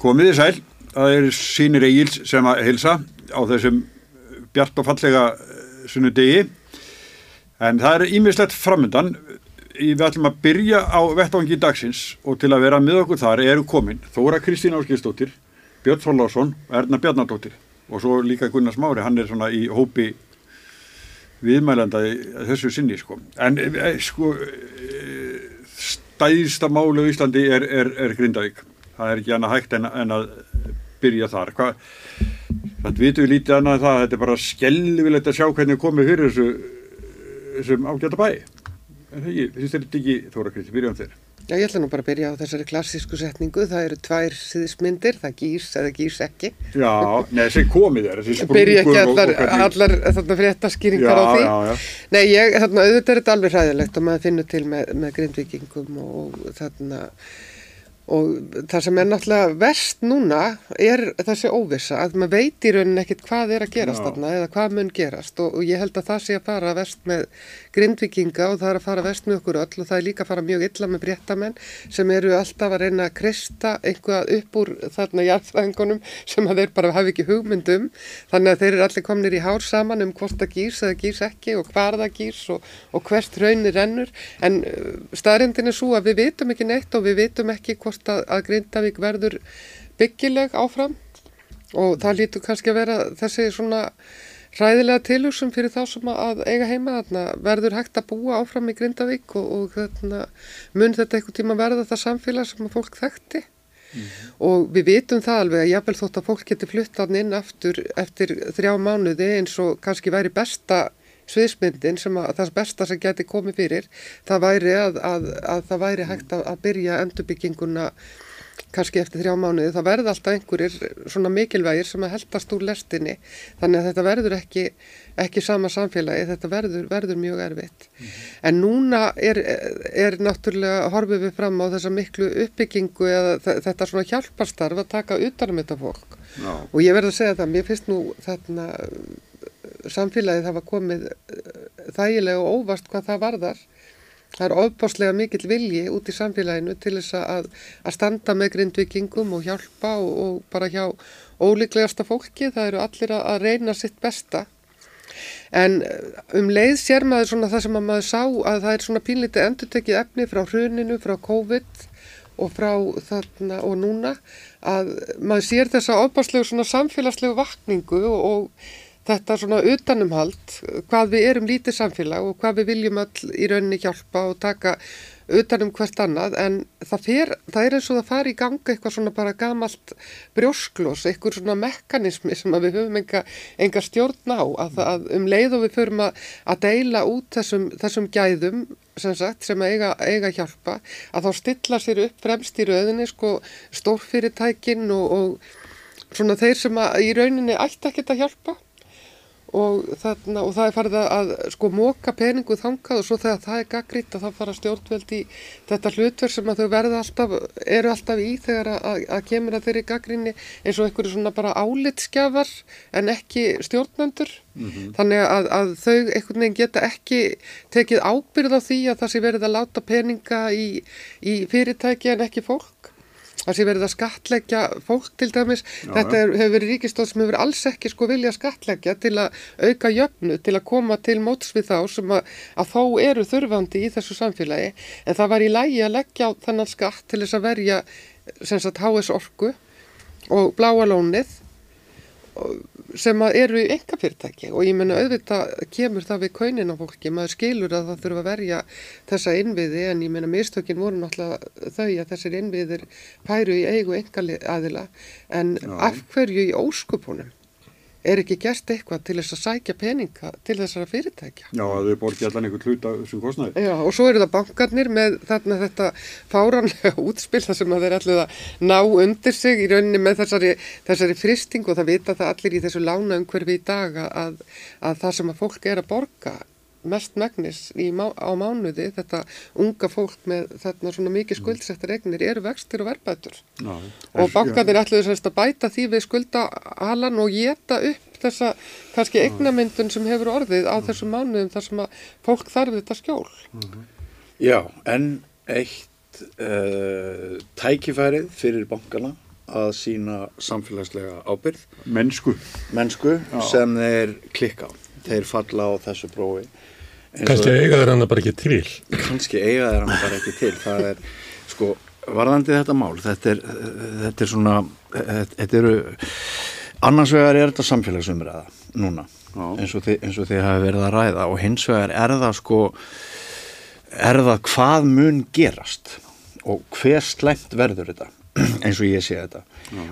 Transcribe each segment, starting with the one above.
Komiði sæl, það er sínir Egil sem að hilsa á þessum bjart og fallega eh, sunnudegi. En það er ímislegt framöndan við ætlum að byrja á vettvangi dagsins og til að vera með okkur þar eru komin Þóra Kristín Áskilsdóttir Björn Þorlásson og Erna Bjarnadóttir. Og svo líka Gunnar Smári, hann er svona í hópi viðmælanda þessu sinni sko. En eh, sko eh, stæðista málu í Íslandi er, er, er Grindavík það er ekki annað hægt en, en að byrja þar Hva, það vitum við lítið annað það þetta er bara skellvilegt að sjá hvernig komið fyrir þessu þessum ágæta bæ en það finnst þetta ekki Þóra Kristi, byrja um þér Já, ég ætla nú bara að byrja á þessari klassísku setningu. Það eru tvær síðismyndir, það gýrs eða gýrs ekki. Já, neða, þessi komið er, þessi sprungur Byrja ekki allar, og, og allar þarna fréttaskýringar á því. Já, já, já. Nei, ég, þarna, auðvitað er þetta alveg hræðilegt og maður finnur til með, með grindvikingum og þarna og það sem er náttúrulega verst núna er þessi óvisa að maður veit í rauninni ekkit hvað er að gerast þarna eða hvað mun gerast. Og, og ég held að það sé að fara verst með grindvikinga og það er að fara verst með okkur öll og það er líka að fara mjög illa með bréttamenn sem eru alltaf að reyna að kristja einhvað upp úr þarna jarðfæðingunum sem að þeir bara hafi ekki hugmyndum þannig að þeir eru allir komnir í hár saman um hvort það gýrs eða gýrs ekki og hvar það gýrs og, og hvert raunir ennur en uh, staðrindin er svo að við vitum ekki neitt og við vitum ekki hvort ljóst að, að Grindavík verður byggileg áfram. Og það lítur kannski að vera þessi svona hræðilega tilhjómsum fyrir þá sem að eiga heima þarna. Verður hægt að búa áfram í Grindavík og, og þarna, mun þetta eitthvað tíma verða það samfélag sem að fólk þekkti? Mm og við vitum það alveg að jáfnvel þótt að fólk geti fluttan inn aftur eftir þrjá mánuði eins og kannski væri besta sviðsmyndin sem að það besta sem geti komið fyrir það væri að, að, að það væri hægt að, að byrja endurbygginguna kannski eftir þrjá mánuði þá verður alltaf einhverjir svona mikilvægir sem að heldast úr lestinni þannig að þetta verður ekki, ekki sama samfélagi, þetta verður, verður mjög erfitt. Mm -hmm. En núna er, er náttúrulega, horfið við fram á þessa miklu uppbyggingu eða þetta svona hjálparstarf að taka utanum þetta fólk no. og ég verður að segja það, mér finnst nú þarna samfélagið hafa komið eh, þægilega og óvast hvað það varðar. Það er ofbáslega mikill vilji út í samfélaginu til þess að, að standa með grindvikingum og hjálpa og, og bara hjá ólíklegasta fólki. Það eru allir að, að reyna sitt besta. En eh, um leið sér maður svona það sem maður sá að það er svona pínlítið endurtekið efni frá hruninu, frá COVID og frá þarna og núna að maður sér þessa ofbáslegu svona samfélagslegu vakningu og, og þetta svona utanumhald, hvað við erum lítið samfélag og hvað við viljum all í rauninni hjálpa og taka utanum hvert annað en það, fer, það er eins og það fari í ganga eitthvað svona bara gamalt brjósklós, eitthvað svona mekanismi sem við höfum enga, enga stjórn á að, að um leið og við förum að, að deila út þessum, þessum gæðum sem, sagt, sem eiga, eiga hjálpa að þá stilla sér upp fremst í rauninni sko stórfyrirtækin og, og svona þeir sem að, í rauninni ætti ekkert að hjálpa og, þarna, og það er farið að sko móka peningu þangað og svo þegar það er gaggrítt að það fara stjórnveld í þetta hlutverð sem að þau verða alltaf, eru alltaf í þegar að, að kemur að þeirri gaggrinni eins og einhverju svona bara álitskjafar en ekki stjórnendur mm -hmm. þannig að, að þau einhvern veginn geta ekki tekið ábyrð á því að það sé verið að láta peninga í, í fyrirtæki en ekki fólk það sé verið að skatleggja fólk til dæmis, Já, þetta er, hefur verið ríkistóð sem hefur alls ekki sko vilja skatleggja til að auka jöfnu, til að koma til móts við þá sem að, að þó eru þurfandi í þessu samfélagi. En það var í lægi að leggja á þennan skatt til þess að verja sem sagt HS orku og bláa lónið sem eru í enga fyrirtæki og ég menna auðvitað kemur það við kaunin á fólki, maður skilur að það þurfa að verja þessa innviði en ég menna mistökin voru náttúrulega þau að þessir innviðir færu í eigu enga aðila en Já. af hverju í óskupunum er ekki gert eitthvað til þess að sækja peninga til þessara fyrirtækja. Já, að þau borgi allan einhvern hlut af þessum kostnæði. Já, og svo eru það bankarnir með þarna þetta fáranlega útspil þar sem að þeir allir að ná undir sig í rauninni með þessari, þessari fristing og það vita það allir í þessu lána umhverfi í dag að, að það sem að fólk er að borga mest megnis má, á mánuði. Þetta unga fólk með þarna svona mikið mm. skuldsettar egnir eru vextir og verbætur Já, og bankanir ætluðu semst að bæta því við skuldahalan og geta upp þessa kannski egnamyndun sem hefur orðið á þessum mánuðum þar sem að fólk þarf þetta skjól. Mhm. Já, en eitt uh, tækifærið fyrir bankana að sína samfélagslega ábyrð, mennsku. Mennsku sem þeir klikka á. Þeir falla á þessu prófi. Kannski eiga þeir hana bara ekki til. kannski eiga þeir hann bara ekki til það er, sko, varðandi þetta mál þetta er, þetta er svona þetta, eru annars vegar er þetta samfélagsumræða núna, Já. eins og, þið, eins og þið hafi verið að ræða og hins vegar er það sko er það hvað mun gerast og hver slæmt verður þetta eins og ég sé þetta.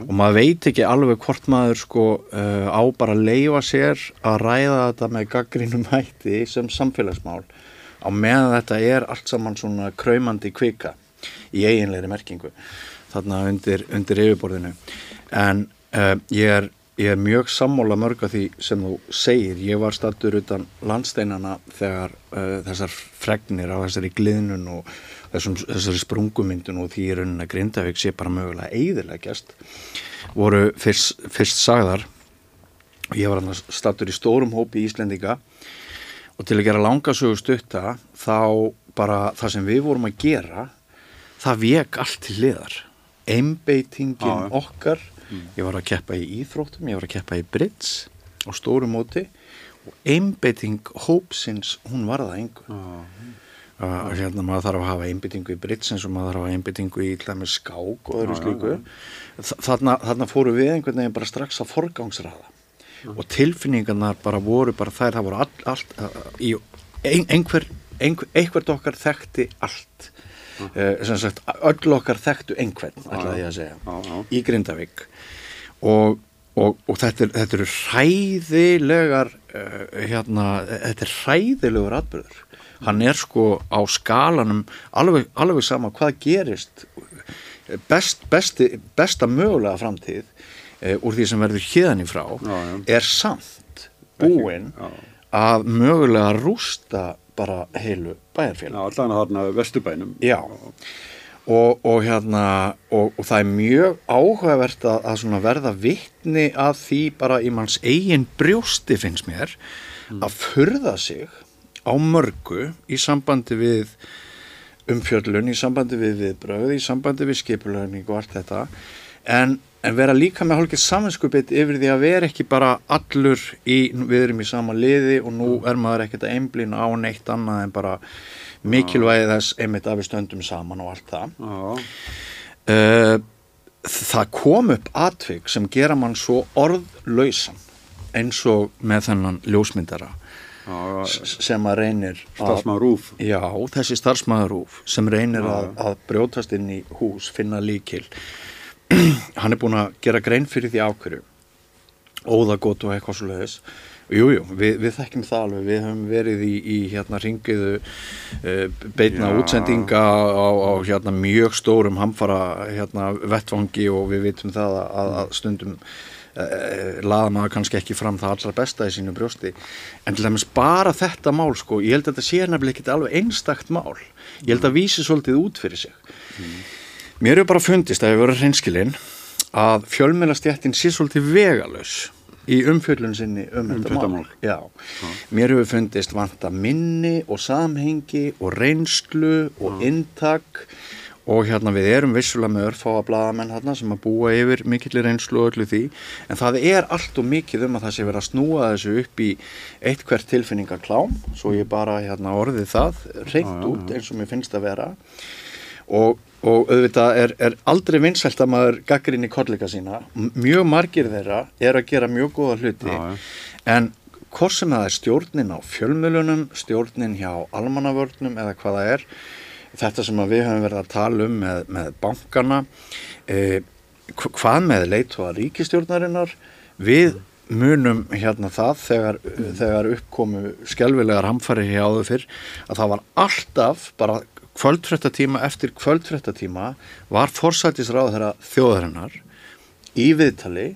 Og maður veit ekki alveg hvort maður sko uh, á bara að leifa sér að ræða þetta með gaggrínum hætti sem samfélagsmál á meðan þetta er allt saman svona kraumandi kvika í eiginlegri merkingu þarna undir, undir yfirborðinu. En uh, ég, er, ég er mjög sammála mörg af því sem þú segir. Ég var stattur utan landsteinana þegar uh, þessar fregnir á þessari gliðnun og þessum, þessari sprungumyndun og því í rauninni að Grindavík sé bara mögulega eiðilegjast voru fyrst, fyrst sagðar. Ég var hann stattur í stórum hópi Íslendinga og til að gera langasögu stutta þá bara það sem við vorum að gera það vek allt til liðar einbeitingin okkar ég var að keppa í íþróttum, ég var að keppa í Brits á stórum móti og einbeiting hópsins hún var það engu að hérna maður þarf að hafa einbyttingu í Brits eins og maður þarf að hafa einbyttingu í til dæmis skák og öðru Já, já, slíku Þa- þarna, þarna fóru við einhvern veginn bara strax að forgangsraða. Og tilfinningarnar bara voru bara þær, það voru all, allt í ein, einhver, einhver, einhvert okkar þekkti allt. Uh, sem sagt öll okkar þekktu einhvern ætlaði ég að segja Já, já. í Grindavík. Og, og, og þetta, er, þetta eru hræðilegar uh, hérna, þetta er hræðilegur atbyrður hann er sko á skalanum alveg, alveg sama hvað gerist best, besti, besta mögulega framtíð uh, úr því sem verður hérðan í frá er samt búinn að mögulega rústa bara heilu bæjarfélag Já, allan að þarna vesturbænum. Já, og, og hérna, og, og það er mjög áhugavert að, að verða vittni að því bara í manns eigin brjósti finnst mér að furða sig á mörgu í sambandi við umfjöllun, í sambandi við viðbröð, í sambandi við skipulögning og allt þetta, en, en vera líka með hálfgeir saminskupið yfir því að vera ekki bara allur í, við erum í sama liði og nú er maður ekkert að einblýna á neitt annað en bara mikilvægi þess einmitt að við stöndum saman og allt það. Uh, það kom upp atvik sem gera mann svo orðlausan eins og með þennan ljósmyndara sem að reynir að, starfsmaður rúf já, þessi starfsmæður rúf sem reynir að, að brjótast inn í hús, finna líkil hann er búin að gera grein fyrir því ákverju óðagótt og eitthvað svo leiðis Jújú, við, við þekkjum það alveg, við höfum verið í, í hérna ringiðu uh, beitna Já. útsendinga á, á hérna mjög stórum hamfara hérna vettvangi og við vitum það að, að stundum uh, laða maður kannski ekki fram það allra besta í sínu brjósti. En til dæmis bara þetta mál sko, ég held að þetta sé nefnilega ekki alveg einstakt mál, ég held að vísi svolítið út fyrir sig. Mér hefur bara fundist að ég verið hreinskilinn að fjölmennastjættin sé svolítið vegalös í umfjöllun sinni um, Um þetta mál. mál. Já. Mér hefur fundist vanta minni og samhengi og reynslu og inntak. og hérna við erum vissulega með örfáa blaðamenn hérna sem að búa yfir mikillir reynslu og öllu því. En það er allt og mikið um að það sé verið að snúa þessu upp í eitt hvert tilfinningaklám. Svo ég bara hérna orðið það Já, já, út eins og mér finnst að vera. Og, og auðvitað er, er aldrei vinsælt að maður gaggrinni kollega sína. Mjög margir þeirra er að gera mjög góða hluti. Já. en hvort sem það er stjórnin á fjölmjölunum stjórnin hjá almannavörnum eða hvað það er þetta sem við höfum verið að tala um með, með bankana eh, hv- hvað með leitu að ríkistjórnarinnar við munum hérna það þegar, þegar uppkomu skelvilegar hamfari hjá áður fyrr að það var alltaf bara kvöldfréttatíma eftir kvöldfréttatíma var forsætisráð þeirra þjóðarinnar í viðtali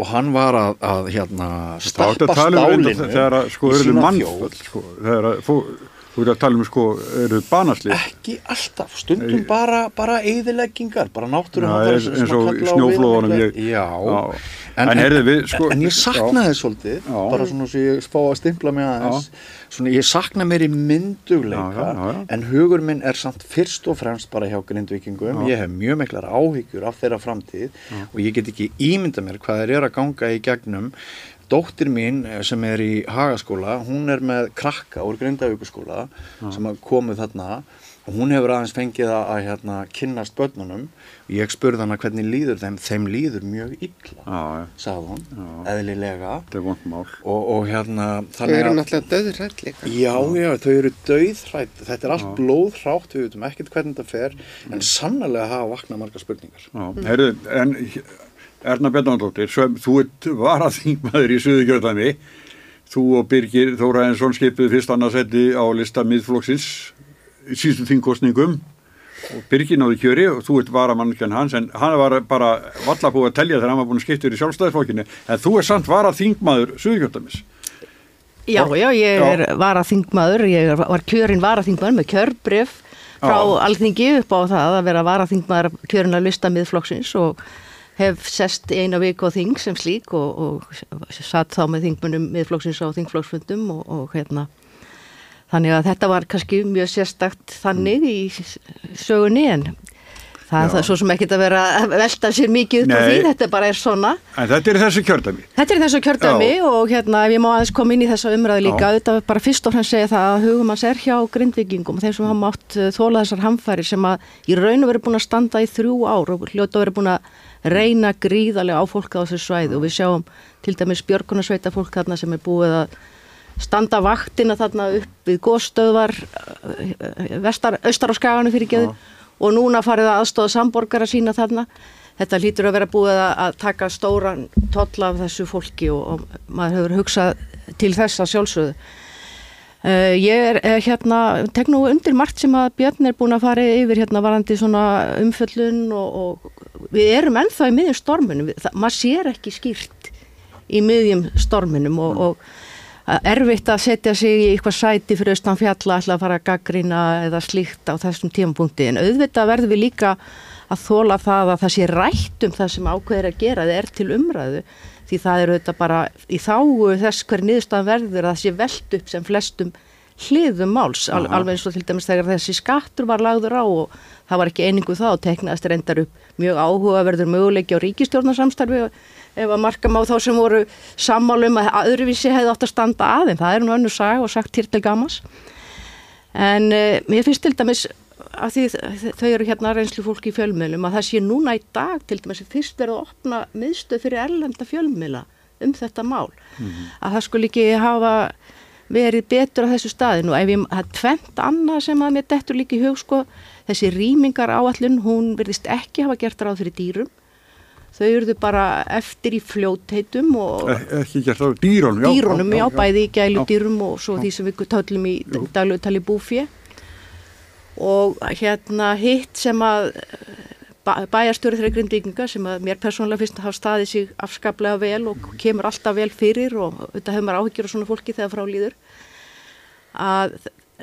og hann var að, að hérna stappa um stálinu sko í sína þjóð. sko, þegar að fó, þú ert að tala um sko eruðu banaslið ekki alltaf, stundum bara, bara eðileggingar, bara náttúrum Já, eins- eins og í snjóflóðunum ég- já, Já. En, en, heyrðu, við, sko, en ég saknaði svolítið, Já. bara svona svo ég spá að stimpla mig aðeins, svona ég sakna mér í myndugleika, en hugur minn er samt fyrst og fremst bara hjá grindvikingum, ég hef mjög miklar áhyggjur af þeirra framtíð og ég get ekki ímynda mér hvað þeir eru að ganga í gegnum. Dóttir mín eh, sem er í Hagaskóla, hún er með krakka úr Grindavíkuskóla sem að komu þarna. Og hún hefur aðeins fengið að, að hérna, kynnast börnunum. Og ég spurði hana hvernig líður þeim, þeim líður mjög illa Já, já, sagði hún, eðlilega. Þetta er vond mál. og, og hérna Þau eru náttúrulega döðrætt líka. já, já, þau eru dauðhrætt þetta er allt blóðhrátt, við veitum ekkert hvernig þetta fer en sannlega hafa vaknað margar spurningar. Já, heyrðu, en Erna Bjarnandóttir, sem þú ert varaþingmaður í Suðurkjörðami, þú og Birgir Þóraðinsson skipuðu fyrst annarsætti á lista miðflokksins í síðustu þingkostningum og Birgir náðu kjöri og þú ert varamannskjan hans en hann var bara valla búið að telja þegar hann var búin að skipta yfir í sjálfstæðisflokkinu. En þú er samt varaþingmaður Suðurkjörðamis. Já, já, ég er varaþingmaður, ég var kjörinn varaþingmaður með kjörbrif frá alþingi upp á það að vera varaþingmaður kjörinn að lista miðflokksins og hef sest eina viku á þing sem slík og, og satt þá með þingmunum miðflokksins á þingflokksfundum og, og hérna. Þannig að þetta var kannski mjög sérstakt þannig í sögunni en það er Já. það svo sem ekkert að vera að velta sér mikið upp á Nei. því, þetta bara er svona En þetta er þessi kjördæmi. Þetta er þessu kjördæmi Já. og hérna ef ég má aðeins koma inn í þessa umræðu líka, þetta er bara fyrst og fremst segja það að hugum hans er hjá grindvikingum þeim sem hafa mátt uh, þóla þessar hamfæri sem að í raun og verið búin að standa í þrjú ár og hljóta verið búin að reyna gríðarlega á fólk á þessu svæði og við sjáum til dæmis björgunarsveita fólk þarna sem er búið að standa vaktina þarna upp við góðstöðvar vestar, austar á skaganu fyrir geðu og núna farið að aðstóða samborgara sína þarna. Þetta hlýtur að vera búið að, taka stóran toll af þessu fólki og, og maður hefur hugsað til þess að sjálfsögðu. Uh, ég er uh, hérna tek nú undir margt sem að Björn er búin að fara yfir hérna varandi svona umföllun og, og við erum ennþá í miðjum stormunum, maður sér ekki skýrt í miðjum storminum og, og erfitt að setja sig í eitthvað sæti fyrir austan fjalla ætla að fara að gaggrina eða slíkt á þessum tímapunkti. En auðvitað verðum við líka að þóla það að það sé rætt um það sem ákveðir að gera það er til umræðu því það er auðvitað bara í þáu þess hver niðurstaðan verður að það sé velt upp sem flestum hliðum máls al, alveg eins og til dæmis þegar þessi skattur var lagður á og það var ekki einingu þá og teknaðist reyndar upp mjög áhugaverður möguleiki á ríkistjórnarsamstarfi ef að marka má þá sem voru sammálum að öðruvísi hefði átt að standa aðeins það er nú önnur saga og sagt til til gamas en uh, mér finnst til dæmis að því þau eru hérna reynslu fólki í fjölmiðlum að það sé núna í dag til dæmis fyrst verið að opna miðstöð fyrir erlenda fjölmiðla um þetta mál. Að það skulle ekki hafa verið betur á þessu staði. Nú ef ég, það er tvent annað sem að mér dettur líka í hug sko, þessi rýmingar áallun hún verðist ekki hafa gert ráð fyrir dýrum þau eruðu bara eftir í fljótheitum og E ekki gert á dýrónum. já, dýrunum, já, bæði í gælu já. dýrum og svo því sem við töllum í daglutali búfje og hérna hitt sem að bæ- bæjarstjóri þeirra grindvíkinga sem að mér persónulega finnst að hafa staðið sig afskaplega vel og kemur alltaf vel fyrir og þetta hefur maður áhyggjur af svona fólki þegar frá líður að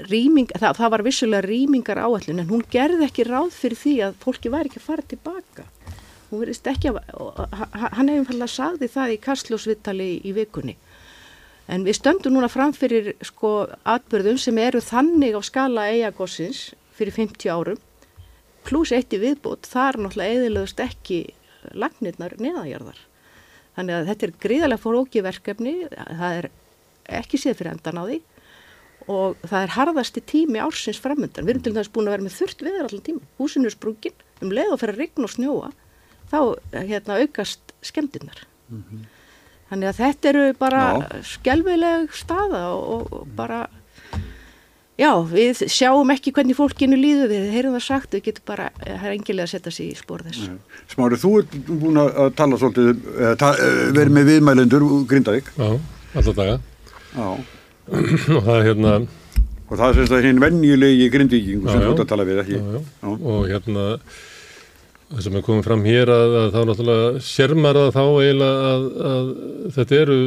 rýming, það, það var vissulega rýmingar áallun en hún gerði ekki ráð fyrir því að fólki væri ekki að fara tilbaka hún verðist ekki að hann hefur falla sagði það í kastljósvittali í vikunni en við stöndum núna fram fyrir sko atbyrðum sem eru þannig á skala eigagossins fyrir 50 árum pluss eitt í viðbót, þar náttúrulega eðilegust ekki lagnirnar neðanjarðar. Þannig að þetta er gríðarlega fóróki verkefni, það er ekki séð fyrir endan á því og það er harðasti tími ársins framöndan. Við erum til dæmis búin að vera með þurft veður allan tíma. Húsinu er sprungin, um leið og fyrir að rigna og snjóa, þá hérna, aukast skemmtinnar. Þannig að þetta eru bara Já. skelvileg staða og, og bara Já, við sjáum ekki hvernig fólkinu líður við, heyrum það sagt, við getum bara, eh, það er engilega að setja sig í spór þess. Smári, þú ert búin að tala svolítið, ta uh, verið með viðmælendur Grindavík. Já, alla daga Já. og það er hérna Og það er semst að hinn venjulegi grindvíkingu sem þú ert að tala við, ekki? já, já. Já. og hérna það sem er komið fram hér að, að þá náttúrulega sérmar það þá eiginlega að, að þetta eru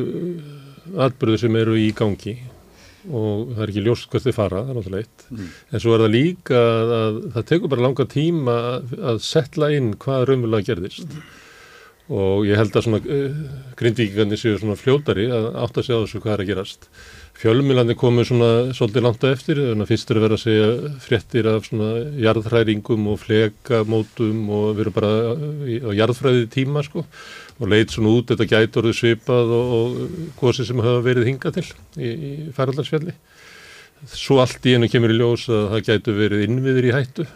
atbyrður sem eru í gangi og það er ekki ljóst hvert þið fara, það er náttúrulega eitt. En svo er það líka að, að það tekur bara langa tíma að, að setla inn hvað raunverulega gerðist og ég held að svona uh, grindvíkingarnir séu svona fljótari að átt að segja þessu hvað er að gerast. Fjölmilandi komu svona svolítið langt að eftir, þannig að fyrstur er verið að segja fréttir af svona jarðhræringum og flegamótum og við erum bara á jarðfræði tíma sko og leit svona út, þetta gæti orðið svipað og, og gósi sem hafa verið hingað til í, í færaldarsfjalli. Svo allt í enu kemur í ljós að það gætu verið innviðir í hættu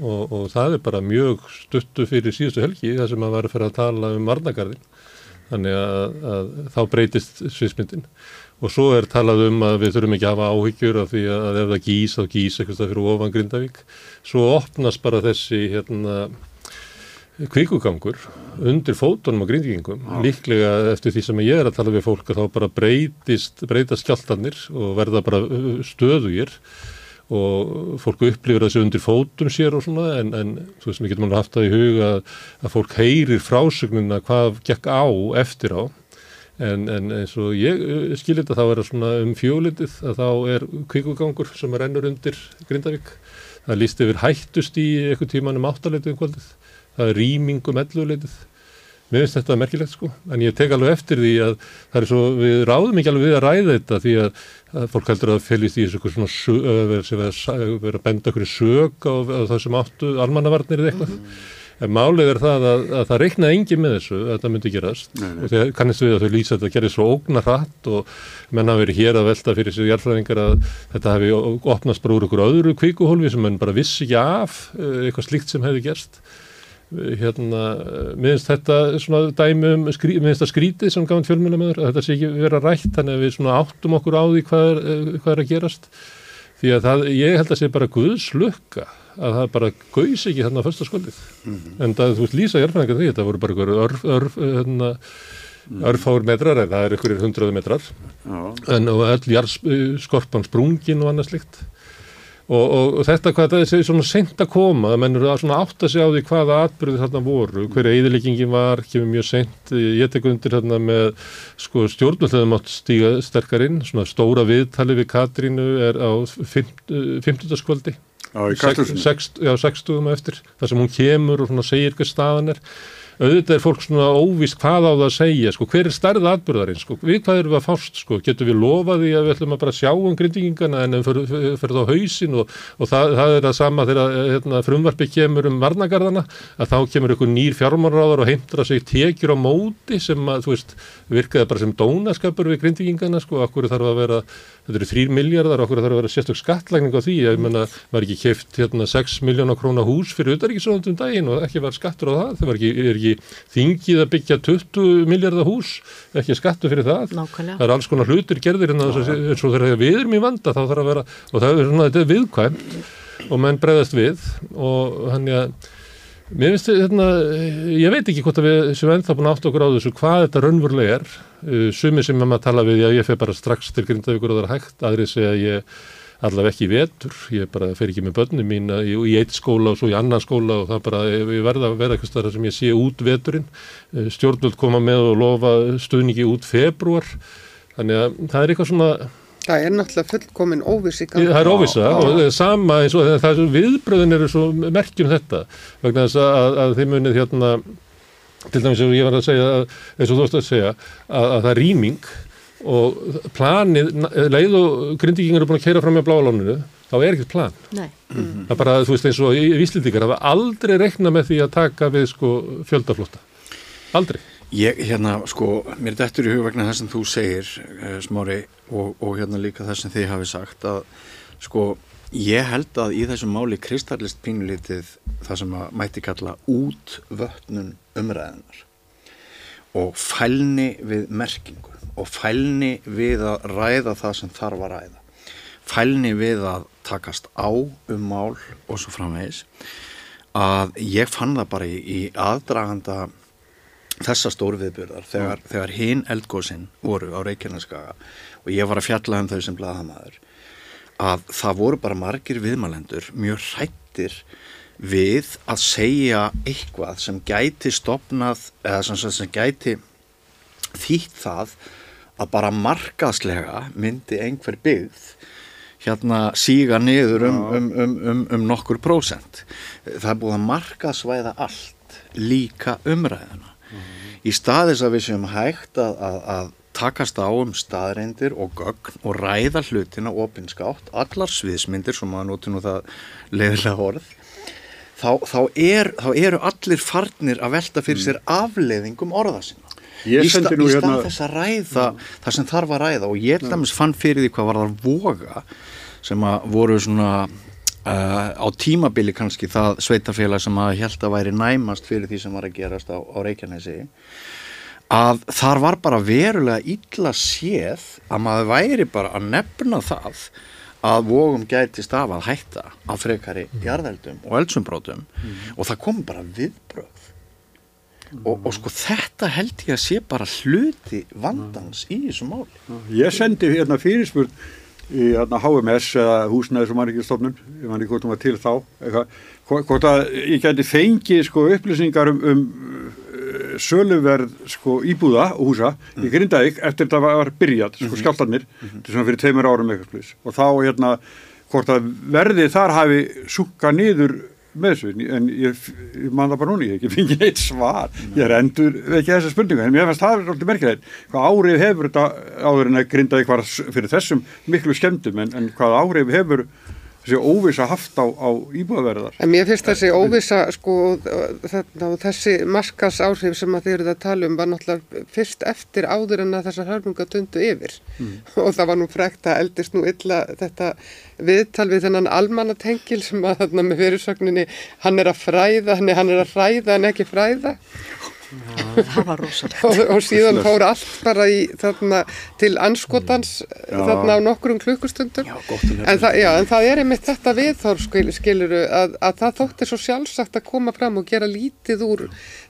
og, og það er bara mjög stuttu fyrir síðustu helgi þar sem að vera fyrir að tala um varnagarðin þannig að, að þá breytist sviðsmyndin. Og svo er talað um að við þurfum ekki að hafa áhyggjur af því að ef það gís, þá gís eitthvað fyrir ofan Grindavík. Svo opnast bara þessi hérna kvíkugangur undir fótunum á grindvíkingum. Ah. líklega eftir því sem ég er að tala við fólk að þá bara breytist breytast skjáltanir og verða bara stöðugir og fólk upplifir þessu undir fótum sér og svona en, en þú veist, við getum alveg haft það í huga að, að fólk heyrir frásögnuna hvað gekk á eftir á. En, en eins og ég uh, skilir þetta þá er það svona um fjólitið að þá er kvikugangur sem er ennur undir Grindavík. Það líst yfir hættust í eitthvað tíman um áttaletið um kvöldið. Það er rýmingum elluleitið mér finnst þetta merkilegt sko, en ég tek alveg eftir því að það er svo, við ráðum ekki alveg við að ræða þetta því að, að fólk heldur að fylgist í þessu svona verið að benda okkur í sög á, það sem áttu almannavarnir eða eitthvað. Mm -hmm. En málið er það að, að það reiknaði engi með þessu að þetta myndi gerast nei, nei. og þegar kannist við að þau lýsa að þetta gerir svo ógnar hratt og menna verið hér að velta fyrir sig hjálpræðingar að þetta hefði opnast bara úr okkur öðru kvíkuhólfi sem mann bara vissi ekki af eitthvað slíkt sem hefði gerst hérna, minnst þetta svona dæmi um, skrí, minnst það skrítið sem gafin fjölmjöla meður, að þetta sé ekki vera rætt þannig að við svona áttum okkur á því hvað er, eh, hvað er að gerast. Því að það, ég held að sé bara guðslukka að það bara gauðs ekki þarna á förstaskvöldið mm -hmm. en það, þú veist, lýsa hjálpnækja því, þetta voru bara örf, örf, örf hérna, örfáur metrar en það er ykkur hundraðu metrar. Já. en og öll skorpan sprungin og annað slikt Og, og, og þetta hvað það er svona sent að koma að menn eru að svona átta sig á því hvaða atbyrði þarna voru, hverja eðileggingin var kemur mjög sent, ég tek undir þarna með sko stjórnvöldlega mátt stíga sterkar inn, svona stóra viðtali við Katrínu er á 50. skvöldi Já, í Katrínu 60 eftir, þar sem hún kemur og svona segir hvað staðan er auðvitað er fólk svona óvist hvað á það að segja sko, hver er starð atbyrðarinn sko, við hvað erum við að fást sko, getum við lofaði að við ætlum að bara sjá um grindingingana en við fyrir þá hausin og, og það, það er að sama þegar hérna, frumvarpi kemur um varnagarðana að þá kemur einhver nýr fjármáráðar og heimtur að segja tekjur á móti sem að veist virkaði bara sem dónaskapur við grindingingana sko, okkur þarf að vera þetta eru þrýr miljardar, okkur þarf að vera sérstök skattlækning á því, ég menna, var ekki keift hérna 6 miljónar krónar hús fyrir auðaríkisróðundum daginn og ekki var skattur á það, það var ekki, er ekki þingið að byggja 20 miljardar hús, ekki skattu fyrir það, Nákvæmlega. það er alls konar hlutir gerðir en er eins og þegar við erum í vanda þá þarf að vera, og það er svona, þetta er viðkvæmt og menn bregðast við og hann já, Mér finnst þetta, ég veit ekki hvort að við sem ennþá búin átt okkur á þessu hvað þetta raunverulega er. Uh, sumi sem maður tala við, já ég fer bara strax til Grindavíkur og það er hægt, aðrið segja ég allaveg ekki vetur, ég bara fer ekki með börnum mín í, í eitt skóla og svo í annan skóla og það bara, ég verða að vera eitthvað sem ég sé út veturinn. Stjórnvöld koma með og lofa stuðningi út februar, þannig að það er eitthvað svona Það er náttúrulega fullkomin óviss í gangi. Það er óvissa og er sama eins og það er viðbröðin eru svo merkjum þetta vegna þess að, að þið munið hérna til dæmis sem ég var að segja eins og þú ætti að segja að, að það er rýming og planið, leið og grindíkingar eru búin að keira fram með bláalóninu þá er ekkert plan. Nei. Það er bara, þú veist eins og í Íslindíkar það var aldrei rekna með því að taka við sko fjöldaflóta. Aldrei. Ég, hérna, sko, mér dættur í hugvegna það sem þú segir, uh, Smári, og, og hérna líka það sem þið hafi sagt að, sko, ég held að í þessum máli kristallist pínulítið það sem að mæti kalla útvötnun umræðinar og fælni við merkingu og fælni við að ræða það sem þarf að ræða. Fælni við að takast á um mál og svo framvegis. Að ég fann það bara í, í aðdraganda þessa stóru viðbyrðar þegar, mm. þegar hinn eldgóðsinn voru á Reykjaneskaga og ég var að fjalla um þau sem blaðamaður að það voru bara margir viðmælendur mjög hrættir við að segja eitthvað sem gæti stopnað eða sem, sem gæti þýtt það að bara markaðslega myndi einhver byggð hérna síga niður um, um, um, um nokkur prósent. Það er búið að markaðsvæða allt líka umræðina í staðis að við séum hægt að, að, að takast á um staðreindir og gögn og ræða hlutina opinskátt, allar sviðsmyndir sem maður noti nú það leðilega orð þá, þá, er, þá eru allir farnir að velta fyrir sér afleiðingum orða sinna. Ég í, sta, í stað hérna- þess að ræða það sem þarf að ræða og ég dæmis fann fyrir því hvað var þar voga sem að voru svona uh, á tímabili kannski það sveitafélag sem að held að væri næmast fyrir því sem var að gerast á, á Reykjanesi að þar var bara verulega illa séð að maður væri bara að nefna það að vogum gætist af að hætta af frekari jarðeldum og eldsumbrótum og það kom bara viðbröð og, og sko þetta held ég að sé bara hluti vandans í þessu máli. Ég sendi hérna fyrirspurn í hérna, HMS eða húsnæðis og manningistofnun, ég man ekki hvort hún var til þá, eitthvað, hvort að ég gæti fengið sko, upplýsingar um, um uh, söluverð sko, íbúða og húsa í Grindavík eftir þetta var byrjað, sko, skjáltarnir, þetta er svona fyrir tveimur árum eitthvað og þá hérna hvort að verðið þar hafi sukka niður með þessu, en ég, ég man það bara núna, ég hef ekki fengið neitt svar, ég er endur ekki þessa spurningu, en mér finnst það alltaf merkilegt, hvað árið hefur þetta áður en að grindaði hvað fyrir þessum miklu skemmtum, en, en hvað árið hefur þessi óvisa haft á, á íbúðaverðar. En mér finnst þessi óvisa sko þessi markas áhrif sem að þið eruð að tala um var náttúrulega fyrst eftir áður en að þessar hörmunga dundu yfir. Og það var nú frekt að eldist nú illa þetta viðtal við þennan almannatengil sem að þarna með fyrirsögninni hann er að fræða, hann er að fræða en ekki fræða það var rosalega og, og síðan fór allt bara í þarna til anskotans þarna á nokkrum klukkustundum. Já, en, það, já, en það er einmitt þetta viðþór skil, skiluru að, að það þótti svo sjálfsagt að koma fram og gera lítið úr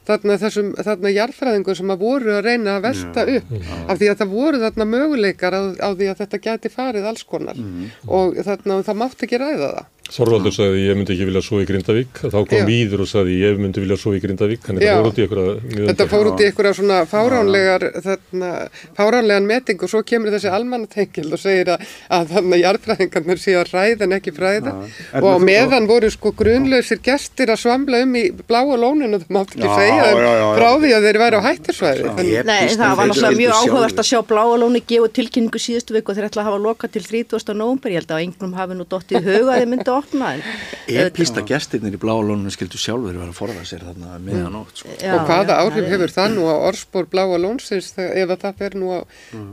þarna þessum þarna jarðfræðingum sem að voru að reyna að velta upp af því að það voru þarna möguleikar á, á því að þetta geti farið alls konar. Og þarna það mátti ekki ræða það Þorvaldur sagði ég myndi ekki vilja svo í Grindavík þá kom Já. Víður og sagði ég myndi vilja svo í Grindavík þannig Já. það voru út í einhverja Þetta fór út í einhverja svona fáránlegar, þarna, fáránlegan meting og svo kemur þessi almannatengil og segir að, að þannig jarðfræðingarnir séu að ræða en ekki fræða og á meðan voru sko grunlausir gestir að svamla um í bláa lóninu og það mátt ekki Já, segja þeim já, já, já. frá því að þeir væri á hættisvæði. Nei, það var náttúrulega mjög áhugavert að sjá Bláalóni gefa tilkynningu síðustu viku og þeir ætla að hafa loka til 30. nóvumber, ég held að einhverjum hafi nú dottið í huga að þeir myndi að opna en Epísta gestirnir í bláalónunum skildu sjálfur vera að forða sér þarna meðanótt sko. Já, og hvaða já, áhrif hefur það nú á orðspór bláa lónsins þegar- ef að það fer nú á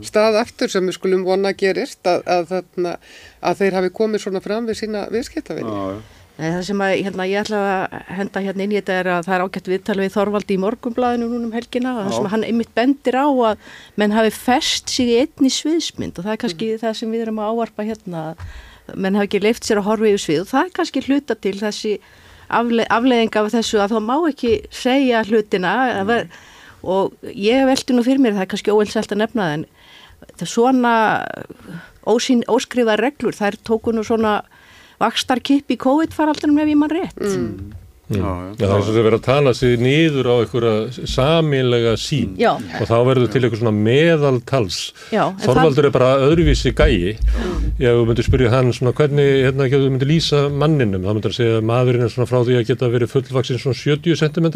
stað aftur sem við skulum vona gerist að, að, þarna, að þeir hafi komið svona fram við sína viðskiptavinni. Nei, það sem að, hérna, ég ætla að henda hérna inn í þetta er að það er ágætt viðtal við Þorvaldi í morgunblæðinu núna um helgina og það sem hann einmitt bendir á að menn hafi fest sig í einni sviðsmynd og það er kannski það sem við erum að ávarpa hérna að menn hafi ekki leift sér að horfa yfir svið og það er kannski hluta til þessi afle, afleðing af þessu að það má ekki segja hlutina mm. og ég veldi nú fyrir mér það er kannski óvilselt að nefna það en það er svona ósýn, óskrifa reglur, þær tóku nú svona vakstarkipp í COVID-faraldunum ef ég mann rétt. Mm. Já, það er svo að vera að tala sig niður á einhverja saminlega sín Já. og þá verður til eitthvað svona meðaltals. Þorvaldur er bara öðruvísi gæi. Ef þú myndir spyrja hann svona hvernig hérna ekki að þú myndir lýsa manninum þá myndir hann segja að maðurinn er svona frá því að geta verið fullvaksin svona 70 cm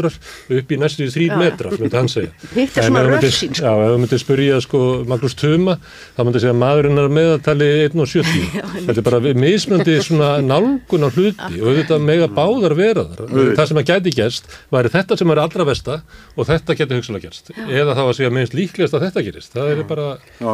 upp í næstu 3 Já. metrar, myndir hann segja. Hitt er svona rössín, sko. Já, ef þú myndir spyrja sko Magnús Tuma þá myndir segja að maðurinn er meðaltali 1,70 þetta er bara við- mismunandi svona nálgun á hluti. Og þetta mega báðar vera þar það sem að gæti gerst væri þetta sem er allra besta og þetta geti hugsalega gerst. Eða þá að segja minnst líklegast að þetta gerist. Það er bara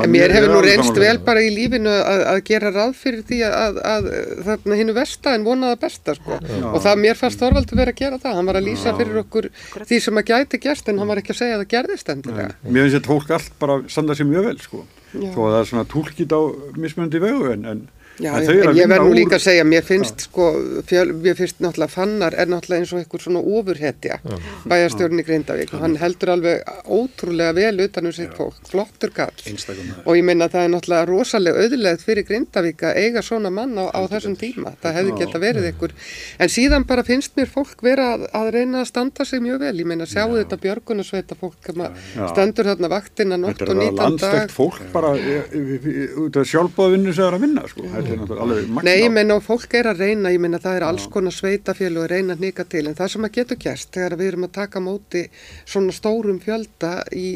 En mér hefur nú reynst vel bara í lífinu að, að gera ráð fyrir því að, að, að þarna hinnu versta en vonaða besta sko. og það mér fannst Þorvaldur verið að gera það, hann var að lýsa fyrir okkur því sem að gæti gerst en hann var ekki að segja að það gerðist endilega. Mér finnst þetta fólk allt bara standa sér mjög vel sko. Já. Þó að það er svona tólkít á mismunandi vegu en, en, Já, en en, ég verð nú úr- líka að segja, mér finnst sko, fjöl, mér finnst náttúrulega Fannar er náttúrulega eins og einhver svona ofurhetja bæjarstjórn í Grindavík. Og hann heldur alveg ótrúlega vel utan um sitt fólk, flottur kall og ég meina það er náttúrulega rosalega auðlegð fyrir Grindavík að eiga svona mann á, á þessum tíma, það hefði geta verið einhver, en síðan bara finnst mér fólk vera að, að reyna að standa sig mjög vel, ég meina sjáu þetta björgunarsveita fólk stendur þarna vaktina nótt og nýtan dag Nei, ég meina og fólk er að reyna, ég meina það er alls konar sveitafélag að reyna að nika til en það sem að getur gerst þegar við erum að taka móti svona stórum fjölda í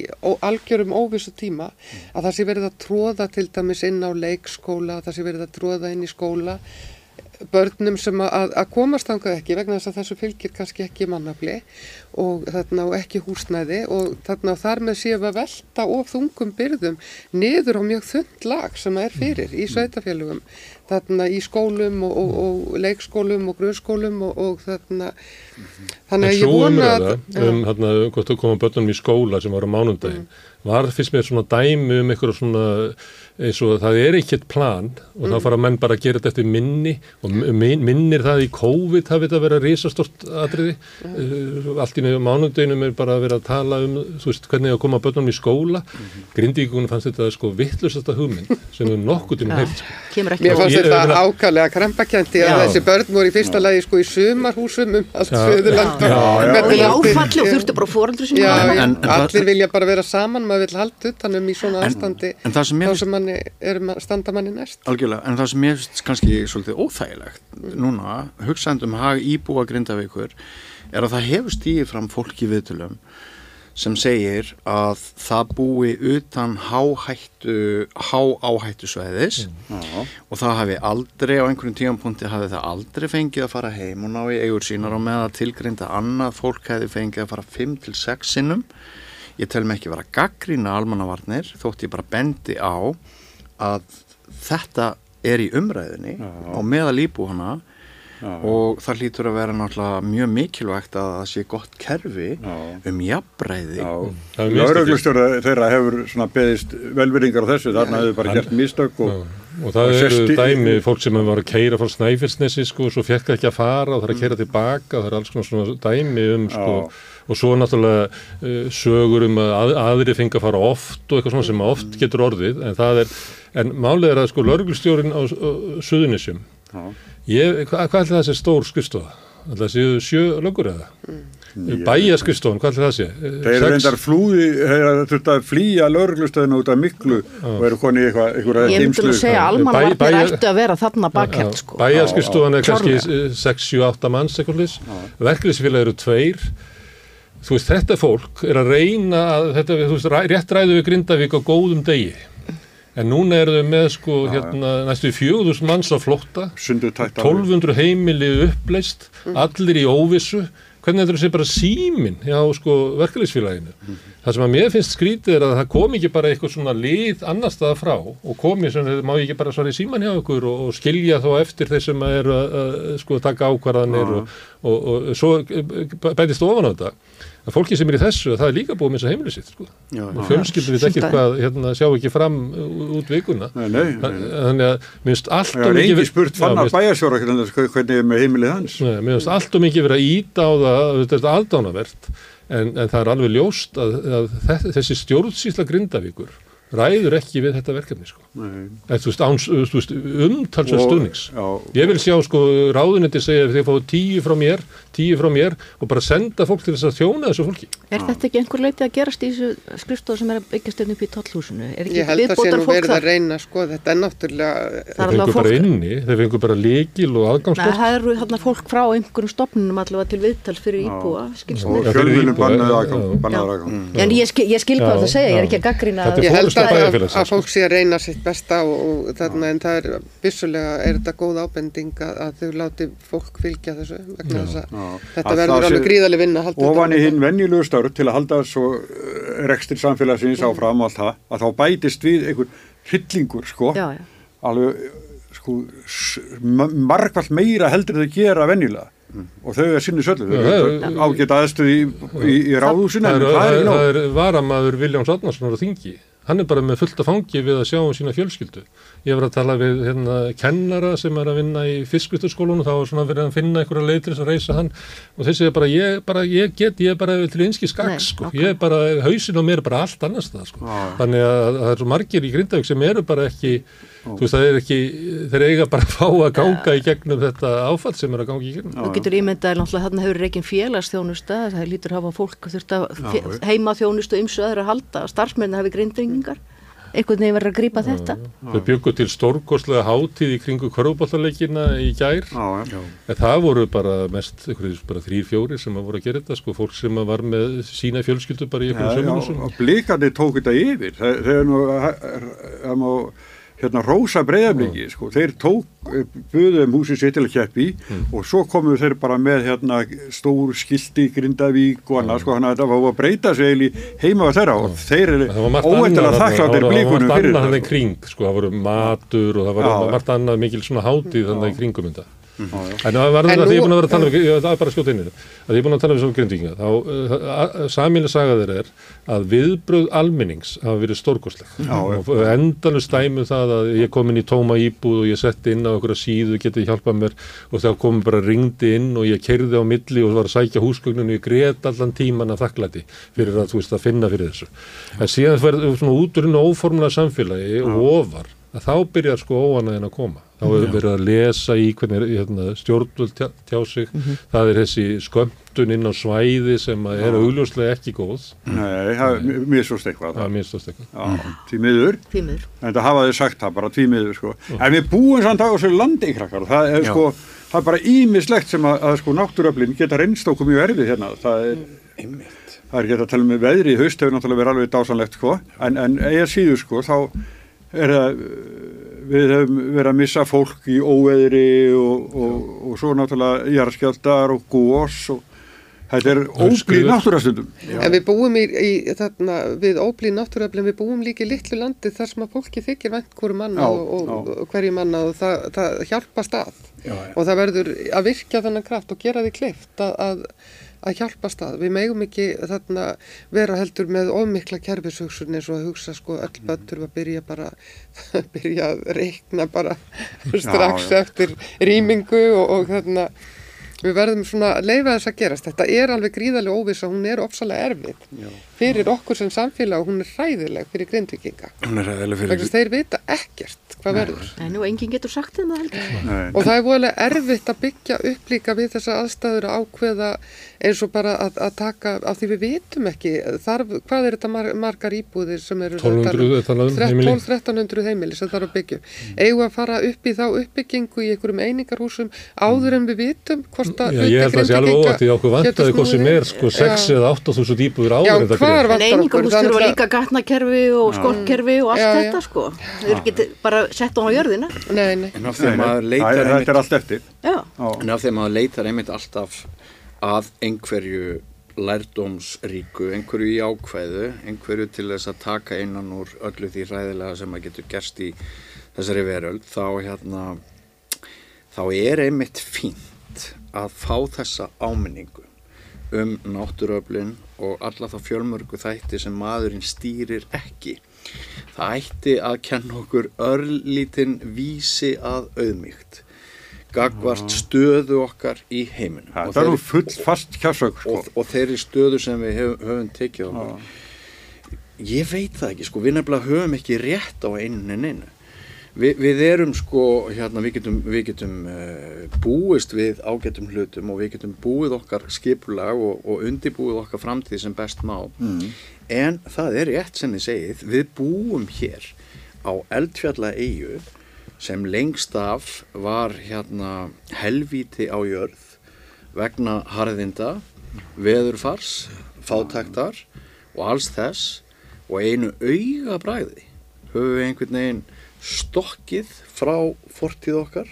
algjörum óvissu tíma að það sé verið að tróða til dæmis inn á leikskóla, það sé verið að tróða inn í skóla börnum sem að, að komast þangað ekki vegna þess að þessu fylgir kannski ekki mannafli og þarna og ekki húsnæði og þarna og þar með við að velta of þungum byrðum niður á mjög þund lag sem er fyrir í sveitafélugum þarna í skólum og, og, og leikskólum og grunnskólum og, og þarna þannig að ég vona umræða um hérna, hvort þú koma börnunum í skóla sem var á mánundaginn, var fyrst mér svona dæmi um eitthvað svona eins og það er ekkert plan og þá fara menn bara að gera þetta eftir minni og min, minnir það í COVID hafi þetta verið risastort atriði. Uh, allt í nefnum mánundaginum er bara að vera að tala um þú veist hvernig að koma börnunum í skóla. Grindíkunum fannst þetta sko vittlusasta hugmynd sem við nokkuð til Já, heilt sko. Mér fannst þetta ég meina- ákvæmlega krampakjandi að þessi börn voru í fyrsta lagi sko í sumarhúsum um allt já. og í áfalli og þurftu bara fóröldur sem Já, hafa- já, En- en það- allir vilja bara vera saman, maður vil halda mér manni er ma- standa manni næst. Algjörlega, en það sem ég finnst kannski svolítið óþægilegt núna, hugsandum hag íbúa grindavíkur, er að það hefur stíðið fram fólk í viðtölum sem segir að það búi utan háhættu, hááhættu svæðis og það hafi aldrei á einhverjum tímanpunti hafi það aldrei fengið að fara heim og ná í eigur sínar og með að tilgrinda annað fólk hefði fengið að fara 5 til 6 sinnum ég tel mig ekki vera gaggrína almannavarnir þótt ég bara bendi á að þetta er í umræðinni og meðal íbúhana og það hlýtur að vera náttúrulega mjög mikilvægt að það sé gott kerfi Já. um er mistök. Lauruglustjóra þeirra hefur svona beðist velveringar á þessu, þarna hefur bara gert mistök og, og það Og eru sest í- dæmi fólk sem var að keira frá Snæfellsnesi sko og svo fekk það ekki að fara og það er að keira tilbaka það er alls konar svona dæmi um sko. Já. Og svo náttúrulega uh, sögur um að að aðri fengi að fara oft og eitthvað svona sem oft getur orðið en það er, en málið er að sko lörglustjórin á, á Suðunisjum Já. ég, hva, hvað ætla það sé stór skrifstofa? Það séu sjö lögur eða? Ég- Bæjaskrifstofan, hvað ætla það sé? Eh, Þeir eru reyndar flúði, þeir eru þurft að flýja lauruglustöðinu út af miklu og eru koni í eitthvað, eitthvað Ég myndi nú segja að almanvarnir ættu að vera þarna bakhelt sko. Bæjarskrifstofan er kannski klárlega. 6-7-8 manns eitthvað lis verkefnisfélag eru tveir þú veist, þetta fólk er að reyna að, þetta, þú veist, rétt ræðu við Grindavík á góðum degi. En núna eru þau með sko hérna, næstu 4000 manns á tætt 1200 heimili uppleist allir í óvissu. Hvernig þetta er sé bara símin hjá sko verkefnisfélaginu það sem að mér finnst skrítið er að það kom ekki bara eitthvað svona lið annar staða frá og komi sem má ég ekki bara svara í síman hjá ykkur og, og skilja þá eftir þeir sem eru að, að sko taka ákvarðanir og, og, og svo bætist ofan á þetta að fólki sem er í þessu, það er líka búið með þess að heimili sitt sko. Já, og fjölskyldur við ekki að- hvað, hérna, sjá ekki fram út vikuna Nei, nei, nei. þannig að minnst allt Það er engi spurt fannar bæjarsjóra hvernig er með heimilið hans. Nei, mér finnst allt og mikið verið að íta á það, þetta er aldánavert, en, en það er alveg ljóst að, að þe- þessi stjórnsýsla grindavíkur ræður ekki við þetta verkefni, sko. Nei. En, þú veist, áns, þú veist, umtalsverð stuðnings. Já, Ég vil sjá, sko, ráðunandi segja að þið fáið tíu frá mér, tíu frá mér og bara senda fólk til þess að þjóna þessu fólki. Er þetta ekki einhver leiti að gerast í þessu skrifstofu sem er að byggjast upp í tollhúsinu? Er ekki Ég held að sé nú fólk verið að reyna sko, þetta er náttúrulega, Það er Þeir fengur bara inni, þeir fengur bara líkil og Nei, aðgangskort. það eru þarna fólk frá einhverjum stofnunum allavega til viðtals fyrir íbúa, skilst mér. Já, já, já. Já. ég Já, já. held að, fólk sé að reyna sitt besta og, og þarna en það er vissulega er þetta góð ábending að, að þau láti fólk fylgja þessu vegna þess að þetta Að verður alveg gríðaleg vinna að halda utan Ofan í um hinn venjulegu störf til að halda svo eh, rekstir samfélagsins áfram og allt það, að þá bætist við einhver hryllingur, sko. Já, já. alveg sko, s- ma- margfalt meira heldur þau gera venjulega. Og þau er sinni söllu þau Já, eru já, ágæta aðstöð í, í, í ráðhúsinu en Það er, það er er varamaður Viljáns Átnarsson á þingi. Hann er bara með fullt af fangi við að sjá um sína fjölskyldu. Ég var að tala við hérna, kennara sem er að vinna í fiskvitaskólunum, þá var svona verið að finna einhverja leið til þess að reysa hann og þeir segja bara ég, bara, ég get, ég er bara til einski Nei, skaks, sko. ok. Ég er bara, hausin á mér er bara allt annars það, sko. Þannig að, að það er svo margir í Grindavík sem eru bara ekki, þú veist, það er ekki, þeir eiga bara að fá að ganga í gegnum þetta áfall sem er að ganga í gegnum. Þú getur ímyndaði náttúrulega þarna hefur reikin félagsþjónusta, það lítur hafa fólk þurft að heimaþjónustu ymsu öðru að halda, starfsmenni hafi grindringingar. Einhvern veginn verður að grípa þetta. Þau byggu til stórkoslega hátíð í kringu korfbóltaleikina í gær. Já, já. En það voru bara mest þrýr fjóri sem að voru að gera þetta sko, fólk sem var með sína fjölskyldu bara í já, sömurhúsum. og blíkandi tók þetta yfir þeir nú það má hérna rósa breyðabliki sko. þeir tók, buðum húsið sitt til að keppi og svo komu þeir bara með hérna stór skilti Grindavík og annað sko, þannig að þetta var að breyta sig eiginlega heima á þeirra og þeir eru Það þarna, þakkláttir það var- blíkunum Það var fyrir margt annað hann í þetta sko. kring, sko, það voru matur og það var Já. margt annað mikil svona hátíð þannig í kringum þetta. Já, já. En það var það að því ég er búin að vera að tala um, ég- er bara að skjóta inn í það, að ég er búin að tala um svona grindvíkinga, þá saminlega saga þeir er að viðbröð almennings hafa verið stórkostleg Já, já. og endalur stæmu það að ég kom inn í tóma íbúð og ég setti inn á okkur síðu, getið hjálpað mér og þá komum bara ringdi inn og ég kerði á milli og var að sækja húsgögnun og ég grét allan tíman að þakklæti fyrir að þú veist að finna fyrir þessu. En síðan fyrir svona úturinn óformlega samfélagi og ofar að þá byrjar sko óanaðin að koma. Þá er verið að lesa í hvernig hérna, stjórnvöld tjá, tjá sig. Það er þessi skömmtun inn á svæði sem að er augljóslega ekki góð. Nei, það er misust eitthvað Það er minnstast eitthvað. Já, því miður Tímur. en það hafa þið sagt það bara því miður sko. en við búum samt á þessu landi krakkar og það er Já. sko það er bara ímislegt sem að, að sko náttúröflin geta reynst okkur mjög erfið hérna það er, Einmitt. það er ekki hægt að tala með veðri í haust hefur náttúrulega verið alveg dásanlegt sko en, en eiga síður sko þá er það við hefum verið að missa fólk í óveðri og, og, og svo náttúrulega jarðskjaldar og gós og þetta er óblíð náttúrastundum En við búum í, í þarna, við óblíð náttúröflin, við búum líka í litlu landi þar sem að fólki þykir vænt hverju manna Já, og, og, hverju manna og það, það hjálpa stað Já, já. og það verður að virkja þennan kraft og gera því kleift að, að, að hjálpa stað. Við megum ekki þarna vera heldur með ofmikla kerfishugsun eins og að hugsa sko öll börn þurfa að byrja bara byrja að reikna bara strax já. eftir rýmingu og, og þarna við verðum svona að leifa þess að gerast. Þetta er alveg gríðarlega óvisa, hún er ofsalega erfið fyrir okkur sem samfélag og hún er hræðileg fyrir grindvikinga. Hún er ræðileg Vegna fyrir þess að þeir vita ekkert hvað verður. En nú enginn getur sagt þeim það heldur. Nei. Og það er voðalega erfitt að byggja upp líka við þessa aðstæður að ákveða eins og bara að, að taka, af því við vitum ekki, þarf, hvað er þetta mar, margar íbúðir sem eru 1200 er talað um heimili. 12-1300 heimili sem þarf að byggja. Mm. Eigum að fara upp í þá uppbyggingu í einhverjum einingarhúsum áður en við vitum hvort að Já, ég held að það sé alveg óvægt því okkur vantaði hvað sem er sko 6 eða 8000 íbúður áður en það En það er þurfa náttúrulega- líka gatnakerfi og skolkerfi og allt Já, já. þetta sko. Þau eru ekki bara sett á jörðina. Nei, nei. En af því að maður leitar það- einmitt þetta er allt eftir. En af því að maður leitar einmitt alltaf að einhverju lærdómsríku, einhverju í ákvæðu, einhverju til þess að taka innan úr öllu því hræðilega sem að getur gerst í þessari veröld, þá hérna, þá er einmitt fínt að fá þessa áminningu um náttúröflin og alla þá fjölmörgu þætti sem maðurinn stýrir ekki. Það ætti að kenna okkur örlítinn vísi að auðmýgt gagvart stöðu okkar í heiminum. Og, það er þeirri, full fast kjásök sko. og, og þeirri stöðu sem við höfum, höfum tekið okkur. Ég veit það ekki sko, við nefnilega höfum ekki rétt á einu en einu Vi, við erum sko, hérna, við getum, við getum uh, búist við ágætum hlutum og við getum búið okkar skipulag og, og undibúið okkar framtíð sem best má Mm. en það er rétt sem þið segið, við búum hér á eldfjalla eigu sem lengst af var hérna helvíti á jörð vegna harðinda, veðurfars, fátæktar og alls þess og einu auga bræði höfum við einhvern veginn stokkið frá fortíð okkar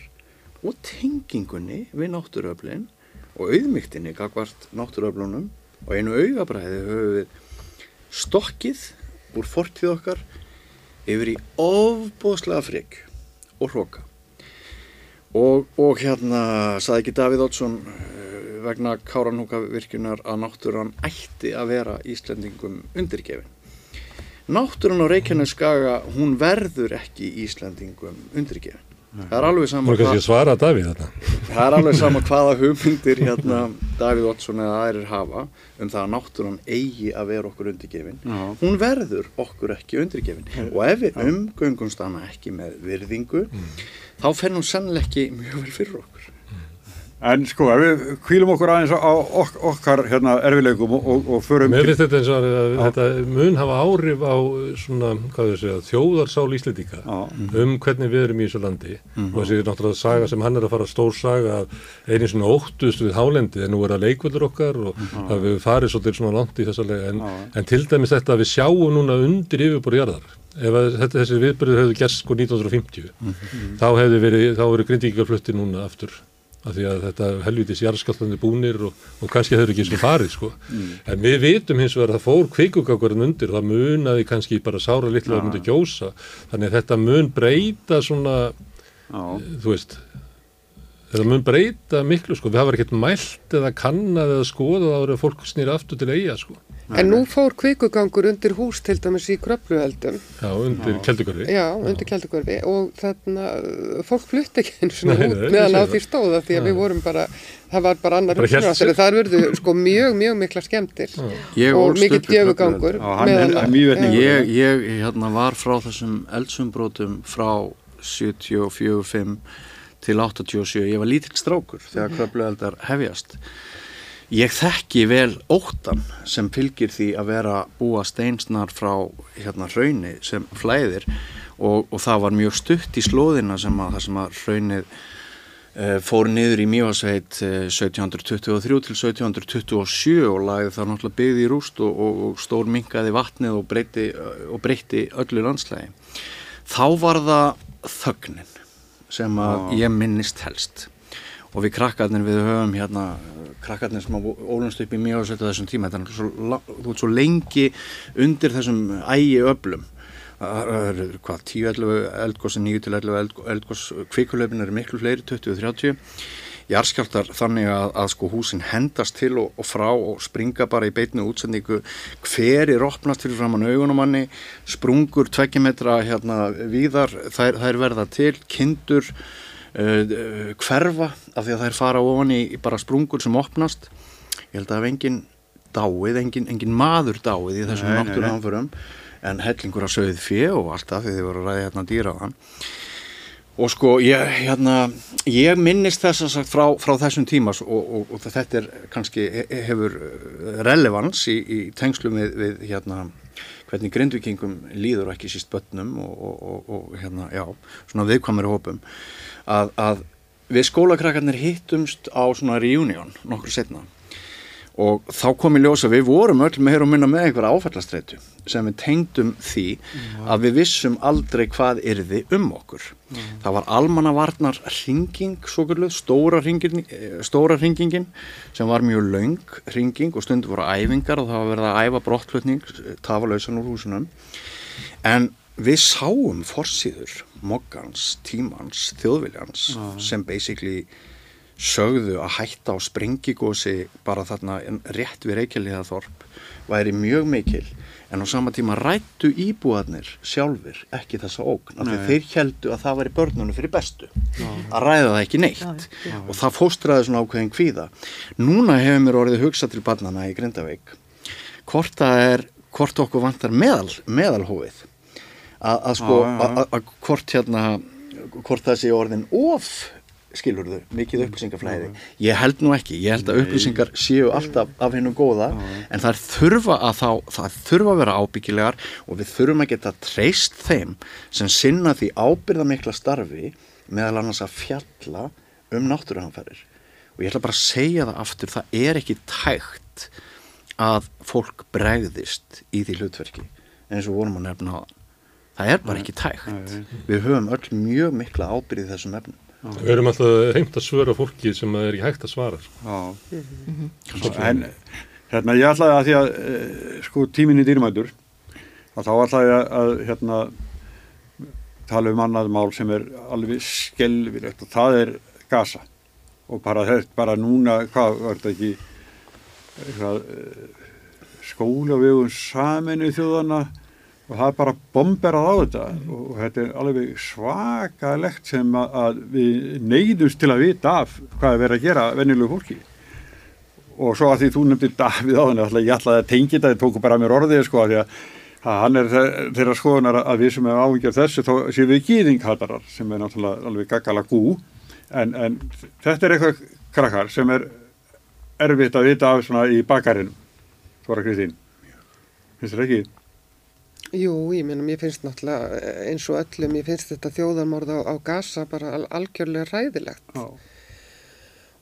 og tengingunni við náttúruöflin og auðmygtinni gagvart náttúruöflunum. Og einu auga bræði höfum við stokkið úr fortíð okkar yfir í ofbóðslega frigg og hróka og, og hérna saði ekki Davíð Oddsson eh, vegna Káranúka virkunar að náttúran ætti að vera Íslendingum undirgefin náttúran á Reykjaneskaga hún verður ekki Íslendingum undirgefin. Það er alveg sama kannski að svara Davíð þarna. það er alveg sama hvaða hugmyndir hérna Davíð Oddsson eða aðrir hafa um það að náttúran eigi að vera okkur undirgefin. Já. hún verður okkur ekki undirgefin. Og ef við umgöngumst hana ekki með virðingu þá fer hún sannlega ekki mjög vel fyrir okkur En sko, ef við kvílum okkur aðeins á ok okkar hérna, erfileikum og, og, og förum Mér finnst þetta eins og að þetta mun hafa áhrif á svona, hvað við segja, þjóðarsál Íslendinga. Já. um hvernig við erum í þessu landi. Og þessi náttúrulega saga sem hann er að fara stór saga að einu svona óttust við hálendi en nú er það leikvöldur okkar og það við farið svolítið svona langt í þessa lega en, en til dæmis þetta að við sjáum núna undir yfirbúri jarðar. Ef að þetta, þessi viðbyrður hefðu gerst sko 1950 þá hefðu verið, þá eru grindíkjarflutti núna aftur af því að þetta helvitis jarðskallandi búnir og, og kannski þau eru ekki sem farið sko. en við vitum hins vegar að það fór kveikugakurinn undir, það munaði kannski bara sára litlu að myndi gjósa þannig að þetta mun breyta svona Já. þú veist þetta mun breyta miklu sko, við hafa ekkert mælt eða kannað eða skoðað ára fólk snýra aftur til eiga sko, En nú fór kvikugangur undir hús til dæmis í kröpluheldum, já, undir keldugörfi já, undir kjaldugörfi og þarna uh, fólk flutti ekki eins og út meðan á því stóða því að við vorum bara, það var bara annar sig. það verðu sko mjög, mjög mikla skemmtir Ég og í djöfugangur. Ég, ég hérna, var frá þessum eldsumbrótum frá 74-5 til 87, ég var lítill strákur þegar kröflueldar hefjast. Ég þekki vel óttan sem fylgir því að vera búa steinsnar frá hérna hrauni sem flæðir og, og það var mjög stutt í slóðina sem að það sem að hraunið eh, fór niður í Mjóasveit eh, 1723 til 1727 og lagði það náttúrulega byggði í rúst og, og, og stór minkaði vatnið og breytti, og breytti öllu landslægi. Þá var það þögnin sem að ég minnist helst. Og við krakkarnir við höfum hérna krakkarnir sem að ólumst upp í Mjóasveit á þessum tíma, svo, la- þú ert svo lengi undir þessum ægi öflum. Það eru hvað 10-11 eldgósi 9-11 eldgós kvikulöfin eru miklu fleiri 20-30 jarðskjáltar þannig að, að sko húsin hendast til og, og frá og springa bara í beitnu útsendingu. Hver er opnast fyrir framann augunum manni? Sprungur tveggjumetra hérna víðar þær, þær verða til. Kindur uh, hverfa af því að þær fara ofan í, í bara sprungur sem opnast. Ég held að hef engin dáið, engin, engin maður dáið í þessum náttúruanförum en hellingur að sögð fjö og allt það því þið voru að ræði hérna dýraðan og sko ég, hérna, ég minnist þess að sagt frá, frá þessum tímas og, og, og þetta er kannski he- hefur eh, relevans í, í tengslum við, við hérna hvernig grindvikingum líður ekki síst börnum og, og, hérna, já, svona viðkvæmur hópum að, að við skólakrakkarnir hittumst á svona reunion nokkur setna og þá kom í ljós að við vorum öll meir og minna með einhverja áfallastreitu sem við tengdum því að við vissum aldrei hvað yrði um okkur. Það var almannavarnar ringing, stóra, hringin, stóra ringingin sem var mjög laung ringing og stundu voru æfingar og það var verið að æfa brottflutning tafalausan úr húsunum. En við sáum forsýður moggans, tímans, þjóðviljans sem basically sögðu að hætta á sprengigósi bara þarna rétt við Reykjavíðaþorp væri mjög mikil. En á sama tíma rættu íbúarnir sjálfur ekki þessa ógn af því þeir heldu að það væri börnunum fyrir bestu að ræða það ekki neitt. Og það fóstraði svona ákveðin kvíða. Núna hefur mér orðið hugsað til barnana í Grindavík hvort það er hvort okkur vantar meðal, meðalhófið. Að, sko Já, já, já. að hvort hérna hvort það sé orðin of skilur þau, mikið upplýsingaflæði. Ég held nú ekki, ég held að upplýsingar séu alltaf af hennu góða en það þurfa að þá, það þurfa að vera ábyggilegar og við þurfum að geta treyst þeim sem sinna því ábyrðamikla starfi meðal annars að fjalla um náttúruhanfærir og ég ætla bara að segja það aftur, það er ekki tægt að fólk bregðist í því hlutverki eins og vorum að nefna á það er bara ekki tægt við höfum öll mjög mikla ábyrði þessum efnum Við erum alltaf reynd að svöra fólki sem er ekki hægt að svara. sko. Já. En hérna ég ætlaði að því að eh, sko tíminni dýrmætur að þá ætlaði að, að hérna tala um annað mál sem er alveg skelvilegt og það er gasa og bara þetta, bara núna, hvað var þetta ekki eitthvað eh, skóla við um saminu þjóðana og það er bara bomberað á þetta. Og þetta er alveg svakalegt sem að, að við neyðumst til að vita af hvað er verið að gera venjulegu fólki. Og svo að því þú nefndir Davíð á henni ég ætlaði að tengja þetta, þið tóku bara mér orðið sko, að því að, hann er þe- þeirra skoðunar að við sem hefum áhengjað þessu þá séum við gýðinghatarar sem er náttúrulega alveg gaggala gú. En, en þetta er eitthvað krakkar sem er erfitt að vita af svona í bakarinn Svara Kristín finnst þér ekki? Jú, ég meina, mér finnst náttúrulega eins og öllum, ég finnst þetta þjóðarmorð á, á gasa bara al algjörlega ræðilegt. Já,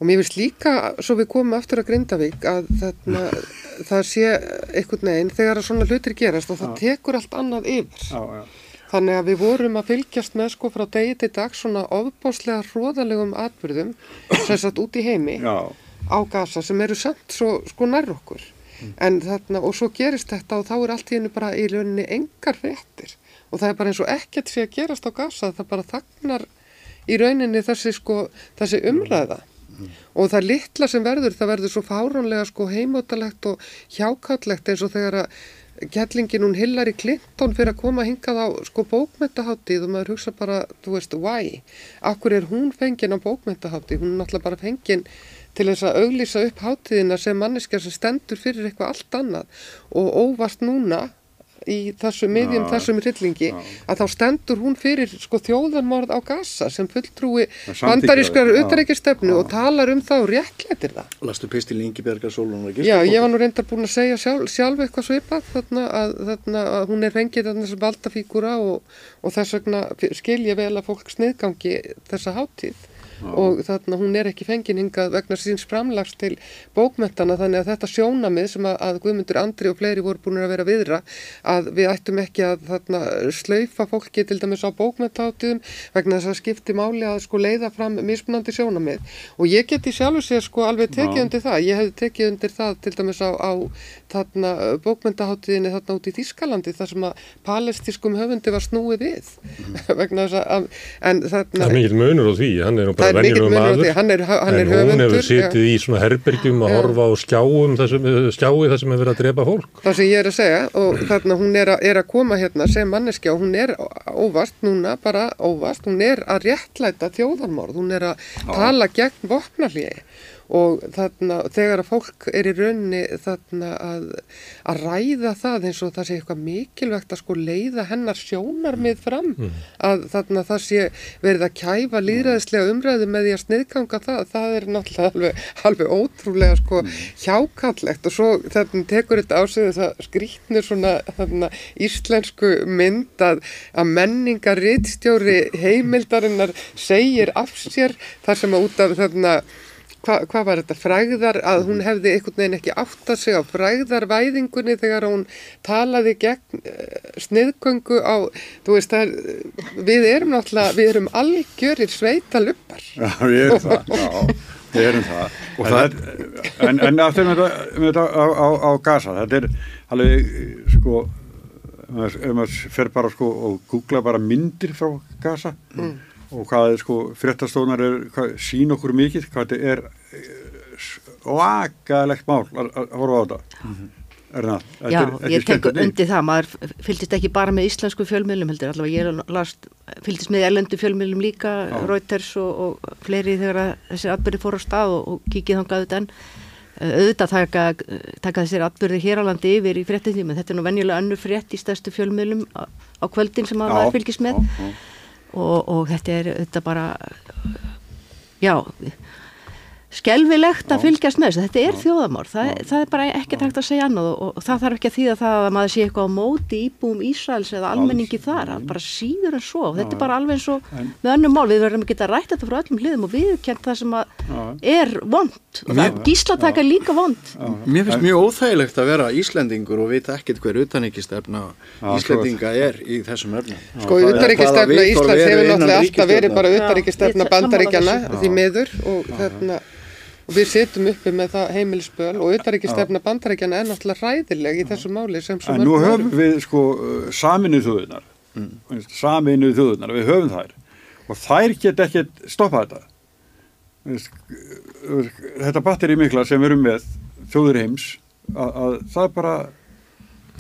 Og mér finnst líka, svo við komum aftur að Grindavík, að þarna, það sé einhvern veginn þegar að svona hlutir gerast og það tekur allt annað yfir. já, já, Þannig að við vorum að fylgjast með sko frá degi til dag svona ofbáslega hróðalegum atbyrðum sem satt út í heimi já, á gasa sem eru samt svo sko nær okkur. En þarna, og svo gerist þetta og þá er allt í hennu bara í rauninni engar réttir. Og það er bara eins og ekkert sé að gerast á gasa, það bara þagnar í rauninni þessi sko, þessi umræða. Og það litla sem verður, það verður svo fáránlega sko heimótalegt og hjákállegt eins og þegar að Gellingin hún Hillary Clinton fyrir að koma hingað á sko bókmyndaháttíð og maður hugsa bara, þú veist, why? Akkur er hún fengin á bókmyndaháttíð? Hún er náttúrulega bara fengin til þess að auglýsa upp háttíðina sem manneskja sem stendur fyrir eitthvað allt annað. Og óvart núna í þessu miðjum, Já, þessum rillingi, að þá stendur hún fyrir sko þjóðarmorð á Gaza sem fulltrúi bandarískar já. utaríkistefnu og talar um það og réttlætir það. Lastu pistil Ingibjörgar Sólun Já, ég var nú reyndar búin að segja sjálf, sjálf eitthvað svipað þarna að, þarna að hún er fengið þarna þessi valdafígura og, og þess vegna skil ég vel að fólk sniðgangi þessa hátíð og þarna hún er ekki fengin hingað vegna síns framlags til bókmentana þannig að þetta sjónamið sem að, að Guðmundur Andri og fleiri voru búin að vera viðra að við ættum ekki að þarna slaufa fólki til dæmis á bókmentaháttíðum vegna þess að skipti máli að sko leiða fram mismunandi sjónamið og ég geti sjálfur sér sko alveg tekið Já. undir það, ég hefði tekið undir það til dæmis á, á þarna bókmentaháttíðinni þarna út í Þískalandi þar sem að palestískum höfundi var snúið við. Vegna þess að en Það þarna er mikill munur á því, hann er nú Það bara er mikill munur á maður. Því, hann er, hann er en hún höfundur. hefur sitið í svona herbergjum að horfa á skjáum þessum, skjái þar sem er verið að drepa fólk. Það sem ég er að segja og þarna hún er að, er að koma hérna sem manneskja og hún er óvast núna bara óvast, hún er að réttlæta þjóðarmorð, hún er að tala gegn vopnarlíði og þarna þegar að fólk er í raunni þarna að, að ræða það eins og það sé eitthvað mikilvægt að sko leiða hennar sjónarmið fram að þarna það sé verið að kæfa líðræðislega umræðu með því að sniðganga það, það er náttúrulega alveg, alveg ótrúlega sko hjákallegt. Og svo þarna tekur þetta á sig það skrýtnir svona þarna íslensku mynd að, að menningar rittstjóri heimildarinnar segir af sér þar sem að út af þarna Hva, hvað var þetta, frægðar, að hún hefði einhvern veginn ekki áttað sig á frægðarvæðingunni þegar hún talaði gegn uh, sniðgöngu á, þú veist, það er, við erum náttúrulega, við erum algjörir sveita luppar. já, við erum það já, við erum það. Og það er, en, en aftur með þetta, með þetta á, á, á gasa, þetta er alveg, sko ef maður, fer bara sko og googla bara myndir frá gasa og hvað er sko, fréttastónar er, hvað, sín okkur mikið, hvað þetta er svakalegt mál að að horfa á þetta. Er það, þetta Já, er ég tek undir það, maður fylgist ekki bara með íslensku fjölmiðlum heldur, allavega ég last, fylgist með ellendu fjölmiðlum líka, Já. Reuters og, og fleiri þegar þessi atbyrði fór á stað og, og kikið þangað en eh, auðvitað taka, taka þessir atbyrði hér á landi yfir í fréttin þetta er nú venjulega önnur frétt í stærstu fjölmiðlum á, á kvöldin sem maður fylgist með. Já. Og, og þetta er þetta bara já skelvilegt að fylgjast með þessu, þetta er þjóðamár það, það er bara ekkert hægt að segja annað og, og það þarf ekki að þýða það að maður sé eitthvað á móti íbúum Ísraels eða almenningi þar. það bara síður en svo, þetta er bara alveg eins og með önnum mál, við verðum að geta rætt þetta frá öllum hliðum og viðkjent það sem að er vond og það er gíslataka líka vond Mér finnst mjög óþægilegt að vera Íslendingur og vita ekkert hver utanríkistefna Já, Íslendinga er í þessum öfnum. Sko, Og við setjum uppi með það heimilisböl og utanríkistefna bandaríkjana er náttúrulega hræðileg í þessu máli sem svo En nú höfum við sko saminuð þjóðunar, mm. saminuð þjóðunar, við höfum þær og þær get ekki stoppa þetta. Þetta batteri mikla sem við erum með þjóður heims, að, að það er bara,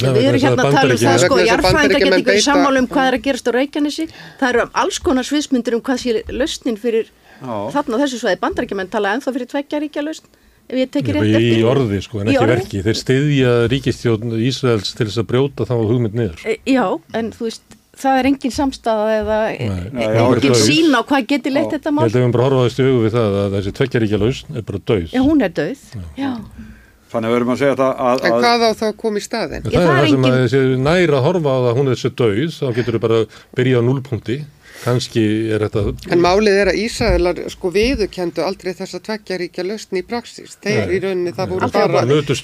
Við erum hérna að tala um það sko, Bandaríkjamenn geta ekki sammála um hvað er að gerast á Reykjanesi. Það eru alls konar sviðsmyndir um hvað sé lausnin fyrir Já. þarna á þessu svæði. Bandaríkjamenn tala ennþá fyrir tveggja ríkja lausn, ef ég tekir Já, rétt í eftir. orði sko, en Í ekki verki þeir styðja ríkistjórn Ísraels til þess að brjóta þá hugmynd niður E, Já, en þú veist, það er engin samstaða eða Nei. Nei, já, engin sín á hvað geti leitt þetta Ég mál. held að við bara horfaðist í augu við það að þessi tveggjaríkja lausn er bara döið. Já, hún er döð. Já. Þannig að við erum að segja þetta að, En að hvað á þá að koma í staðin? Já, það það er það sem engin- að þessi næra að horfa á það að hún er þessi döið, þá getur við bara byrjað á núlpunkti. Kanski er þetta... En málið er að Ísraelar sko viðukendu aldrei þess að tveggja ríkja lausn í praxis. Þeir Nei. í rauninni það voru Aldrei. bara til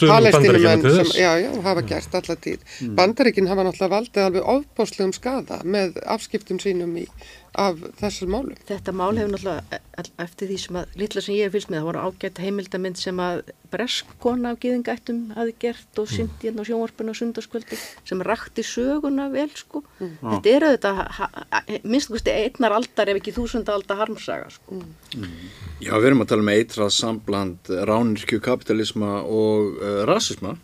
sem, já, já, hafa gert alla tíð. Mm. Bandaríkin hafa náttúrulega valdið alveg ofbáslegum skada með afskiptum sínum í, af þessum málum. Þetta mál hefur náttúrulega e- e- eftir því sem að, litla sem ég hef fylgst með, það voru ágætt heimildamind sem að breskona af gyðingættum hafi gert og syndi hérna á sjónvarpinu á sundarskvöldi sem rakti söguna vel sko. Þetta er auðvitað minnst kosti einnar aldar ef ekki þúsund aldar harmsaga sko. Já, við erum að tala um eitrað sambland ránirkju kapitalisma og uh, rasisma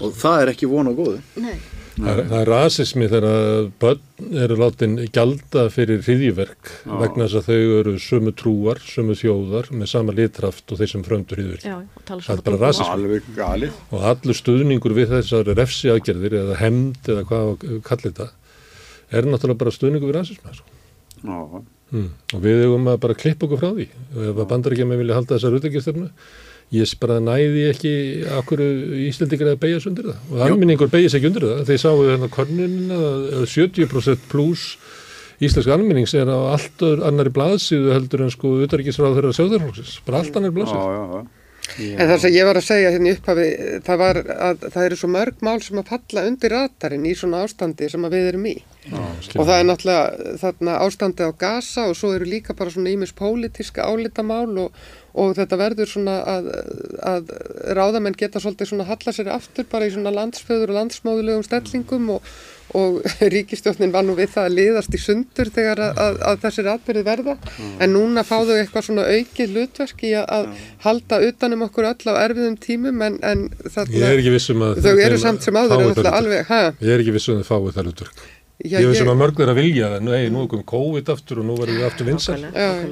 og það er ekki von á góðu. Nei. Það er, það er rasismi þegar börn eru látin gjalda fyrir hriðjverk vegna þess að þau eru sömu trúar, sömu þjóðar með sama litraft og þeir sem fröndur hriðjverk. Já, og Það er bara rasismi. Og allur stuðningur við þessar refsi aðgerðir eða hemd eða hvað kallir þetta er náttúrulega bara stuðningur við rasismi. Sko. Já, Mm. Og við eigum að bara klippa okkur frá því. Og ef að bandarækjum vilja halda þessar utengjastöfnu, ég bara næði ekki akkur Íslendingar að beigja undir það. Og alminningur beigja sig ekki undir það. Þeir sáu þennan konunina að 70% pluss íslensk alminnings er á allt annari blaðsíðu heldur en sko utanríkisráð þeirra sjóðarflóksins. Bara allt annari já, blaðsíðu. já, já. En það sem ég var að segja hérna í upphafi, það var að það eru svo mörg mál sem að falla undir ratarinn í svona ástandi sem að við erum í. Og það er náttúrulega þarna ástandi á Gaza og svo eru líka bara svona ímis pólitíska álitamál og, og þetta verður svona að, að ráðamenn geta svolítið svona halla sér aftur bara í svona landsföður og landsmóðulegum stellingum og, og ríkistjóknin var nú við það að liðast í sundur þegar að, að, að þessir atbyrði verða en núna fá þau eitthvað svona aukið hlutverk í að, að halda utanum okkur öll á erfiðum tímum en, en Ég þarna, er ekki vissum að þau eru samt sem áður er alveg? Ég er ekki vissum að þau fáið það hlutverk. Já, Ég vissum að mörg þeirra vilja það. Nei, nú er komið COVID aftur og nú verður við aftur vinsar.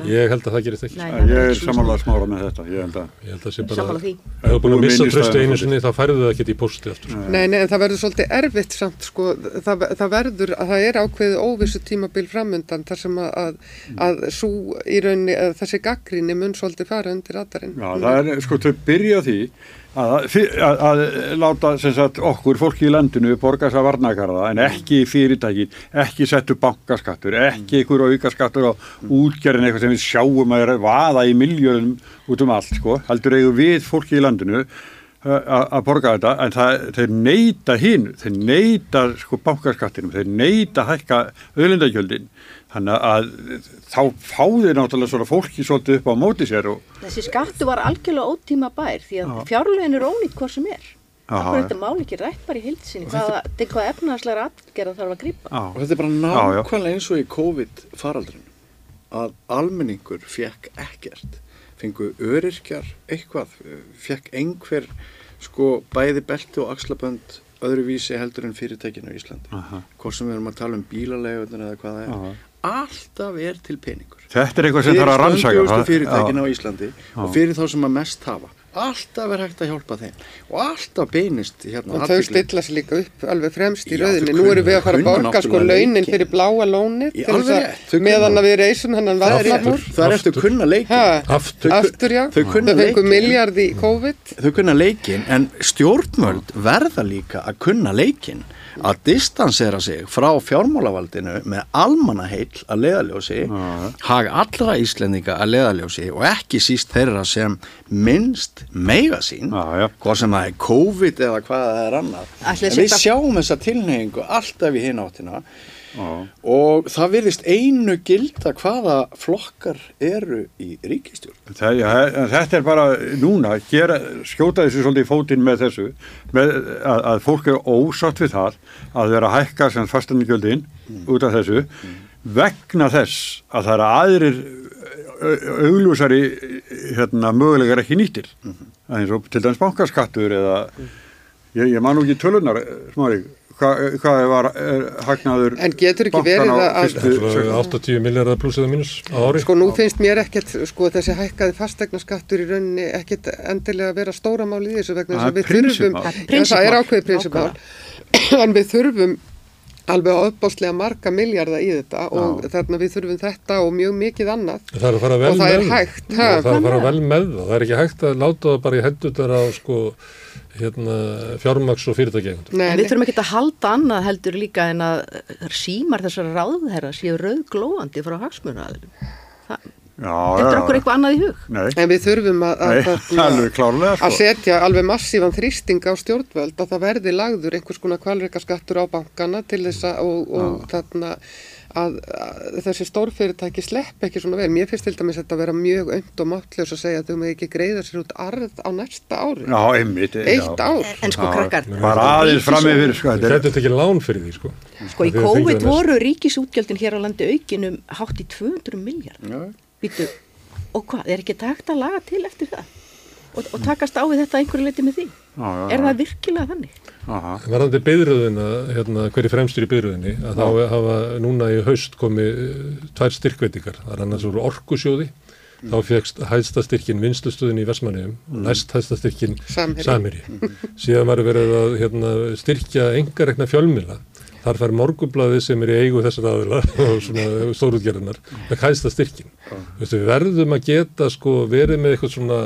Ég held að það gerist ekki. Nei, Ég er svo samanlega smára með þetta, ég held að. Ég held að það sé bara... Sammála því. Ef þú er búin að missa tröstu einu sinni þá færðu það ekki í posti aftur. Nei, nei, en það verður svolítið erfitt samt, sko, það, það verður, að það er ákveðið óvissu tímabil framundan þar sem að, að, að sú í rauninni, að þessi gaggrinni mun svolítið fara undir radarinn. Já, það er, sko, þau byrja á því að, að, að láta sagt, okkur, fólki í landinu, borga þess að varnakarða, en ekki fyrirtækin, ekki settu bankaskattur, ekki ykkur aukaskattur á útgerðin eitthvað sem við sjáum að vaða í miljóðum út um allt, sko, heldur eigum við fólki í landinu uh, að borga þetta, en það, þeir neyta hinn, þeir neyta sko bankaskattinum, þeir neyta hækka auðlindagjöldin, þannig að þá fá þeir náttúrulega svona fólki svolítið upp á móti sér og Þessi skattu var algjörlega ótíma bær því að fjárlegin er ónýtt hvað sem er. Er já. þetta mál ekki rætt bara í heilsinni, hvaða, til hvað efnaðslega atgerða þarf að grípa. Já. Og þetta er bara nákvæmlega eins og í COVID-faraldrinu að almenningur fekk ekkert, fengu öryrkjar eitthvað, fekk einhver sko bæði belti og axlabönd öðruvísi heldur en fyrirtækinu í Íslandi. Hvort sem við erum að tala um bílalegunar eða hvað það er. Aha. Alltaf er til peningur. Þetta er eitthvað sem þarf að rannsaka. stöndugust það- fyrirtækin já. á Íslandi og fyrir þá sem að mest hafa. Alltaf er hægt að hjálpa þeim og alltaf beinist hérna Og þau stilla sér líka upp alveg fremst í rauðinni. Nú erum við að fara að borga sko launin fyrir bláa að meðan að við reysum hennan er eftir, það er eftir Aftur. kunna leikin. Ha, Aftur. aftur já, Þau kunna þau fengu leikinn. miljard í COVID. Þau kunna leikin en stjórnmöld verða líka að kunna leikin að distansera sig frá fjármálavaldinu með almannaheill að leiðaljósi, hag allra Íslendinga að leiðaljósi og ekki síst þeirra sem minnst meiga sín, Já, já. hvað sem það er COVID eða hvað það er annað. Ætli En sé við sjáum þessa tilneyingu alltaf í hinn Já. og það virðist einu gilda hvaða flokkar eru í ríkistjórn. Það, ja, þetta er bara núna, gera, skjóta þessu svolítið í fótinn með þessu, með, að, að fólk er ósátt við það að vera að hækka sem fastanigjöldin út af þessu vegna þess að það eru aðrir au- augljósari hérna, mögulegar ekki nýttir. Mm eins og til dæmis bankaskattur eða ég, ég man nú ekki tölunar smári, hvað hva var er, hagnaður En getur ekki verið að- sex- 80 miljardar pluss eða mínus á ári. Sko nú finnst mér ekkert, sko þessi hækkaði fastegnaskattur í rauninni ekkert endilega að vera stóramál í þessu vegna þess Það að er ákveðið prinsipmál, en við þurfum alveg ofbáslega marga miljarda í þetta og þarna við þurfum þetta og mjög mikið annað Það er að fara vel Og það er með hægt, það. er að fara vel með það. Það er ekki hægt að láta það bara í hendutar á sko, hérna, fjármaks og En við nei. þurfum ekki að halda annað heldur líka en að símar þessara ráðherra séu rauðglóandi frá hagsmunaðilum. Þetta já, okkur eitthvað annað í hug. Nei, En við þurfum að, að, nei, klárlega að sko. setja alveg massífan þrýsting á stjórnvöld að það verði lagður einhvers konar kvalreikaskattur á bankana til þess að og, og þarna að, að þessi stórfyrirtæki slepp ekki svona vel. Mér finnst til dæmis þetta að vera mjög önd og máttljós að segja að þau með ekki greiða sér út arð á næsta ári. Já, einmitt. Eitt já. ár. En sko krakkar, Bara aðeins fram yfir sko. Þetta er- getur ekki lán fyrir því, sko. sko í COVID voru ríkisútgjöldin hér á landi aukinum hátt í 200 miljard. Já. Býtu, og hvað, er ekki takt að laga til eftir það? Og, og takast á við þetta einhverju leiti með því? Já, já, Er já. það virkilega þannig? Aha. Varðandi byðröðina, hérna, hverju fremstur í byðröðinni, að þá hafa núna í haust komið eh, tvær styrkveitingar. Það er annars úr orkusjóði, þá fegst hæðsta styrkin vinslustöðin í Vestmanniðum og næst hæðsta styrkin Samherji. Samherji. Síðan var verið að hérna, styrkja engarekna fjölmila. Þar fær morgublaði sem er í eigu þessar aðila og svona stórútgerðinar með hæðsta styrkin. Við verðum að geta sko verið með eitthvað svona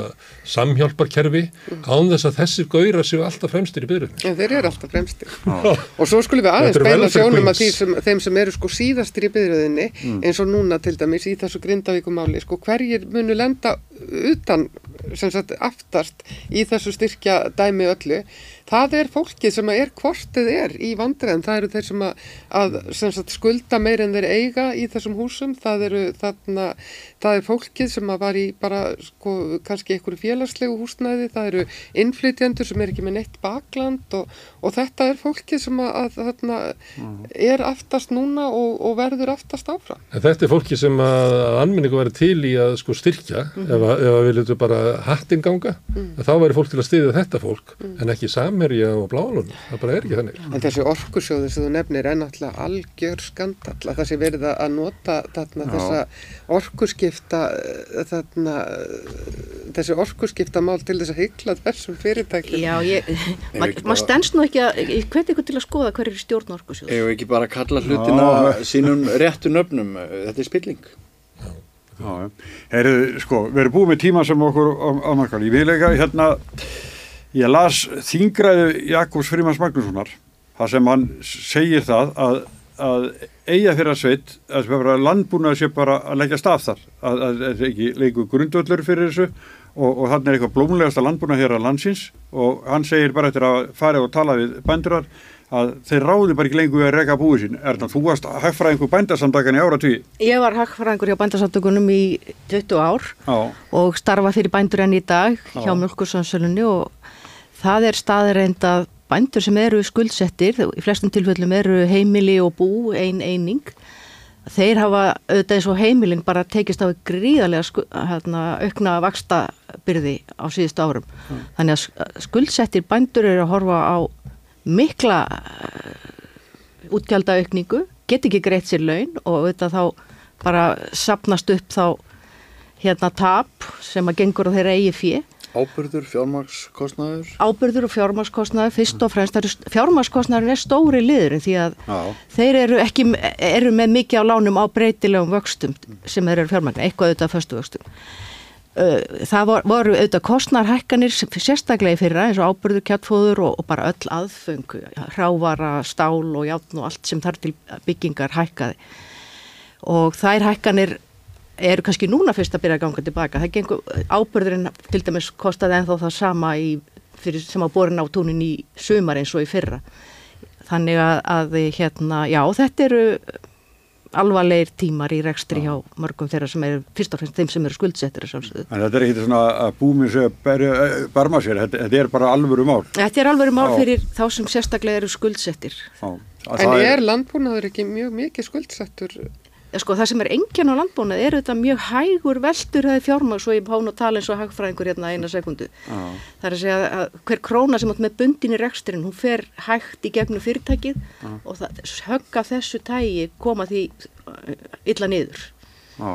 samhjálparkerfi án þess að þessir gaurar séu alltaf fremstir í byrjunni. En þeir eru alltaf fremstir. Og svo skulum við aðeins beina sjónum að sem, þeim sem eru sko síðastir í byggðröðinni eins og núna til dæmis í þessu grindavíkumáli sko hverjir munu lenda utan sem sagt aftast í þessu styrkja dæmi öllu það er fólkið sem er hvortið er í vandræðin, það eru þeir sem að, að sem sagt, skulda meir en þeir eiga í þessum húsum, það eru þarna, það er fólkið sem að var í bara sko kannski einhverju félagslegu húsnæði, það eru innflytjendur sem er ekki með neitt bakland og, og þetta er fólkið sem að, að þarna er aftast núna og, og verður aftast áfram. En þetta er fólki sem að að almenningu væri til í að sko styrkja ef, að, ef að við letum bara hattin ganga. Að þá væri fólk til að styðja þetta fólk en ekki samherja og blálun það bara er ekki þannig. En þessi orkusjóði sem þú nefnir er náttúrulega algjör skandall að það sé verið að- að nota þarna, Já. þessa orkuskipta eh, þarna, eh, þessi orkuskipta mál til þess að hyggla þessum fyrirtækjum. Já, maður ma stendst nú ekki að, ég hveti ykkur til að skoða hverju er stjórn orkusjóðs. Ef ekki bara að kalla hlutina sínum réttu nöfnum, þetta er spilling. Já, já. Heyrðu, sko, við erum búið með tíma sem okkur ámarkar. Ég vil ekki hérna, ég las þingræðu Jakobs Frímans Magnússonar, það sem hann segir það að, að eiga fyrir að sveit, að landbúnaði sé bara að leggja staf þar, að það ekki leiku grundvöllur fyrir þessu og, og þannig er eitthvað blómlegasta landbúnað hér að landsins og hann segir bara eftir að fara og tala við bændurar að þeir ráði bara ekki lengur við að reka búið sín. Er það, þú varst hagfræðingur bændasamdagan í ára tíu? Ég var hagfræðingur hjá bændasamtökunum í 20 ár Já. og starfa fyrir bændur enn í dag hjá Já. mjölkursannsölunni og það er staðreind að bændur sem eru skuldsettir, í flestum tilfellum eru heimili og bú ein eining, þeir hafa auðvitað eins og heimilin bara tekist á gríðarlega hérna, aukna vaksta byrði á síðustu árum. Þannig að sk- skuldsettir bændur eru að horfa á mikla uh, útgjaldaaukningu, get ekki greitt sér laun og auðvitað þá bara sapnast upp þá hérna tap sem að gengur á þeirra eigi fjö Ábyrður, fjármakskostnaður. ábyrður og fjármaskostnaður fyrst og fremst, fjármaskostnaður er stóri liðurinn því að Já. þeir eru ekki, eru með mikið á lánum á breytilegum vöxtum sem þeir eru fjármagna, eitthvað auðvitað föstu vöxtum Uh, það vor, voru auðvitað kostnarhækkanir sérstaklega í fyrra eins og ábyrður, kjartfóður og, og bara öll aðföng hrávara, stál og játn og allt sem þar til byggingar hækkaði og þær hækkanir eru kannski núna fyrst að byrja að ganga tilbaka. Það gengur, ábyrðurinn til dæmis kostaði ennþá það sama í, fyrir, sem að borin á túnin í sumar eins og í fyrra. Þannig að, að hérna, já, þetta eru alvarlegir tímar í rekstri hjá mörgum þeirra sem eru, fyrst og fremst þeim sem eru skuldsettir þetta er ekki svona að búmið sér berja, barma sér, þetta, þetta er bara alvöru mál. Þetta er alveg mál Já. fyrir þá sem sérstaklega eru skuldsettir. Já. En er landbúnaður ekki mjög mikið skuldsettur? Sko, það sem er engjan á landbúnað er þetta mjög hægur veldur það er fjármag svo ég hán og tala eins og hagfræðingur hérna eina sekundu. Já. Það er að segja að hver króna sem átt með bundin í reksturinn, hún fer hægt í gegnum fyrirtækið og það, högg af þessu tægi koma því uh, illa niður. Já.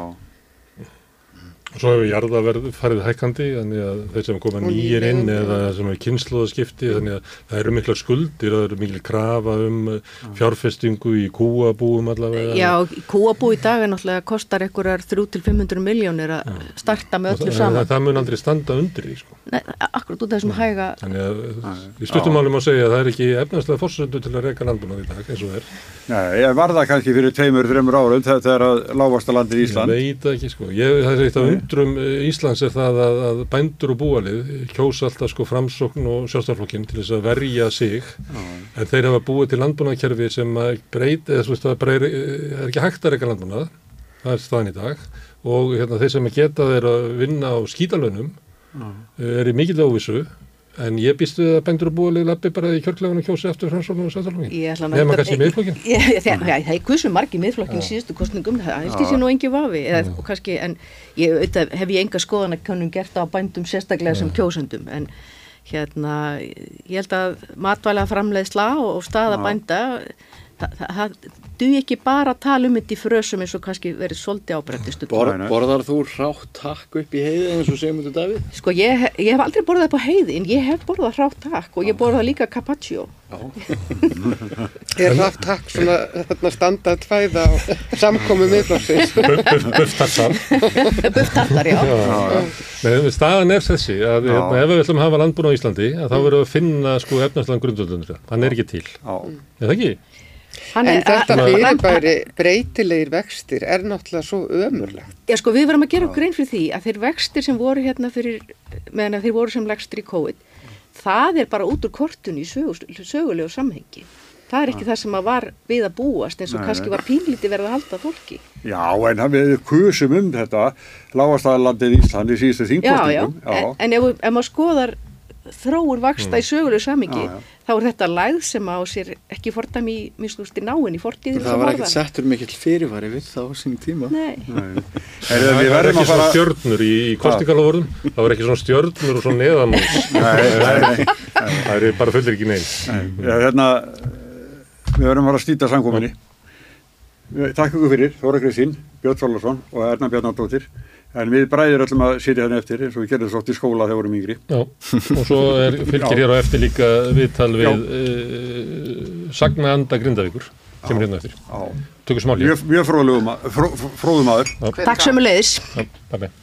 Svo hefur jarðaverð farið hækkandi, þannig að þeir sem koma nýjir inn eða sem er kynnslóðaskipti, þannig að það eru mikla skuldir, það eru mikla krafa um eh, fjárfestingu í kúabúum allavega. Já, kúabú í dag er náttúrulega kostar einhverjar 300-500 miljónir að starta með öllu það, saman. það mun aldrei standa undir því, sko. Nei, akkurat út af þessum hæga, Þannig að í stuttumálum að segja að það er ekki efnarslega fórsöndu til að reyka landbúnað í dag, eins og er. Nei, ég var það kannski fyrir tveimur, þreimur árum þegar lágvasta landið Ég Ísland. veit það ekki, sko. Ég, það er eitt af undrum eh, Íslands er það að, að bændur og búalið kjósa alltaf sko framsókn og sjálfstaflokkin til þess að verja sig. En þeir hafa búið til landbúnaðkerfi sem breyt, eða svo veist að breyri, er ekki hægt að reyka landbúnað, það er staðan í dag. Og hérna, þeir sem að geta þeir að vinna á skítalönum er í mikill óvissu en ég býst við að bændur og búalið lappi bara í kjörklefunum kjósi eftir framsókn og sjálfstaflokkin. ég ætla eftir-. Ég- ég- Það er hversu margi miðflokkin síðustu kostningum, það held ég sé nú engi vafi, eða kannski, en ég auðvitað hef ég enga skoðan að kannum gert á bændum sérstaklega sem kjósendum, en hérna, ég held að matvælega framleiðsla og, og staða bænda, það, það, það duði ekki bara að tala um þetta í frösum eins og kannski verið svolítið ábreytist. Bor, borðar þú rátt takk upp í heiði eins og segjum þetta Davíð? Sko, ég, ég hef aldrei borðað upp á heiði, en ég hef borðað hrátt takk og ég borðað líka carpaccio. Er það takk svona þarna standað tvæða á samkomi miðflokksins? Bufftartar. Bufftartar, já. Nei, staðan er þessi að hérna, ef við ætlum að hafa landbúna á Íslandi að þá verðum við að finna sko efnarslan grundvöldundur hann er ekki til, Já, er það ekki? Hann En er- þetta fyrirbæri breytilegir vextir er náttúrulega svo ömurlegt. Já sko við verðum að gera grein fyrir því að þeir vextir sem voru hérna fyrir, meðan þeir voru sem legstir í COVID, það er bara út úr kortun í sögu, sögulegu samhengi. Það er ekki það sem að var við að búast eins og Nei, kannski var pínlítið verið að halda fólki. já en það við kusum um þetta lágvasta landið Ísland í síðustu Já, já, þingkostningum. en, en ef, ef maður skoðar þróur vaksta í sögulegu samhengi, Já, já. þá er þetta lægð sem á sér ekki fordæmi í, minnst þú veist, í náinn í fortíðin Það var ekkert settur mikill fyrirvari við þá sín tíma. Nei, Það við er verðum ekki að svona fara stjörnur í, í kostingalofurðum, það var ekki svona stjörnur og svona neðamús, Nei, nei, nei. það er bara fullir ekki neins. Já, hérna, við verðum að stýta samkominni. Takk ykkur fyrir, Þóra Kristín, Björn Þorlarsson og Erna Bjarnardóttir. En við bræðir öllum að sitja hérna eftir eins og við gerðum svo oft í skóla þegar við vorum yngri. Já, og svo er, fylgir hér á eftir líka viðtal við uh, Sagnaanda Grindavíkur, kemur hérna eftir. Já. Tökum smál hér. Mjög, fróðum aður. takk sömu leiðis. Já, bye bye.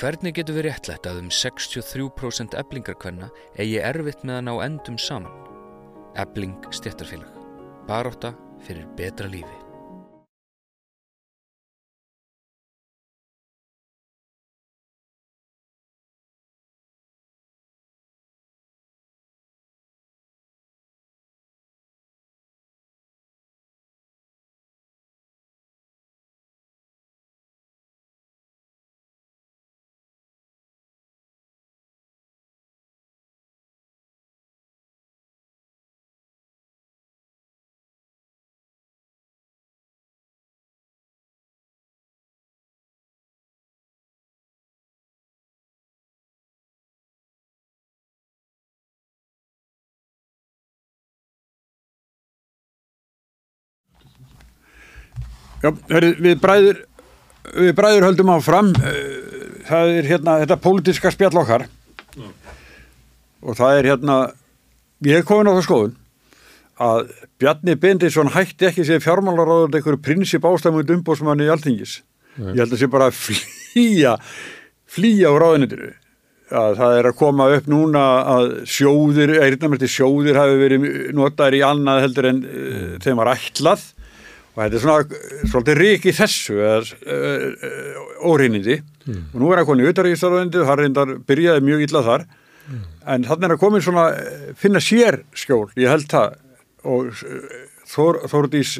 Hvernig getur við réttlætt að um 63% eblingarkvenna eigi erfitt með að ná endum saman? Ebling stjættarfélag. Baróta fyrir betra lífi. Já, herri, við bræður, við bræður höldum áfram. Eh, Það er hérna, þetta pólitíska spjall okkar. Og það er hérna, ég hef komin á það skoðun að Bjarni Bendisson hætti ekki sér fjármálaráður einhverju prinsip ástæðmund umbóðsmanni í Alþingis. Ég held að sé bara að flýja, flýja á ráðunitinu. Að það er að koma upp núna að sjóðir, eirnamerti sjóðir hafi verið notaðir í annað heldur en uh, þeim var ætlað og þetta er svona svolítið rík í þessu uh, uh, óreinindi og nú er að koni auðvitaðríkistaröðindi það reyndar byrjaði mjög illa þar. En þannig er að komin svona eh, finna sér skjól, ég held það. Og eh, Þór, Þórdís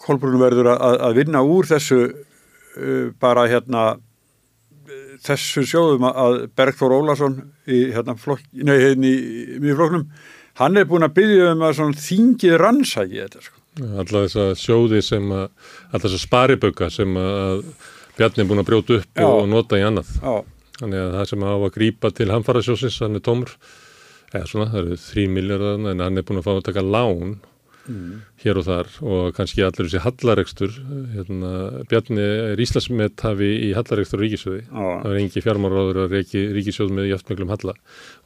Kolbrún verður að, að vinna úr þessu uh, bara hérna þessu sjóðum að- Bergþór Ólason í hérna flokk, nei, hérna í miðflokknum, hann er búin að byggja um að þingið rannsæki þetta sko. Alla þessa sjóði sem að, alla þessa sparibögga sem að Bjarni er búin að brjóta upp Já. og nota í annað. Já, Þannig að það sem á að grípa til hamfarasjósins, hann er tómur, eða svona, það eru þrý miljardar, en hann er búin að fá að taka lán hér og þar og kannski allir þessi hallarekstur, hérna, Bjarni er Íslandsmethafi í hallarekstur og ríkisjóði. Já. Það er engi fjármáráður að reiki ríkisjóð með jaftmöglum halla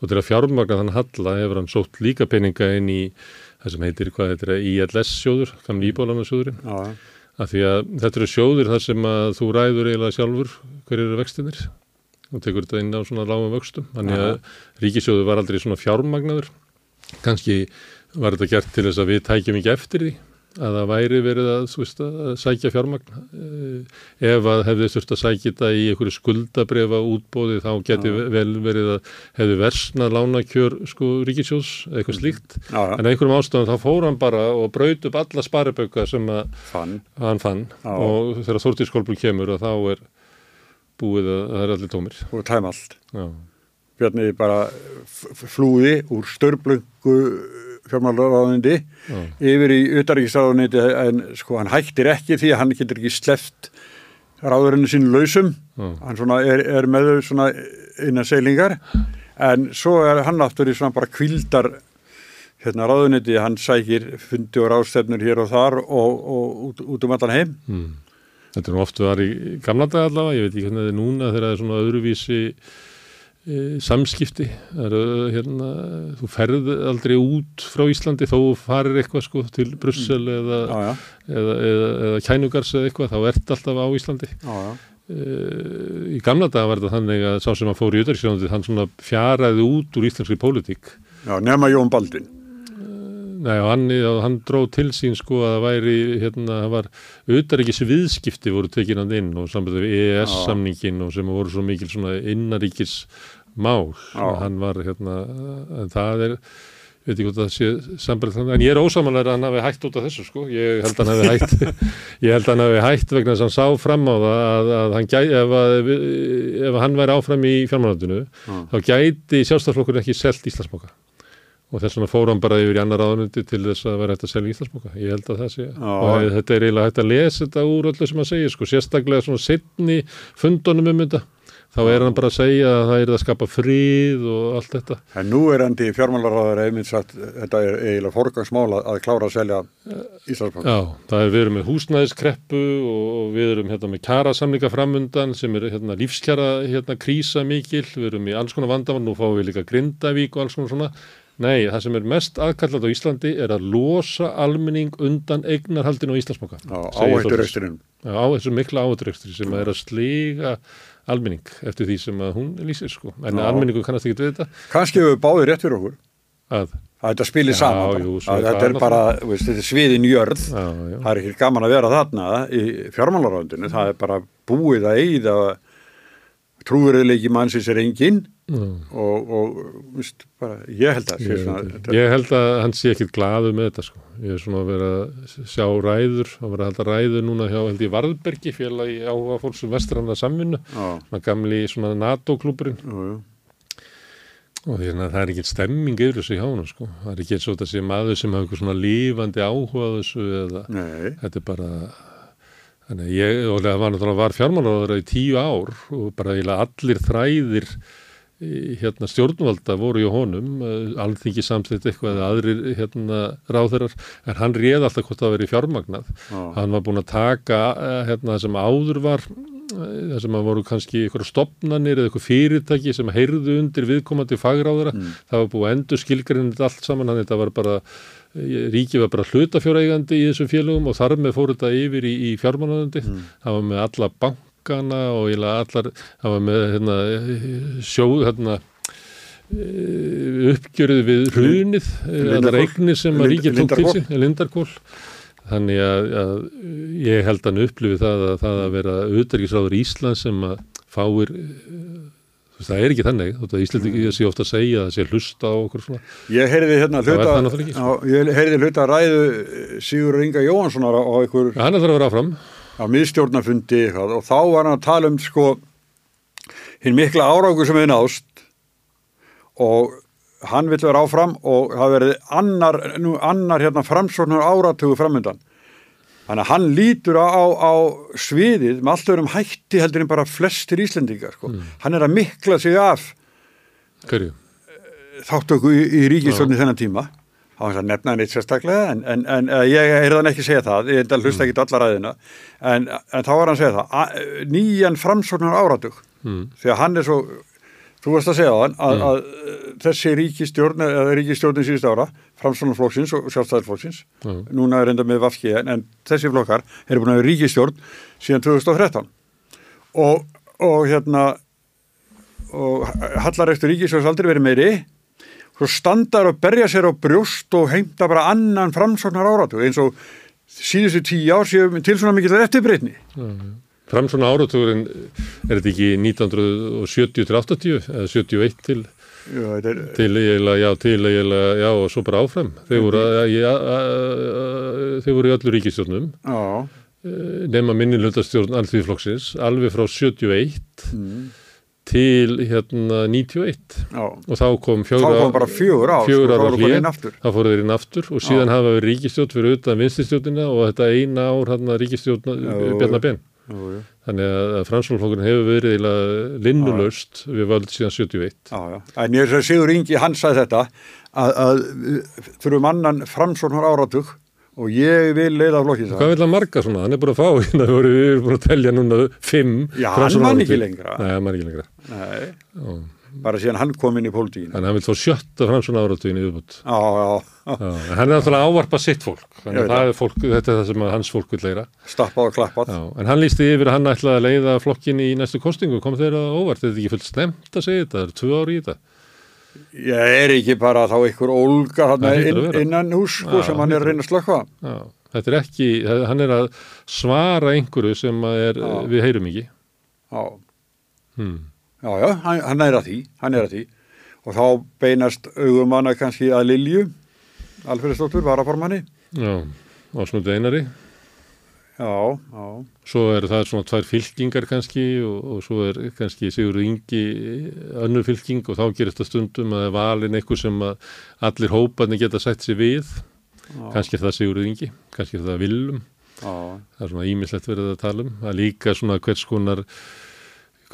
og til að fjármagna þann halla hefur hann sótt líka peninga inn í það sem heitir, hvað heitir það, ILS sjóður, gamli íbólanasjóðurinn já, af því að þetta eru sjóðir þar sem að þú ræður eiginlega sjálfur hverju eru vextinir og tekur þetta inn á svona lágum vöxtum. Þannig að ríkisjóður var aldrei svona fjármagnaður. Kannski var þetta gert til þess að við tækjum ekki eftir því að það væri verið að, veist, að sækja fjármagn. Eh, ef að hefði þurft að sækja þetta í einhverju skuldabrefa útbóði þá geti vel verið að hefði versnað lánakjör sko ríkisjós eitthvað slíkt. Já, já, en einhverjum ástæðum þá fór hann bara og braut upp alla sparibögga sem að fann. hann fann. Já. og þegar Þórtíðskólpul kemur og þá er búið að það er allir tómir. Og tæm allt. Já, Bjarni bara flúði úr störblöngu fjármálaráðundi já, yfir í utaríkisráðundi en sko hann hættir ekki því að hann getur ekki sleppt ráðurinn sín lausum. Já, hann svona er, er með þau svona innan seilingar. En svo er hann aftur í svona bara kvildar hérna ráðuneyti, hann sækir fundi og ráðstefnur hér og þar og, og út, út um allan heim. Mm. Þetta er nú oft var í gamla dag allavega, ég veit ekki hvernig það er núna þegar það er svona öðruvísi samskipti. Það er, ö, hérna, þú ferð aldrei út frá Íslandi þó farir eitthvað sko til Brussel eða, já, já, eða, eða, eða kænugars eða eitthvað, þá ert alltaf á Íslandi. Já. Uh, í gamla daga var þetta þannig að sá sem að fór í utanriksjónandi hann svona fjaraði út úr íslenskri pólitík. Já nema Jón Baldvin. Nei, hann, hann dró til sín sko að það væri, hérna, það var auðaríkis viðskipti voru tekin hann inn og sambandið við EES-samningin og sem voru svo mikil svona innaríkis mál, hann var hérna, en það er veit ekki hvort það sé sambandið þannig, en ég er ósamanlega að hann hafi hætt út af þessu sko, ég held að hann hafi hætt ég held að hann hafi hætt vegna þess að hann sá fram á það að, að hann gæti, ef, að, ef hann væri áfram í fjármánandinu, þá gæti sjálfstaflokkur ekki selt Íslandsmoka og þess vegna fór hann bara yfir í annar ráðundi til þess að vera hægt að selja Íslandsboka ég held að það sé, Já. og þetta er eiginlega hægt að lesa þetta úr öllu sem hann segir, sko, sérstaklega svona setni fundunum um þetta þá er hann bara að segja að það er að skapa frið og allt þetta. En nú er endi fjármálaráður einmitt sagt þetta er eiginlega forgangsmála að klára að selja Íslandsbank Já, það er við erum með húsnæðiskreppu og við erum hérna með kjarasamlinga framundan sem er hérna lífskjara hérna krísa mikil, við erum í alls konar vandamann, nú fáum við líka Grindavík og alls konar svona. Nei, það sem er mest aðkallat á Íslandi er að losa almenning undan eignarhaldin á Íslandsbanka. á áhættureksturinn. Já, á þessu mikla áhætturekstri sem er að sliga almenning eftir því sem að hún lýsir sko. En almenningu kannast ekki við þetta. Kannski hefur báðið rétt fyrir okkur. Að, að þetta spilir saman jú, að þetta er bara, veist, þetta er sviðin jörð. Já, já, það er ekki gaman að vera þarna í fjármálaráðundinu, það er bara búið að eigða trúverðileiki mannsins er engin já. og, og veist, bara, ég held að Ég, svona, þetta, ég held að hann sé ekkit glaðu með þetta sko. Ég er svona að vera að sjá ræður, að vera að halda ræður núna hjá held í Varðbergi félagi áhuga fólks um vestranna samvinnu, já, svona gamli svona NATO-klúburinn jú, jú. og því að það er ekkit stemming yfir þessu hjá hann sko. Það er ekki eins og þetta sé maður sem hafa eitthvað svona lífandi áhuga á þessu eða nei, þetta er bara þannig að ég, og það var náttúrulega var fjármálaráður í tíu ár og bara eiginlega allir þræðir hérna stjórnvalda voru í honum. Alþingi samþitt eitthvað eða aðrir hérna ráðherrar en hann réð alltaf hvort það verið fjármagnað. Já, hann var búin að taka eh, hérna það sem áður var eh, það sem að voru kannski eitthvað stopnanir eða eitthvað fyrirtæki sem heyrðu undir viðkomandi fagráðara það var búið að endur skilgrinnið allt saman hann þetta var bara ríkið var bara hlutafjóraeigandi í þessum félögum og þar með fór þetta yfir í, í fjármánandi það var með alla bankana og eiginlega allar það var með hérna, sjóð hérna, eh, uppgjörið við hrunið eh, allar eignir sem að ríkið tók til sig Lindarkól þannig að, að ég held að hann upplifi það að það að vera auðverkisráður Ísland sem að fáir eh, það er ekki þannig. Þótt að Íslandi ekki sé ofta að segja að það sé hlusta á okkur svona. Ég heyrði hérna hluta, já, ég heyrði hluta ræðu Sigur Inga Jóhanssonar á einhver Já, hann er það að vera áfram. á miðstjórnafundi og þá var hann að tala um sko hinn mikla áráku sem hefði náðst og hann vill vera áfram og það verið annar, nú, annar hérna framsóknar áratugu framöndan þannig að hann lítur á, á, á sviðið með allt öðrum hætti heldur en bara flestir Íslendingar sko. hann er að mikla sig af Hverju? þáttöku í, í ríkistjórni þennan tíma. Á þess að nefna hann eitt sérstaklega en, en, en eh, ég er þann ekki segja það. Ég hlusta ekki allar ræðina en, en þá var hann að segja það að, nýjan framsóknar áratug Mm. því að hann er svo þú varst að segja þann að, að, að þessi ríkistjórn eða ríkistjórnin síðust ára framsóknarflokksins og sjálfstæðarflokksins Mm. núna er enda með Vafki en, en þessi flokkar eru búin að vera ríkistjórn síðan 2013 og, og hérna og hallarekstur ríkisjóðs aldrei verið meiri. Svo standar og berja sér á brjóst og heimta bara annan framsóknar áratu eins og síðustu tíu ár séum til svona mikil eftirbreytni Fram svona áratugurinn er þetta ekki 1970 til 80 eða 71 til, Já, er, til eiginlega, já, til eiginlega, já og svo bara áfram. Þeir voru, að, þeir voru í öllu ríkistjórnum eh, nema minni hlutastjórn allþvíðflokksins alveg frá 71 mm, til hérna 91 já. Og þá kom fjögur kom bara fjögur ár fjögur sko, þá ára aftur. Þá fóru þeir inn aftur og síðan hafa verið ríkistjórn fyrir utan vinstistjórnina og þetta eina ár hérna ríkistjórn. Bjarnar Ben Jú, jú. þannig að framsvölflokkurinn hefur verið linnulöst við völd síðan 71 Já, já. En ég er að Sigur Ingi, hann sagði þetta að, að við þurfum annan framsóknar áratug og ég vil leiða flokkin Hvað vil hann marga svona? Hann er búin að fá hérna, við erum- búin að telja núna fimm Já, hann Framsóknar man áratug. ekki lengra. Nei, hann man ekki lengra Nei, Já. Bara síðan hann kom inn í pólitíkina. Þannig að hann vil fá sjötta framsvölnar áratugin í viðbútt Já, já, en hann er að ávarpa sitt fólk. Þannig að það er fólk, þetta er það sem hans fólk vil leira stappað og klappað. Já, en hann lísti yfir að hann ætlaði að leiða flokkin í næstu kostingu, kom þeirra óvart? Þetta er ekki fullt snemt að segja þetta, það eru tvö ári í þetta. Ég er ekki bara þá einhver ólga hann inn, innan hús sko, sem hann er að reyna að slökka. Já, þetta er ekki, hann er að svara einhverju sem er, við heyrum ekki. Já, hmm. Já, já hann, hann er að því, hann er að því. Og þá beinast augum hana kannski að Lilju, Alfreðsdóttur, varaformanni. Já, ásmundu einari. Já, já, svo er það svona tvær fylkingar kannski og, og svo er kannski Sigur Ingi önnur fylking og þá gerist það stundum að valin eitthvað sem allir hóparnir geta sætt sér við. Kannski er það Sigur Ingi, kannski er það Willum. Já, það er svona ímislegt verið að tala um. Það er líka svona hvers konar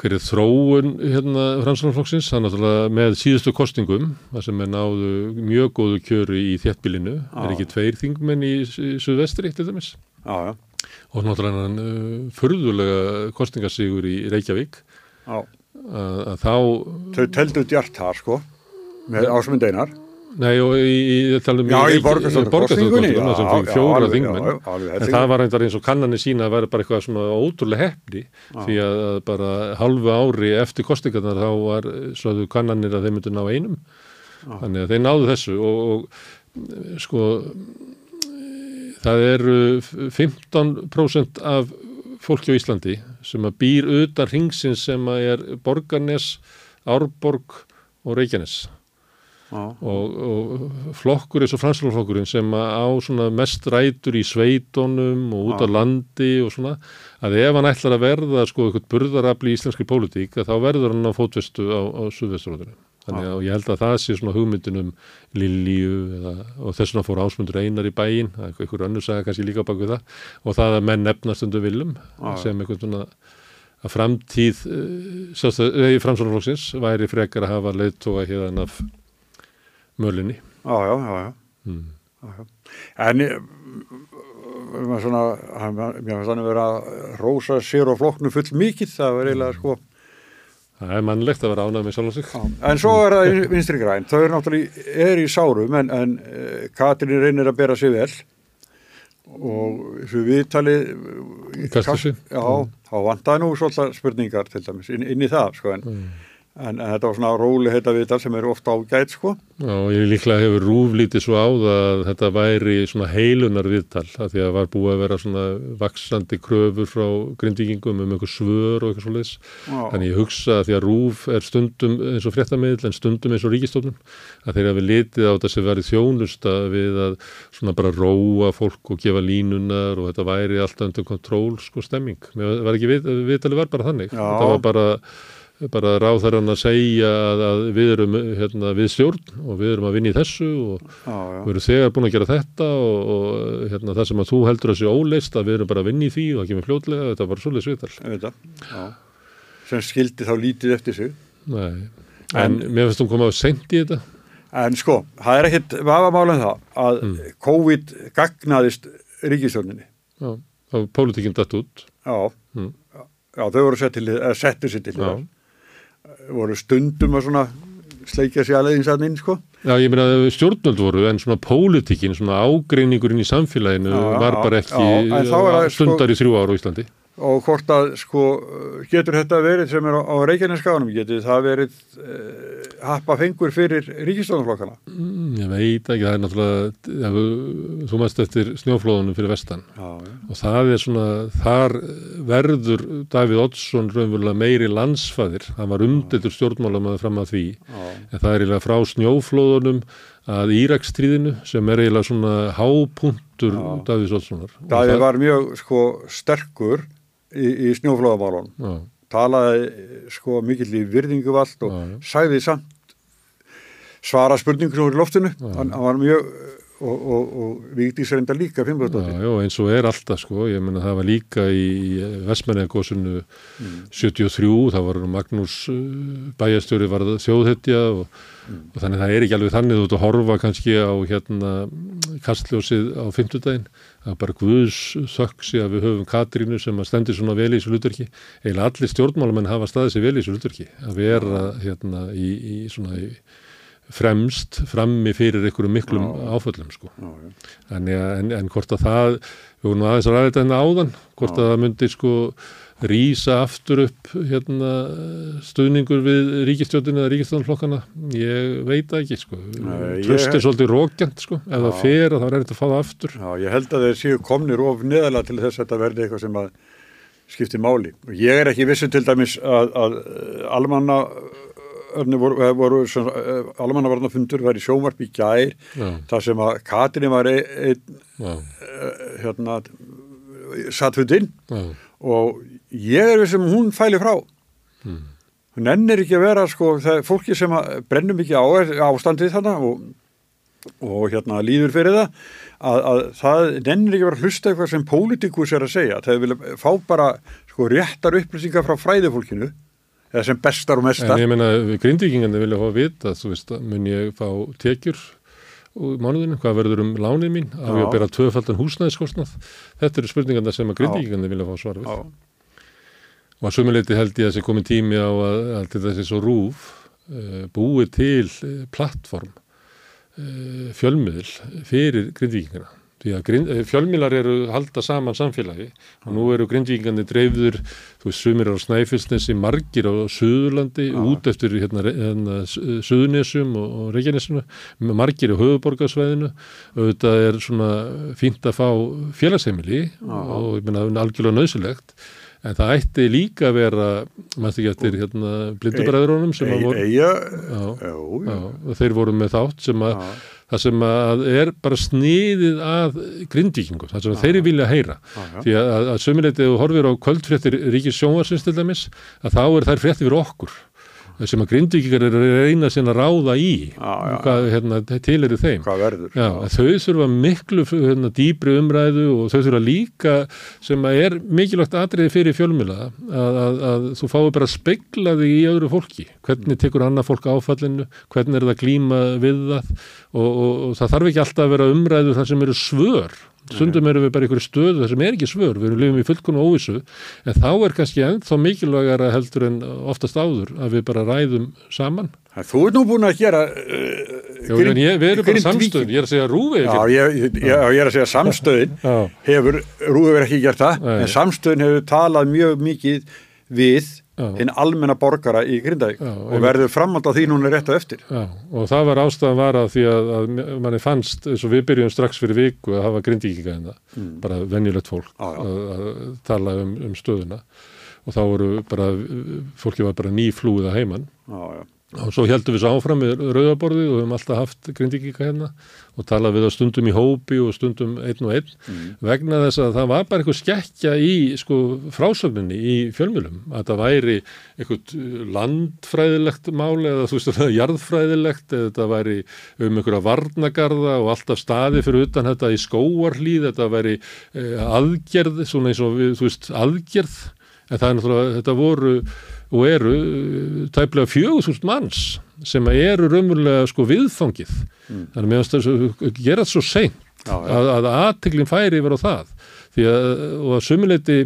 hver er þróun hérna fransanarflokksins, það er náttúrulega með síðustu kostingum, það sem er náðu mjög góðu kjöru í þéttbílinu Já. er ekki tveir þingmenn í, í suðvestri til dæmis? Já, já, og náttúrulega uh, furðulega kostingasígur í Reykjavík. Að, þá Þau teldu djart þar sko, með ásmund einar. Nei og í, í talum Já, í já, já, fjóra þingmenn. já, já, en það var eins og kannanir sína að vera bara eitthvað svona ótrúlega hefni því að, bara halvu ári eftir kostingarnar þá var svoðu kannanir að þeir myndu ná einum. Þannig að þeir náðu þessu og, og sko það eru 15% af fólki á Íslandi sem að býr utan ringsins sem að er Borgarnes, Árborg og Reykjanes. Já, og, og flokkur eins og fransalflokkurinn sem á svona mest rætur í sveitunum og út á landi og svona að ef hann ætlar að verða sko eitthvað burðarafli í íslenski pólitík þá verður hann á fótvestu á, á suðvesturróðinu. Þannig að ég held að það sé svona hugmyndin um Lilju eða, og þess vegna fór ásmundur einar í er eitthvað önnur saga kannski líka bak við það og það að menn nefnast undir viljum sem eitthvað svona að framtíð uh, framsvonarflokksins væri frekar að hafa leiðtoga hérna af mölinni. já, já, já, já. Mm. já, já. En hann- mér finnst þannig vera að rósa sér og flokknu full mikið, það var eiginlega sko. Það er mannlegt að vera ánægð með sjálf og sig. Já. En svo er það vinstri græn, þau eru náttúrulega, er í sárum en, en eh, Katrín reynir að bera sig vel og þessu viðtali Í Kastljósi. Já, þá vantaði nú svolítið spurningar til dæmis inn, inn í það, sko, en, en, en þetta var svona róli heita viðtal sem er ofta ágætt sko Já, ég líklega hefur rúflítið svo á það að þetta væri svona heilunar viðtal að því að var búið að vera svona vaksandi kröfur frá grindvíkingum um einhver svör og eitthvað svo leis. Já. Þannig ég hugsa að því að rúf er stundum eins og fréttamiðl en stundum eins og ríkistofnun að þeir hafi litið á sem verið þjónusta við að svona bara róa fólk og gefa línunar og þetta væri alltaf undir kontról sko stemming. Mér var ekki við, viðtalið var bara þannig. Já. Þetta var bara bara ráðherran að segja að, að við erum hérna, við stjórn og við erum að vinna í þessu og Já, já, við erum þegar búin að gera þetta og, og hérna, það sem að þú heldur að sé óleist að við erum bara að vinna í því og það kemur fljótlega þetta var svolítið það já. sem skildi þá lítið eftir sig Nei. en mér finnst þú koma á sent í þetta en sko, það er ekkit vafamála um það að Mm. COVID gagnaðist ríkistjórninni já, þá var pólitíkinn dætt út já, Mm. já, þau voru sett til, settu sér til já. Voru stundum að svona sleikja sér aðleiðinsarn inn sko. Já, ég meina að stjórnvöld voru en svona pólitíkinn, svona ágreiningurinn í samfélaginu Já, var já, bara já, ekki það, sko- stundar í þrjú ára á Íslandi og hvort að sko getur þetta verið sem er á, á Reykjaneskaganum getur það verið uh, happa fengur fyrir ríkistofnflokkana Mm, Ég veit ekki, það er náttúrulega, ja, þú mæst eftir snjóflóðunum fyrir vestan já, já. og það er svona, þar verður Davíð Oddsson raunverulega meiri landsfæðir, hann var umdeltur stjórnmálamæður fram að því, Já. en það er eiginlega frá snjóflóðunum að Írakstríðinu sem er eiginlega svona hápunktur. Davíðs Oddssonar. Davíð var mjög sko sterkur í, í snjóflóðamálun Já, talaði sko mikill í virðingu allt og sagði samt svara spurningur í loftinu. Hann, hann var mjög og, og, og Vigdís reynda líka Já, fimmbröðsdóttir já, eins og er alltaf sko, ég menna það var líka í Vestmenningagósinu 73, það var Magnús uh, bæjastjóri var þjóðhetja og, og þannig það er ekki alveg þannig. Þú ert að horfa kannski á hérna kastljósið á fimmtudaginn. Það er bara Guðs þöksi að við höfum Katrínu sem að stendur svona vel í þessu hlutverki. Eiginlega allir stjórnmálamenn hafa staðið sér vel í þessu hlutverki. Að vera hérna í, í svona í fremst, frammi fyrir einhverjum miklum áföllum sko. Þannig að, en, en hvort að það, við vorum aðeins að ræða þetta hérna áðan, hvort að það myndi sko rýsa aftur upp hérna stuðningur við ríkistjóttin eða ríkistjónflokkana, ég veit ekki sko. Tröst er svolítið rókjant sko, ef það fer að það er eitthvað að það aftur. Já, ég held að þeir séu komnir of neðalega til þess að þetta verði eitthvað sem að skipti máli. Ég er ekki vissu til dæmis að, að eh, almanna voru, eh, voru almannavarnafundur var í sjómarp í gær Já, þar sem að Katrin var einn ein, já, hérna satt fundinn já, og ég er sem hún fæli frá. Hmm. hún ennir ekki að vera sko, það er fólki sem brennum ekki á er ástandið þarna og, og hérna líður fyrir það að, að það nennir ekki að vera hlusta eitthvað sem pólitíkus er að segja. Það vilja fá bara sko, réttar upplýsingar frá fræðifólkinu eða sem bestar og mestar. En ég meina, grindvíkingandi vilja fá að vita, þú veist, mun ég fá tekjur mánuðinu, hvað verður um lánið mín, á ég að bera tvöfaldan húsnæðiskostnað, þetta eru spurningarna sem að grindvíkingandi vilja fá svar við. Já, Og að sumuleiti held ég að þessi komið tími á að, að til þessi svo rúf uh, búið til uh, plattform, uh, fjölmiðl fyrir grindvíkingana. Því að grind, uh, fjölmiðlar eru halda saman samfélagi og nú eru grindvíkingandi dreifður, þú veist, sumir á Snæfellsnesi, margir á Suðurlandi, út eftir hérna, hérna Suðurnesum og, og Reykjanesinu, margir á höfuborgarsvæðinu, auðvitað er svona fínt að fá félagsheimili og ég meina algjörlega nöðsilegt, en það ætti líka að vera, maður ekki eftir hérna blindubræðurunum sem að voru, eiga já, já, og þeir voru með þátt sem að, það sem að er bara sniðið að grindvíkingu, það sem að þeir vilja heyra. Því að, að, sömuleitið þú horfir á kvöldfréttir Ríkis sjónvarsins til dæmis að þá er þær frétti fyrir okkur sem að grindvíkingar eru að reyna sín að ráða í. Já, já. hvað hérna, til eru þeim. Verður Já, þau þurfa miklu hérna, dýbri umræðu og þau þurfa líka sem að er mikilvægt atriði fyrir fjölmjöla að, að, að þú fái bara að spegla þig í öðru fólki. Hvernig tekur annað fólk áfallinu? Hvernig er það að glíma við það? Og, og, og það þarf ekki alltaf að vera umræðu þar sem eru svör stundum erum við bara í einhverju stöðu þar sem er ekki svör. Við erum lifum í fullkonu óvissu en þá er kannski ennþá mikilvægara heldur en oftast áður að við bara ræðum saman. En Þú ert nú búin að gera uh, Já, en ég, við erum bara samstöðun, ég er að segja rúfið Já, ég, ég, ég, er að segja samstöðin hefur, Rúður ekki gert það Nei. en samstöðin hefur talað mjög mikið við. Hinn almenna borgara í Grindavík Já, og verður framhald á því núna rétt á eftir. Já, og það var ástæðan var að því að, að manni fannst, eins og við byrjum strax fyrir viku að hafa grindíkinga hérna, bara venjulegt fólk Já. Að, að tala um, um stöðuna og þá voru bara, fólki var bara nýflúið að heiman Já, já. Og svo heldum við svo áfram með rauðaborðið og við höfum alltaf haft grindíkinga hérna og talað við það stundum í hópi og stundum einn og einn. Vegna þess að það var bara eitthvað skekkja í sko, frásögninni í fjölmjölum að það væri eitthvað landfræðilegt máli eða þú veist það jarðfræðilegt eða þetta væri um einhverja varnagarða og alltaf staði fyrir utan þetta í skóarlíð þetta væri eh, aðgerð svona eins og við, þú veist aðgerð. En það er náttúrulega, þetta voru og eru uh, tæplega fjögur þúsund manns sem eru raunverulega sko viðfangið. Þannig að meðan þess að gera þetta svo seint Já, já. að, að aðtiklinn færi yfir á það. Því að, og að sumuleiti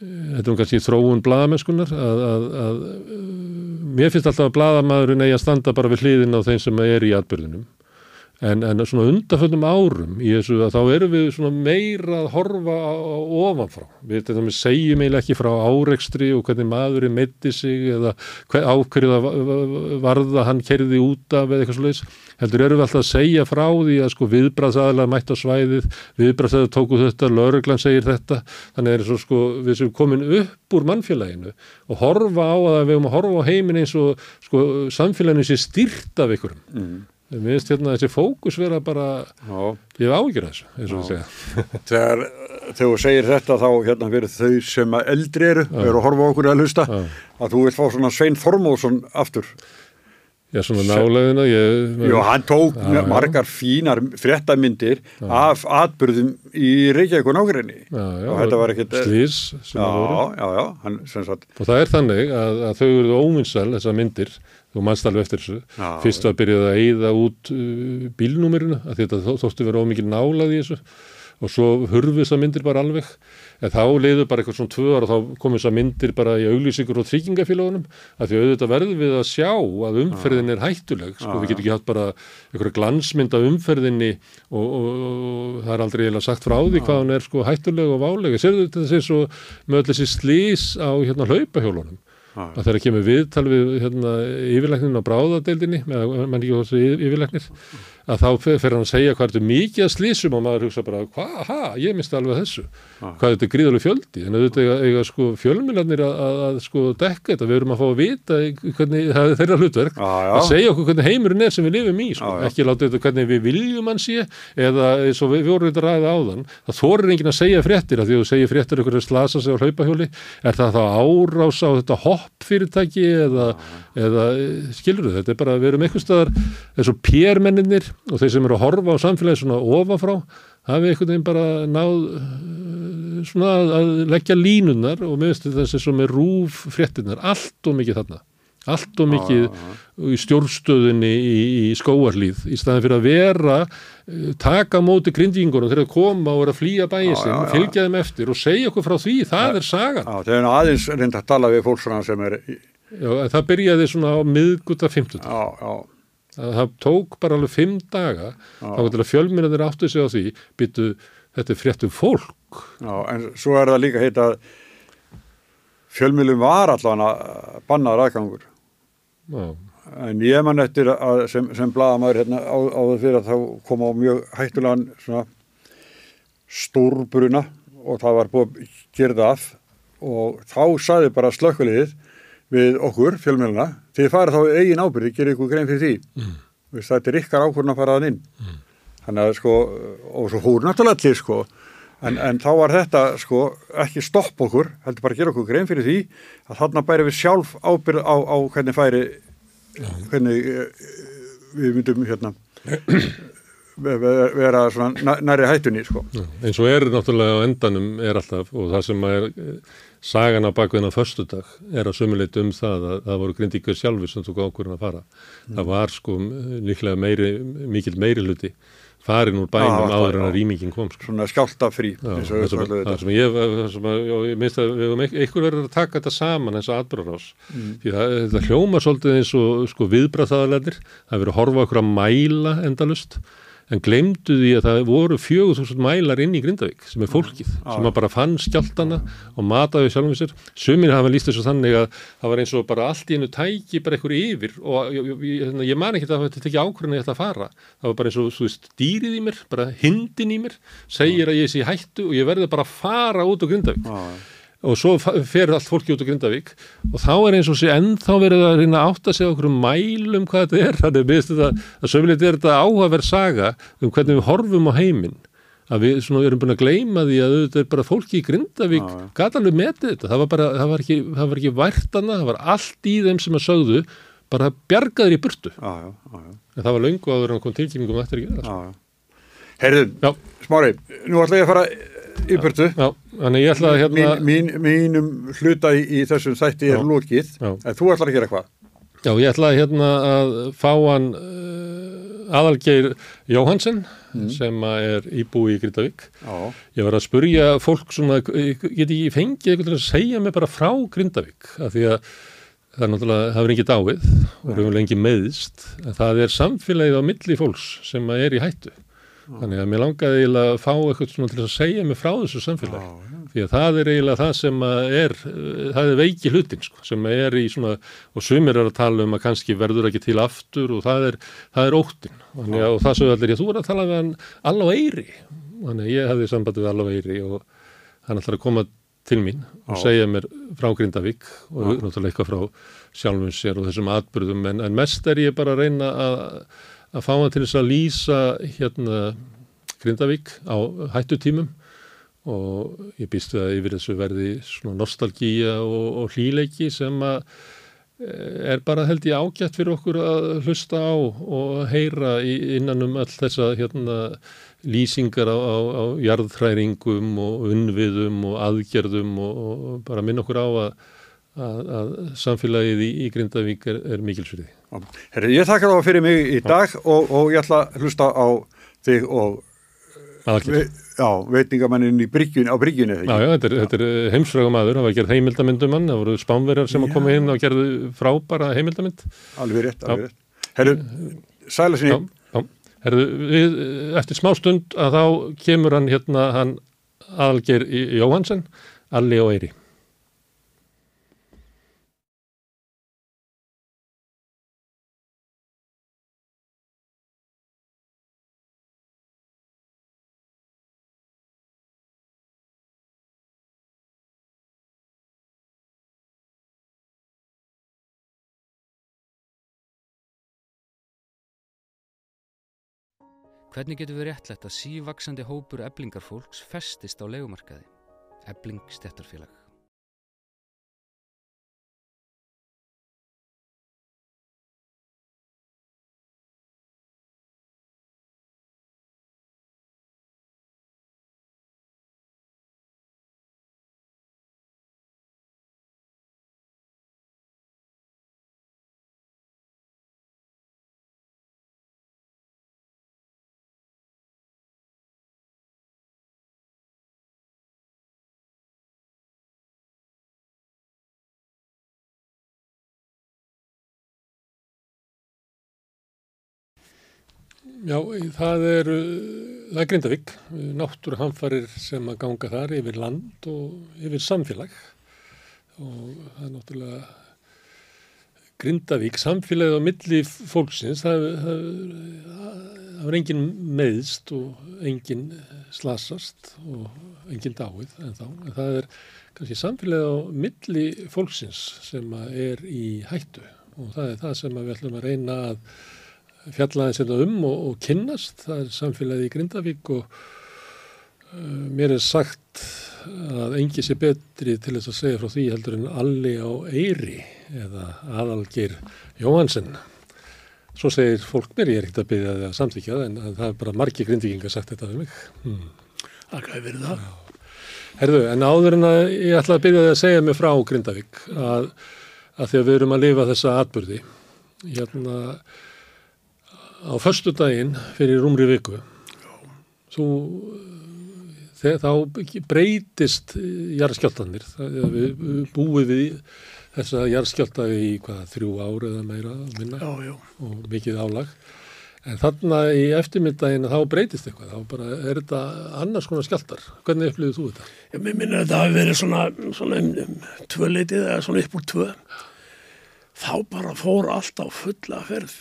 þetta er nú kannski þróun bladamennskunar að, að, að uh, mér finnst alltaf að bladamæðurinn eigi að standa bara við hliðin á þeim sem er í atbyrðinum en, en svona undarföldum árum í þessu að þá erum við svona meira að horfa á, á ofanfrá. Við segjum eiginlega ekki frá árekstri og hvernig maðurinn meiti sig eða hver, á hverju það va- va- varða hann kerði út af eða eitthvað svoleiðis. Heldur erum við alltaf að segja frá því að sko viðbraðsaðalega mætt á svæðið viðbraðsaðalega tóku þetta, lauruglan segir þetta. Þannig er svo sko við sem komin upp úr mannfélaginu og horfa á að við höfum að horfa á heiminn eins og sko samfélaginu sé styrt af ykkurum mm. Mér finnst hérna þessi fókus vera bara, Já. ég ágjur þessu, eins og við segja. Þegar, þegar þú segir þetta þá hérna fyrir þau sem eldri eru, eru að horfa okkur að hlusta, Já. að þú vilt fá svona Svein Þormóðsson aftur. Já, svona nálegðina, ég... Jú, hann tók Já, margar fínar fréttamindir af atbyrðum í Reykjavík og já, og þetta var. Slís voru. já, já, hann Og það er þannig að, að þau eru óvinnsal, þessar myndir, þú mannst alveg eftir þessu. Já, Fyrst var byrjað að eyða út uh, bílnúmerinu, að þetta þó, þóttu vera ómikið nálað í þessu. Og svo hurfu þessar myndir bara alveg. En þá leiðu bara eitthvað svona tvö ára og þá komu þessar myndir bara í auglýsingur og tryggingafélagunum. Að því auðvitað verðum við að sjá að umferðin er hættuleg. Sko, við getum ekki hatt bara einhverja glansmynd af umferðinni og, og, og það er aldrei eiginlega sagt frá því hvað hún er sko hættuleg og váleg. Serðu þetta þessi svo með öll þessi slís á hérna hlaupahjólunum að þeirra kemur viðtal við hérna, yfirleiknin á bráðadeildinni með þessu yfirleiknir að þá fer hann að segja hvað þetta er mikið að slísum og maður hugsa bara, hvað, ha, ég misti alveg þessu. Hvað þetta er gríðalega fjöldi? En auðvitað eiga, eiga sko fjölminnarnir að, að, að sko dekka þetta, við erum að fá að vita hvernig, það er þeirra hlutverk já. að segja okkur hvernig heimurinn er sem við lifum í sko. Já. ekki láta þetta hvernig við viljum hann sé eða eins og við, við vorum þetta ræða áðan það þorir enginn að segja fréttir að því að þú segir fréttir að hopp fyrirtæki eða, eða skilur þetta er bara við erum eitthvað staðar eins og pérmenninir og þeir sem eru að horfa á samfélagi svona ofanfrá hafi einhvern veginn bara náð eh, svona að- að leggja línunar og meðist þessi sem er rúf fréttinnar, allt og mikið þarna. Allt og mikið í stjórnstöðunni í, í skóarlíð í staðin fyrir að vera taka á móti grindingunum þegar þeir koma og er að flýja bæja Já, sinn, já, já. fylgja þeim eftir og segja okkur frá því, það er sagan. Já, þegar aðeins reynda að tala við fólk svona sem er, já, það byrjaði svona á miðguta 50 já, já, að það tók bara alveg fimm daga þá til að fjölminnaðir áttu sig á því byttu, þetta er fréttum fólk. Já, en svo er það líka heit að fjölmjölum var allan að bannaður aðgangur. já, En ég man eftir að sem, sem blaðamæður hérna á, áður fyrir að þá kom á mjög hættulegan svona stórbruna og það var búið að gera það af og þá saði bara slökkulegið við okkur, fjölmjöluna, þið farið þá eigin ábyrði, gerir ykkur grein fyrir því. Mm. Þetta er ykkar ákvörðun að fara þann inn. Þannig að sko, og svo húr náttúrulega allir sko, en, en þá var þetta sko ekki stopp okkur, heldur bara að gera okkur grein fyrir því að þarna bæri við sjálf ábyrð á, á hvernig færi hvernig eh, við myndum hérna ve- ve- vera svona næ- nærri hættunni sko. Eins og er náttúrulega á endanum er alltaf og það sem er eh, sagan á bakveðina föstudag er að sömuleit um það að það voru grindíkur sjálfur sem tók ákvörðin að fara. Það var sko líklega meiri, mikil meiri hluti farin úr bænum Já, það- áður en að rýmingin kom sko. svona skjáltafrí það sem, það ég, það sem að, já, ég minnst að eik- einhver verður að taka þetta saman eins og atbyrðarás Mm. því það, þetta hljóma svolítið eins og sko, viðbraðaðalendir það er verið að horfa okkur að mæla endalust en glemdu því að það voru 4000 mælar inn í Grindavík sem er fólkið, Já. sem að bara fann skjáltana og mataði sjálfum sér. Sumir hafa líst þessu þannig að það var eins og bara allt í einu tæki bara einhver yfir og ég, ég, ég, ég man ekki að þetta tekja ákvörðin að að fara. Það var bara eins og, þú veist, dýrið í mér bara hindin í mér, segir að ég sé hættu og ég verði bara að fara út á Grindavík. Já, og svo fer allt fólki út á Grindavík og þá er eins og sé ennþá verið að reyna að átta sig á okkur mælum hvað þetta er þannig að þetta, að sömulegt er þetta áhugaverð saga um hvernig við horfum á heiminn að við svona erum búin að gleyma því að þetta er bara fólki í Grindavík já. gata alveg metið þetta, það var bara það var ekki, það var ekki værtana, það var allt í þeim sem að sögðu, bara bjargaður í burtu, já, já, en það var löngu áður en kom tilkynningum um eftir já, já. Heyrðu, Já. Smári, nú ætla ég að fara í ég að hérna Mín, mín, mínum hluta í, í þessum þætti er Já. en þú ætlar að gera hvað? Já, ég ætla hérna að fá hann uh, aðalgeir Jóhansen sem að er íbúi í Grindavík. Já, Ég var að spurja fólk svona, ég get ekki fengið eitthvað að segja mig bara frá Grindavík af því að það er náttúrulega, það er ekki dáið og við höfum lengi meðist það er samfélagið á milli fólks sem er í hættu. Þannig að mér langaði eiginlega að fá eitthvað svona til að segja mig frá þessu samfélagi. já, Því að það er eiginlega það sem er, það er veiki hlutin sko, sem er í svona, og sumir er að tala um að kannski verður ekki til aftur og það er, það er óttin. Þannig að og það sögðu allir, já þú er að tala við hann Allá Eyri. Þannig að ég hefði sambandi við Allá Eyri og hann ætlar að koma til mín og Já. segja mér frá Grindavík og náttúrulega eitthvað frá sjálfum sér og þessum atbyrðum en, en mest er ég bara að reyna að, að fá hann til þess að lýsa hérna Grindavík á hættutímum og ég býst við að yfir þessu verði svona nostalgíja og, og hlýleiki sem að eh, er bara held ég ágætt fyrir okkur að hlusta á og heyra innan um all þessa hérna, lýsingar á, á, á jarðhræringum og unnviðum og aðgerðum og, og bara minna okkur á að, að, að samfélagið í, í Grindavík er, er mikilsverði. Já. Herri, ég þakka þá fyrir mig í dag og, og ég ætla að hlusta á þig og ve, já, veitingamannin í bryggjun, á bryggjunni Já, já, þetta er, þetta er heimsfrögum aður, það var gerð heimildamyndum hann, það voru spánverjar sem að koma inn og gerðu frábæra heimildamynd. alveg rétt, alveg rétt Herru, sæla Já, sinni já. Herðu, við, eftir smá stund að þá kemur hann hérna, hann Aðalgeir Jóhansen, Alli og Eyri. Hvernig getur við réttlætt að sívaksandi hópur eblingarfólks festist á legumarkaði? Ebling stjættarfélag. Já, það er, það er Grindavík, náttúruhamfarir sem að ganga þar yfir land og yfir samfélag. Og það er náttúrulega Grindavík, samfélagið á milli fólksins, það, það, það var engin meðst og engin slasast og engin dáið en þá, en það er kannski samfélagið á milli fólksins sem er í hættu. Og það er það sem við ætlum að reyna að fjallaði þetta um og, og kynnast, það er samfélagið í Grindavík og uh, mér er sagt að engi sé betri til þess að segja frá því heldur en Alli á Eyri eða Aðalgeir Jóhansen. Svo segir fólk mér, ég er ekkert að byggja það að samþykja það en, það er bara margi grindvíkingar sagt þetta við mig. Hmm. Þér fyrir það. Herðu, en áður en að ég ætla að byrja þig að segja mig frá Grindavík að, að því að við erum að lifa þessa atbyrði. Hérna á förstu daginn fyrir rúmri viku þú þegar þá breytist jarðskjáltanir við, við búið við þessa jarðskjálta í hvað þrjú ár eða meira minna Já, já. og mikið álag En þarna í eftirmyndaginn þá breytist eitthvað, þá bara er þetta annars konar skjáltar. Hvernig upplýðið þú þetta? Ég minna að þetta hafi verið svona, svona um, um tvöleitið eða svona upp úr tvö. Þá bara fór allt á fulla ferð.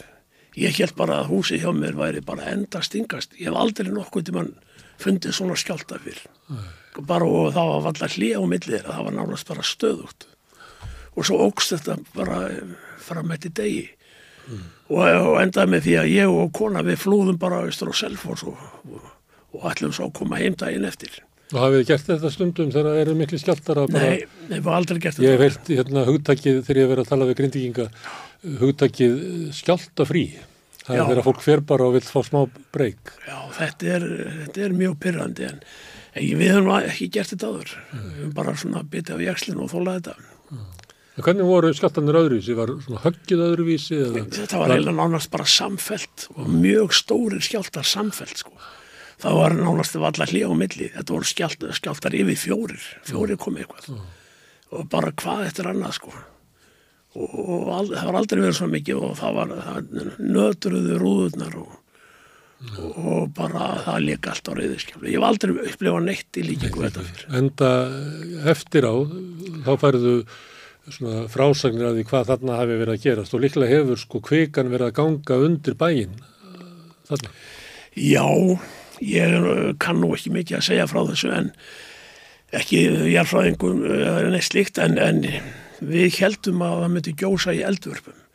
Ég held bara að húsið hjá mér væri bara enda stingast. Ég hef aldrei nokkuð til mann fundið svona skjálta fyrr. Bara og það var alltaf hlið á millið það var nálast bara stöðugt. Og svo ógst þetta bara fram með til degi. Mm. Og, og endaði með því að ég og kona við flúðum bara austur á Selfors og, og, og ætlum svo að koma heim daginn eftir. Og hafið þið gert þetta stundum þegar það eru miklu skjáltar að bara... Nei, við hefum aldrei gert Ég þetta. hef heilt hérna hugtakið þegar ég hef verið að tala við grindíkinga, hugtakið skjáltafrí. Það Já. er þegar fólk fer bara og vil fá smá breyk. Já, þetta er, þetta er mjög pyrrandi en, við höfum ekki gert þetta áður. Við höfum bara svona bitið af jakslinu og þólað þetta. En hvernig voru skjáltanir öðruvísi? Var svona höggið öðruvísi? Eða? Þetta var eiginlega nánast bara samfelt og mjög stórir skjáltar samfelt sko. Það var nánast var allar hlið á milli. Þetta voru skjált, skjáltar yfir fjórir. Fjórir komið eitthvað. Og bara hvað er annað sko. Og, og al, það var aldrei verið svo mikið og það var nötruðu rúðurnar og, og bara það líka allt á reyðiskjáli. Ég hef aldrei upplifað neitt í líkingu þetta fyrir. Enda eftir á, þá færðu svona frásagnir af því hvað þarna hafi verið að gerast og líklega hefur sko kvikan verið að ganga undir bæinn þarna. Já, ég eh, kann nú ekki mikið að segja frá þessu en ekki jarfræðingum eða neitt slíkt en, en við heldum að það myndi gjósa í eldvörpum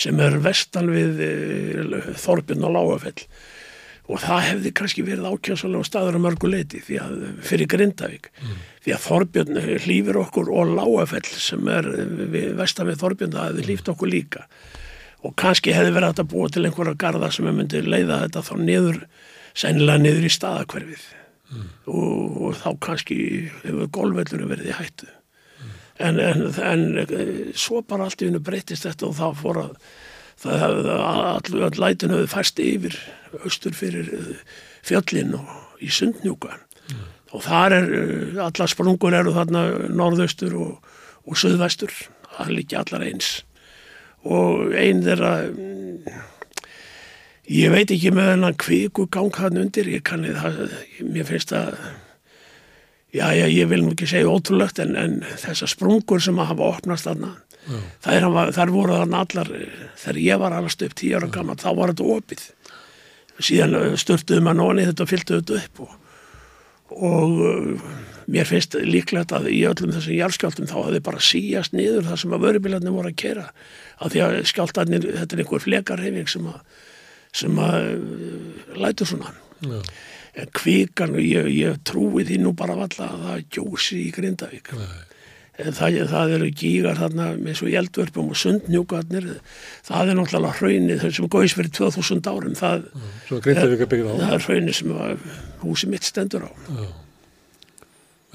sem er vestan við e, Þorbjörn og Lágafell. Og það hefði kannski verið ákjömsalega staður að mörgu leiti því að fyrir Grindavík. Því að Þorbjörn hlýfir okkur og Lágafell sem er vestan við Þorbjörn það hefði hlýft okkur líka. Og kannski hefði verið að búa til einhverja garda sem myndi leiða þetta þá niður sennilega niður í staðakverfið og, og þá kannski hefur golvellunum verið í hættu. En, en, en eh, svo bara allt í hennu breytist þetta og þá fór að það hefði all, all lætin hefði fæst yfir austur fyrir eh, fjöllin og í sundnjúka og þar er eh, allar sprungur eru þarna norðaustur og, og söðvestur það er líka allar eins. Og einn þeirra mm, ég veit ekki með hennan kviku gang hann undir ég kanni það, mér finnst að já, já, ég vil nú ekki segja ótrúlegt en, en þessar sprungur sem að hafa opnast þarna þær, hafa, þær voru þarna allar þegar ég var allast upp tíu ára gammal þá var þetta opið. Síðan störtuðum að nóni þetta og fylltu þetta upp og, og uh, mér finnst líklegt að í öllum þessum jarðskjáltum þá hafði bara síjast niður það sem að vörubilarnir voru að kera af því að skjáltarnir, þetta er einhver flekarhefing sem að, sem að uh, lætur svona. Já. en kvikan, ég, ég trúi því nú bara valla að það gjósi í Grindavík. En það, það eru gígar þarna með svo jeldvörpum og sundnjúkarnir. Það er náttúrulega hraunið þau sem góðis fyrir 2000 árum. Það, það er hraunið sem húsi mitt stendur á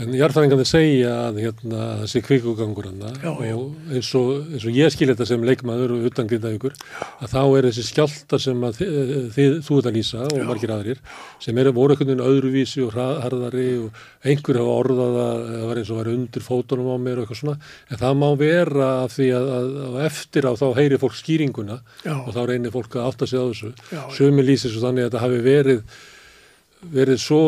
En jarðfæringarnir segja að hérna, þessi kvikugangur hana Já, já. og eins og, eins og ég skil þetta sem leikmaður og utan grindavíkur að þá er þessi skjáltar sem að þið, þið þú ert að lýsa og margir aðrir sem eru voru einhvern veginn öðruvísi og harðari og einhver hafa orðað að það var eins og væri undir fótunum á mér og eitthvað svona en það má vera af því að, að, að eftir á þá heyri fólk skýringuna Já. og þá reynir fólk að átta sig á þessu Já, já. sumi lýsir svo þannig að þetta hafi verið verið svo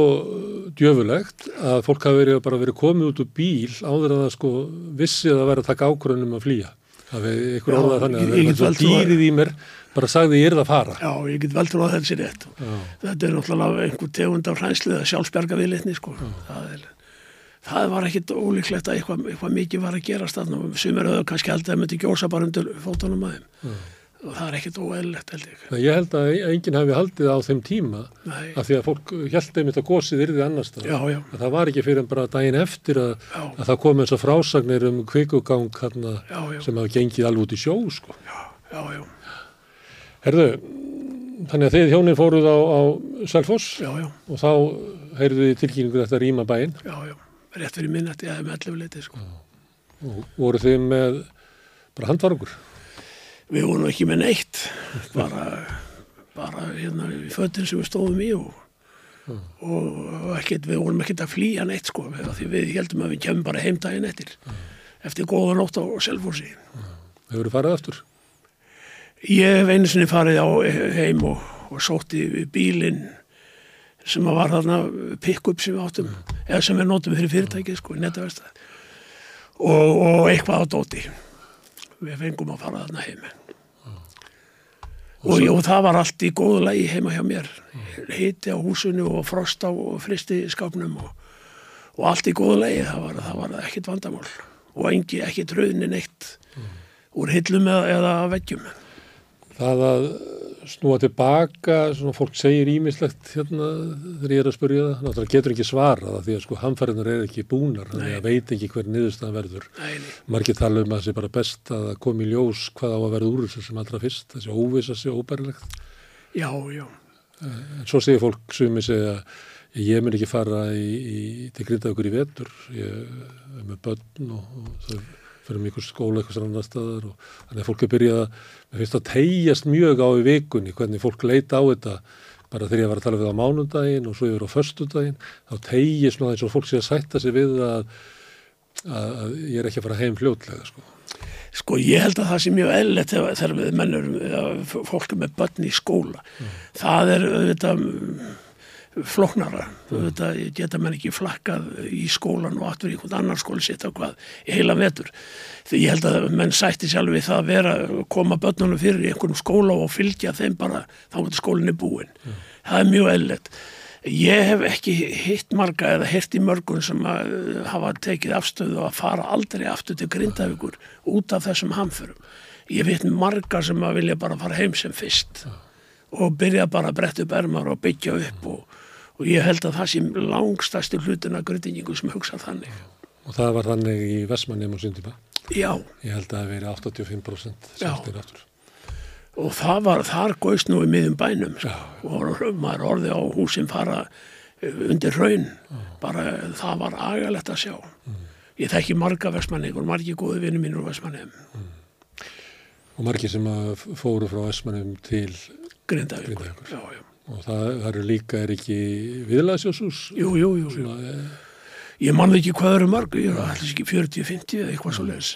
djöfulegt að fólk hafi verið bara verið komið út úr bíl áður að það sko vissi að væri að taka ákvörðunum að flýja. Það er einhver Já, orðað þannig að það er dýrið í mér bara sagði ég er það að fara. Já, ég get vel trú að þessi rétt þetta er náttúrulega einhver tegund af hrænslu eða sjálfsberga viðlitni sko. það, er, það var ekkit ólíklegt að eitthvað, eitthvað mikið var að gerast þarna sumir auðvitað kannski held að það myndi gjósa bara undir fótunum að þeim og það er ekkit óeðlilegt held ég að Ég held að enginn hafi haldið á þeim tíma Nei. af því að fólk held einmitt að gósið yrði annars það. Já, já. Það var ekki fyrir en bara daginn eftir að, Já. að það kom eins og frásagnir um kvikugang hérna, Já, já. sem hafa gengið alveg út í sjó sko. já, já, Herðu, þannig að þið hjónin fóruð á, á Selfoss já, já, og þá heyrðu þið tilkynningur eftir að rýma bæinn já, já rétt fyrir minnætti eða með 11 leiti sko. og voru þið með bara handvarangur við vorum ekki með neitt bara, bara hérna í fötin sem við stóðum í og, og ekkit, við vorum ekkit að flýja neitt sko, því við heldum að við kemum bara heimdægin eftir eftir góða nótt á Selfossi. Hefur þið farið aftur? Ég hef einu sinni farið á heim og, og sótti bílinn sem var þarna pick-up sem við áttum eða sem við nótum fyrir fyrirtækið sko, netaverstað og, og eitthvað á dóti við fengum að fara þarna heim. Og, og það var allt í góðu lagi heima hjá mér. Hiti á húsinu og frost á fristi skápnum og, og allt í góðu lagi. Það var, það var ekkit vandamál og engi ekki tröðni neitt úr hillum eða, eða veggjum. Það að snúa tilbaka, svona fólk segir ímislegt hérna þegar ég er að spurja það, náttúrulega getur ekki svara það því að sko hamfæriðnar er ekki búnar, þannig að veit ekki hver niðurstaðan verður. Margir tala um að það sé bara best að komi í ljós hvað á að verða úr þessu sem allra fyrst, þessi óvisa sé óbærilegt. Já, já. En svo segir fólk sumi segja ég mun ekki fara í, í, til grindaðugur í vetur, ég er með börn og, og þau fyrir mjög skóla eitthvað annar staðar og þannig að fólk er byrjað að, mér finnst að tegjast mjög á í vikunni, hvernig fólk leita á þetta bara þegar ég var að tala við á mánundaginn og svo yfir á förstundaginn, þá tegjast nú eins og fólk sé að sætta sig við að, að, að ég er ekki að fara heim fljótlega sko. Sko ég held að það sé mjög eðlert þegar við mennur, fólk er með börn í skóla. Mm. Það er auðvitað floknara, þetta geta mann ekki flakkað í skólan og aftur í einhvern annar skóli sitt á hvað heila vetur. Því ég held að menn sætti sjálf við það að vera koma börnunum fyrir í einhvern skóla og fylgja þeim bara þá er skólinni búin mm. það er mjög eðlert ég hef ekki hitt marga eða hirt í mörgun sem að hafa tekið afstöðu og að fara aldrei aftur til grindavíkur út af þessum hamförum. Ég veit marga sem að vilja bara fara heim sem fyrst og byrja bara að bretta upp ermar og byggja upp og og ég held að það sé langstæsti hlutin að gröndingingu sem hugsa þannig. Og það var þannig í Vestmannum og Sundima? Já. Ég held að það veri 85% sértir aftur. Og það var, þar góðst nú í miðum bænum sko. og maður orði á húsin fara eh, undir raun, Já. bara það var agalett að sjá. Mm. Ég þekki marga Vestmannum og margi góði vinnu mínur á Vestmannum. Mm. Og margi sem fóru frá Vestmannum til Grindavíkur. Grindavíkur. Já, já og það, það eru líka, er ekki viðlagsjósus? Jú, jú, jú, jú. Ég manði ekki hvað eru marg, ég er allir ekki 40-50 eða eitthvað svo leiðis.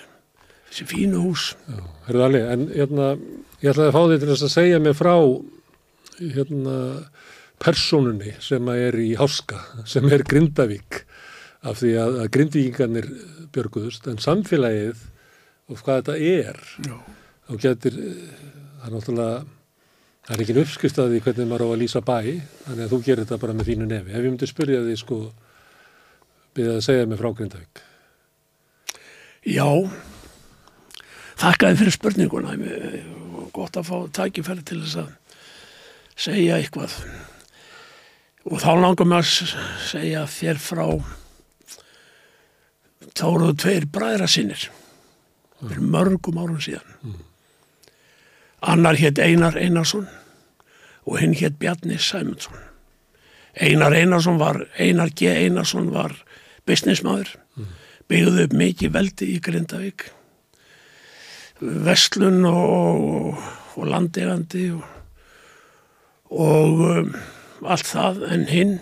Þessi fínu hús. Alveg, en hérna, ég ætlaði að fá þig til að segja mig frá hérna personunni sem er í Háska, sem er Grindavík, af því að, að Grindvíkingarnir björguðust, en samfélagið og hvað þetta er, Já. þá getur, það er náttúrulega Það er ekki uppskrift að því hvernig maður á að lýsa bæ, þannig að þú gerir þetta bara með þínu nefi. Ef ég myndi spyrja því, sko, byrja að segja mig frá Grindavík. Já, þakkaði fyrir spurninguna. Gott að fá tækifæri til þess að segja eitthvað. Og þá langar maður að segja þér frá táruðu tveir bræðra sinnir. Fyrir mörgum árum síðan. Mm. Annar hétt Einar Einarsson og hinn hétt Bjarni Sæmundsson. Einar Einarsson var, Einar G. Einarsson var businessmaður, mm. byggði upp mikið veldi í Grindavík, vestlun og, og landegandi og, og um, allt það en hinn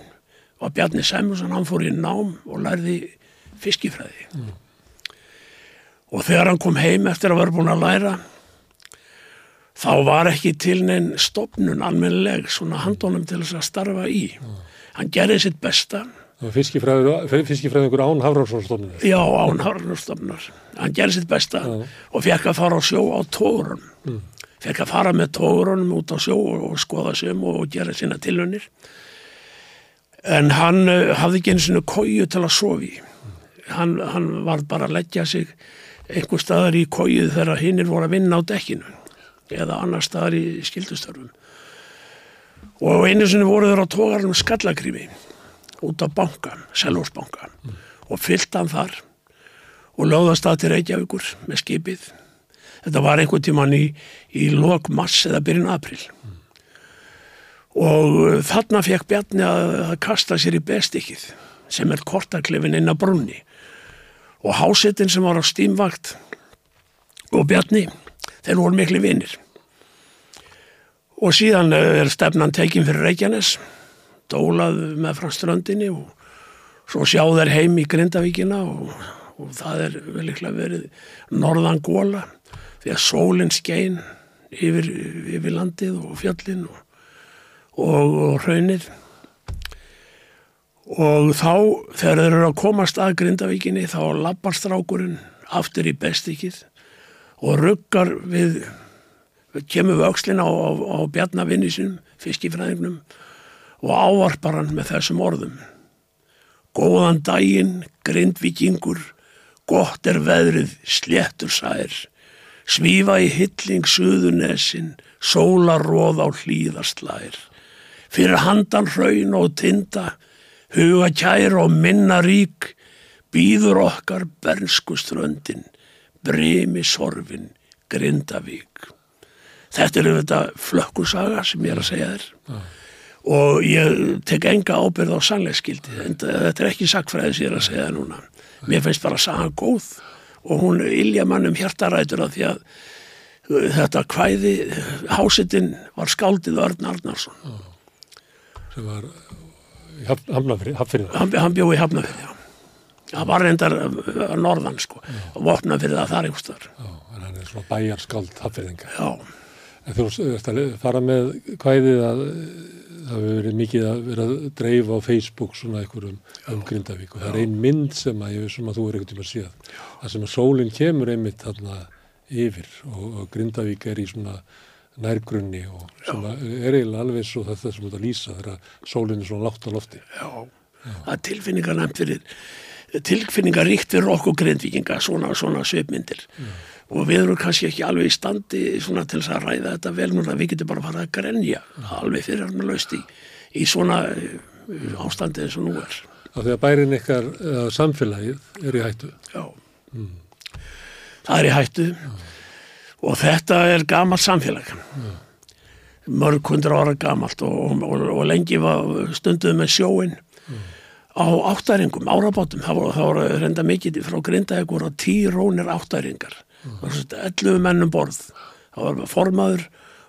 var Bjarni Sæmundsson, hann fór í nám og lærði fiskifræði. Mm. Og þegar hann kom heim eftir að vera búin að læra þá var ekki til neinn stopnun almennileg svona handónum til þess að starfa í. Hann gerði sitt besta. Fiskifræðingur án Hafrárssonstofnunar? Já, án Hafrárssonstofnunar. Hann gerði sitt besta Já. og fekk að fara á sjó á tórum. Mm. Fekk að fara með tórunum út á sjó og skoða sem og gera sína tilunir. En hann uh, hafði ekki eins og kóju til að sofi. Hann, hann var bara að leggja sig einhver staðar í kóju þegar hinnir voru að vinna á dekkinu eða annar staðar í skildustörfum og einu sinni voru þeir á tógarnum skallakrífi út á bankan, Selhórsbankan mm. og fyllt hann þar og lögðast það til Reykjavíkur með skipið þetta var einhvern tíman í, í lok mass eða byrjun april mm. og uh, þarna fekk Bjarni að, að kasta sér í bestikkið sem er kortarklefin inn á brunni og hásettin sem var á stímvakt og Bjarni þeir voru miklu vinnir og síðan eh, er stefnan tekin fyrir Reykjanes dólað með frá ströndinni og svo sjá þeir heim í Grindavíkina og, og það er vel eitthvað verið norðan góla því að sólinn skein yfir, yfir landið og fjallin og, og, og hraunir og þá þegar þeir eru að komast að Grindavíkinni þá lappar strákurinn aftur í bestikið og ruggar við kemur við aukslina á, á, á bjarnavinni sinum, fiskifræðingnum og ávarpar hann með þessum orðum. Góðan daginn, grindvikingur, gott er veðrið, sléttur sær, svífa í hilling suðunesin, sólaróð á hlýðastlær. Fyrir handan hraun og tinda, huga kær og minna rík, býður okkar bernskuströndin, bremi sorfin, grindavík. Þetta er þetta flökkusaga sem ég er að segja þér. Ja og ég tek enga ábyrð á sannleiksskildi þetta er ekki sakfræði sem ég er að segja núna mér finnst bara saga góð og hún ilja mann um hjartarætur að því að uh, þetta kvæði hásittinn var skáldið Örn Arnarsson sem var hafnafrið hann, hann bjóði hafnafrið já það var reyndar að norðan sko. Og vopna fyrir það þar einhverstar en hann er svona bæjarskáld hafnafriðinga já. En þú ert að fara með kvæðið að það hefur verið mikið að vera að dreifa á Facebook svona einhverjum um Grindavík. Og það er ein mynd sem að vissum að þú er ekkert um að séð það sem að sólinn kemur einmitt þarna yfir og, og Grindavík er í svona nærgrunni og sem er eiginlega alveg svo þetta sem þetta lýsa þegar sólinn er svona látt á lofti. Já, Já. það er tilfinningar nefnt fyrir tilfinningar ríkt fyrir okkur Grindvíkinga svona, svona svipmyndir Já og við erum kannski ekki alveg í standi svona til þess að ræða þetta vel núna við getum bara að fara að grenja alveg fyrir hann með laust í, í svona uh, ástandi eins og nú er Af því að bærin ykkar uh, samfélagið er í hættu Já mm. Það er í hættu Já. og þetta er gamalt samfélag Já. mörg hundra ára gamalt og, og, og lengi var stunduð með sjóin Já. Á áttæringum, árabátum það voru, það voru reynda mikið frá grindaðegur og tí rónir áttæringar 11 mennum borð það var formaður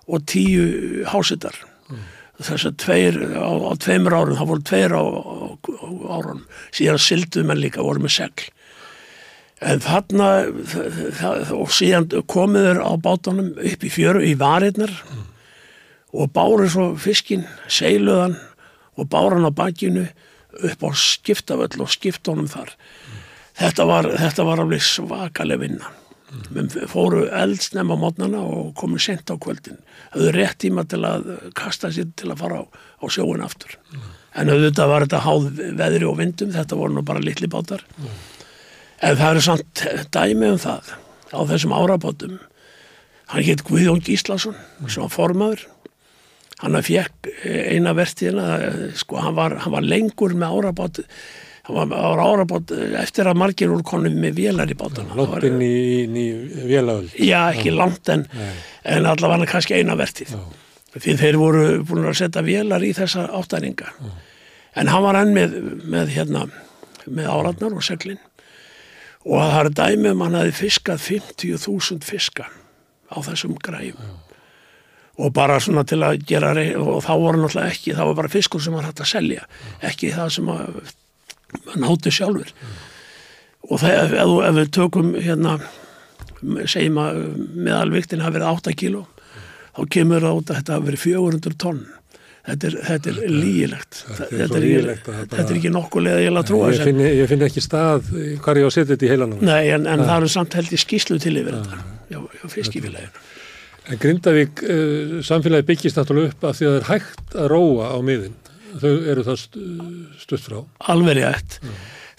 og tíu hásitar mm. þess að tveir á, á tveimur árum það voru tveir á, á, á árum síðan silduð menn líka voru með segl en þarna það, og síðan komiður á bátunum upp í fjöru í varirnar mm. og bárið svo fiskin seiluðan og báran á bakinu upp á skiptavöll og skiptónum þar mm. þetta var, þetta var alveg svakaleg vinna við fóru eldsnefn á mótnana og komum sent á kvöldin höfðu rétt tíma til að kasta sér til að fara á, á sjóin aftur mm. en auðvitað var þetta háð veðri og vindum, þetta voru nú bara litli bátar mm. en það eru samt dæmi um það á þessum árabátum hann hétt Guðjón Gíslason mm. sem var formaður hann fekk eina vertiðina sko hann var, hann var lengur með árabátu það var árabót eftir að margir úr konum með vélar í bátana Lóttinn í, í vélaöld. Já, ekki langt en, en allavega kannski eina vertið Já. því þeir voru búin að setja vélar í þessa áttæringa. Já. en hann var enn með, með hérna með áratnar og seglin. Og það er dæmi um hann að fiskað 50.000 fiska á þessum græfum. Og bara svona til að gera og þá voru náttúrulega ekki, það var bara fiskur sem var hægt að selja ekki það sem að náttu sjálfur mm. og það, ef, ef, við tökum hérna segjum að meðalviktin hafi verið 8 kíló mm. þá kemur það út að þetta hafi verið 400 tonn. Þetta er, þetta er lígilegt þetta, þetta, er, þetta er ekki nokkulega ég, ég, finn, ég finn ekki stað hvað ég á að setja þetta í heilanum. Nei, en, en það er samt held í skíslu til yfir þetta já, já fiskifélaginu En Grindavík uh, samfélagi byggist náttúrulega upp af því að það er hægt að róa á miðin þau eru það stutt frá alveg rétt mm.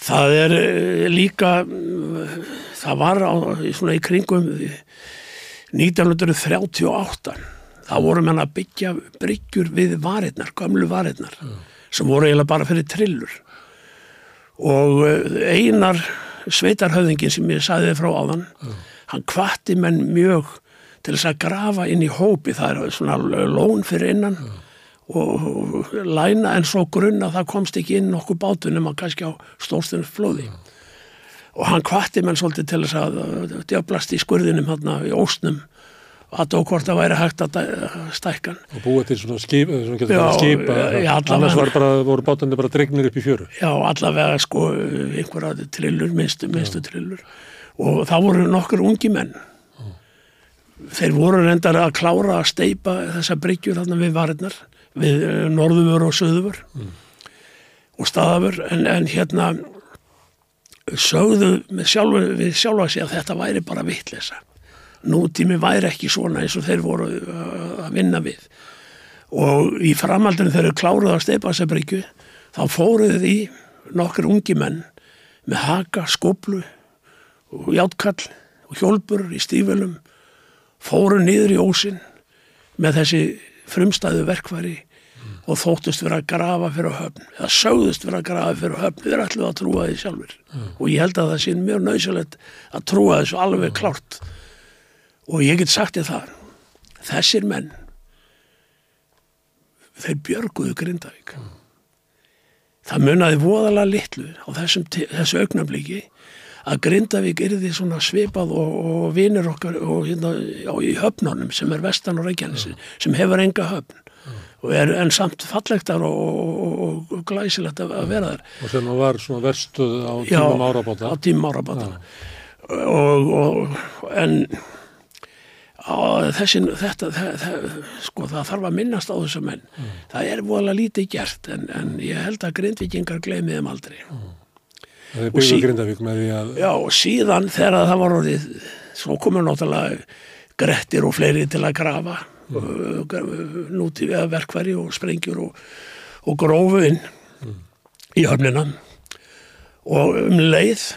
það er eh, líka það var á, svona í kringum 1938 það voru menna að byggja bryggjur við varirnar, gamlu varirnar mm. sem voru eiginlega bara fyrir trillur og eh, einar sveitarhauðingin sem ég sagði frá áðan mm. hann kvatti menn mjög til þess að grafa inn í hópi. Það er svona lón fyrir innan og læna en svo grunn að það komst ekki inn nokkuð bátunum að kannski á stórstunum flóði mm. og hann kvatti menn svolítið til þess að djöblast í skurðinum hérna í ósnum að dó hvort það væri hægt að stækkan og búa til svona skip, svona getur það skipa já, annars bara, voru bátunni bara dregnir upp í fjöru. Já allavega sko einhverja trillur, minnstu, minnstu trillur. Og það voru nokkur ungi menn þeir voru reyndar að klára að steipa þessa bryggjur þarna við varinnar við eh, norðuvör og söðuvör og staðavör. En, en hérna sögðu með sjálfu, við sjálfa sig að þetta væri bara vittlesa nútími væri ekki svona eins og þeir voru uh, að vinna við. Og í framhaldinu þeir kláruð á Steipasabryggju þá fóruð því nokkur ungi menn með haka, skoblu og játkall og hjólpur í stífölum fóru niður í ósin með þessi frumstæðu verkværi og þóttust vera að grafa fyrir höfn eða sögðust vera að grafa fyrir höfn. Við erum allir að trúa því sjálfur og ég held að það sé mjög nöysilegt að trúa þessu alveg klárt. Og ég get sagt ég það þessir menn þeir björguðu Grindavík. Það munaði voðalega litlu á þessum, þessu augnabliki að Grindavík því svona svipað og, og vinir okkar og hérna á, í höfnunum sem er vestan og reykjanesi sem hefur enga höfn og er enn samt fallektar og, og, og glæsilegt að, að vera þar. Og sem var svona verstuð á tímum árabáta. á tímum árabáta. En þessi þetta það, sko það þarf að minnast á þessu menn. Mm. það er vola lítið gert en, en ég held að grindvikingar gleymi þeim aldrei. Mm. Það er byggðu grindavík með því að já og síðan þegar það var orðið svo komur náttúrulega grettir og fleiri til að grafa mm. núti við verkværi og sprengjur og, og grófu inn mm. í höfnina og um leið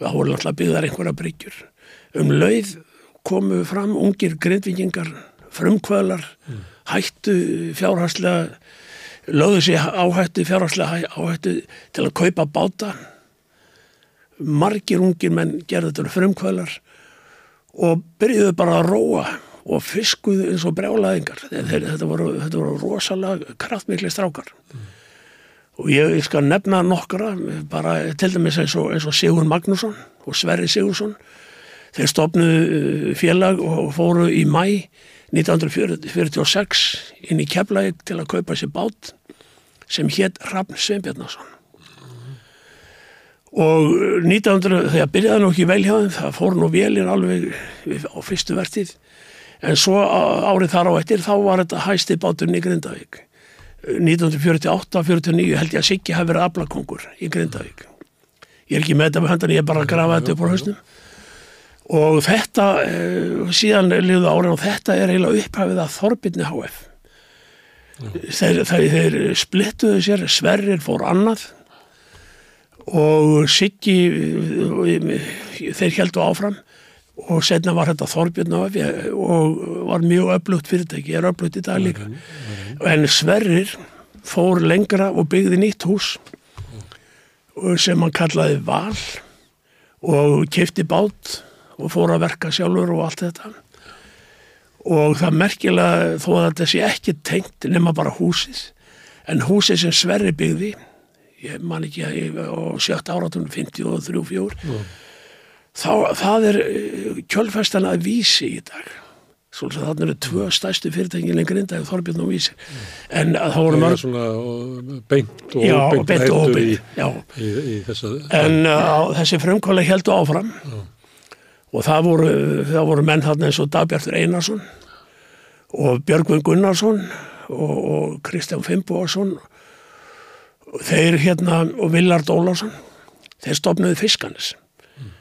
það voru náttúrulega byggðar einhverja bryggjur um leið komu fram ungir grindvikingar, frumkvölar, mm. hættu fjárhanslega, lögðu sér áhættu fjárhanslega áhættu til að kaupa báta. Margir ungir menn gerði þetta frumkvölar og byrjuðu bara að róa og fiskuðu eins og brjálaðingar. Þetta voru, þetta voru rosalega kraftmikli strákar. Mm. Og ég, ég skal nefna nokkra, bara til dæmis eins og, eins og Sigur Magnússon og Sverri Sigursson Þeir stopnuðu uh, félag og fóru í mæ 1946 inn í Keflæk til að kaupa sér bát sem hétt Rafn Sveinbjarnason. Og 1900, þegar byrjaði nú ekki vel hjá þeim, það fór nú velin alveg á fyrstu vertið, en svo árið þar á eittir þá var þetta hæsti báturinn í Grindavík. 1948-49 held ég að Siggi hafi verið aflakongur í Grindavík. Ég er ekki með þetta með höndan, ég er bara að grafa þetta upp á hausnum og þetta eh, síðan liðu ára og þetta er eiginlega upphafið að Þorbirni HF þeir, þeir, þeir splittuðu sér Sverrir fór annað og Siggi þeir heldu áfram og setna var þetta Þorbjörn HF og var mjög öflugt fyrirtæki er öflugt í dag líka. En Sverrir fór lengra og byggði nýtt hús sem hann kallaði Val og kefti bát og fór að verka sjálfur og allt þetta. Og það merkilega þó að þetta sé ekki tengt nema bara húsið en húsið sem Sverri byggði ég man ekki að ég á sjötta áratunum 53-4 mm. þá það er eh, kjölfestan að vísi í dag. Svolítið þannig eru tvö stæstu fyrirtækin lengur inn dag Þorbjörn og Vísi. En það voru mörg svona beint og óbeint, beint og óbeint í, í, í þessa en uh, þessi frumkvæli heldur áfram. Já og það voru, það voru menn þarna eins og Dagbjartur Einarsson og Björgvin Gunnarsson og, og Kristján Fimboarsson þeir hérna og Villard Ólarsson þeir stopnuði Fiskanis mm.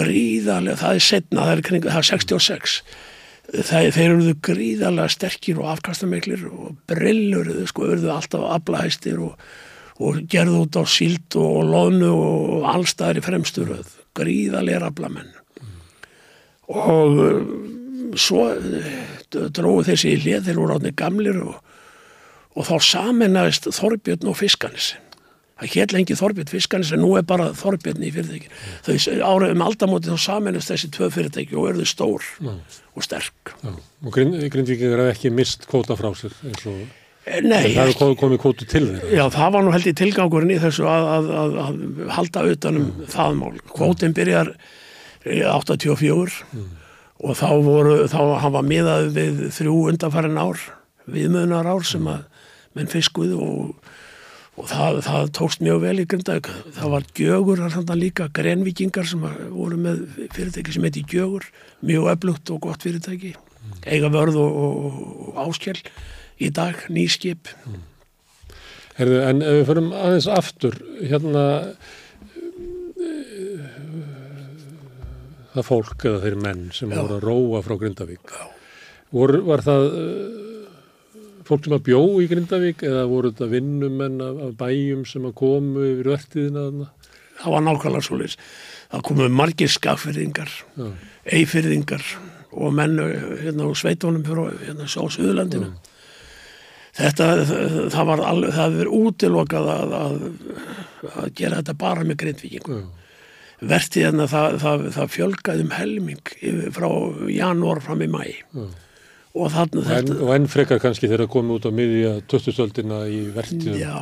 gríðarlega, það er setna það er, kring, það er 66 það, þeir eruðu gríðarlega sterkir og afkastamiklir og brillur sko, eruðu alltaf aflahæstir og, og gerðu út á síld og loðnu og allstaðir í fremsturöð gríðarlega aflamenn og um, svo uh, dróðu þessi í lið þeir voru átni gamlir og, og þá saminnaðist Þorbjörn og Fiskanis það hétt lengi Þorbjörn Fiskanis en nú er bara Þorbjörn í fyrirtækin þau árið um aldamóti þá saminnaðist þessi tvö fyrirtæki og erðu stór Já. og sterk Já. og Grindvíkingar hefði ekki mist kvóta frá sér eins og eh, Nei, það hefði komið kvotu til þeirra Já, það var nú held í tilgangurinn í þessu að, að, að, að halda utanum mm. það mál kvótin byrjar 84 mm. og þá voru, þá hafa miðað við þrjú undanfærin ár viðmöðunar ár sem að menn fiskuð og, og það, það tókst mjög vel í Grindavík það var gjögur líka grenvikingar sem voru með fyrirtæki sem heiti gjögur, mjög öflugt og gott fyrirtæki, mm. eiga vörð og, og, og áskjell í dag, nýskip. Herðu, en ef við förum aðeins aftur, hérna það fólk eða þeir menn sem Já. voru að róa frá Grindavík. Vor, var það uh, fólk sem að bjó í Grindavík eða voru þetta vinnumenn af, af bæjum sem að komu yfir vertiðina? Það var nákvæmlega svoleiðis. Það komu margir skafyrðingar, Já. eifyrðingar og menn uh, hérna sveitunum fyrir hérna á Suðurlandinu. Þetta, það, það var alveg, það hefur verið útilokað að, að, að gera þetta bara með grindvíkingum. Vertið hérna, það, það, það fjölgaði um helming frá janúar fram í mæ. Og þannig þetta, og enn frekar kannski þegar að komu út á miðja töstustöldina í vertiðum. já,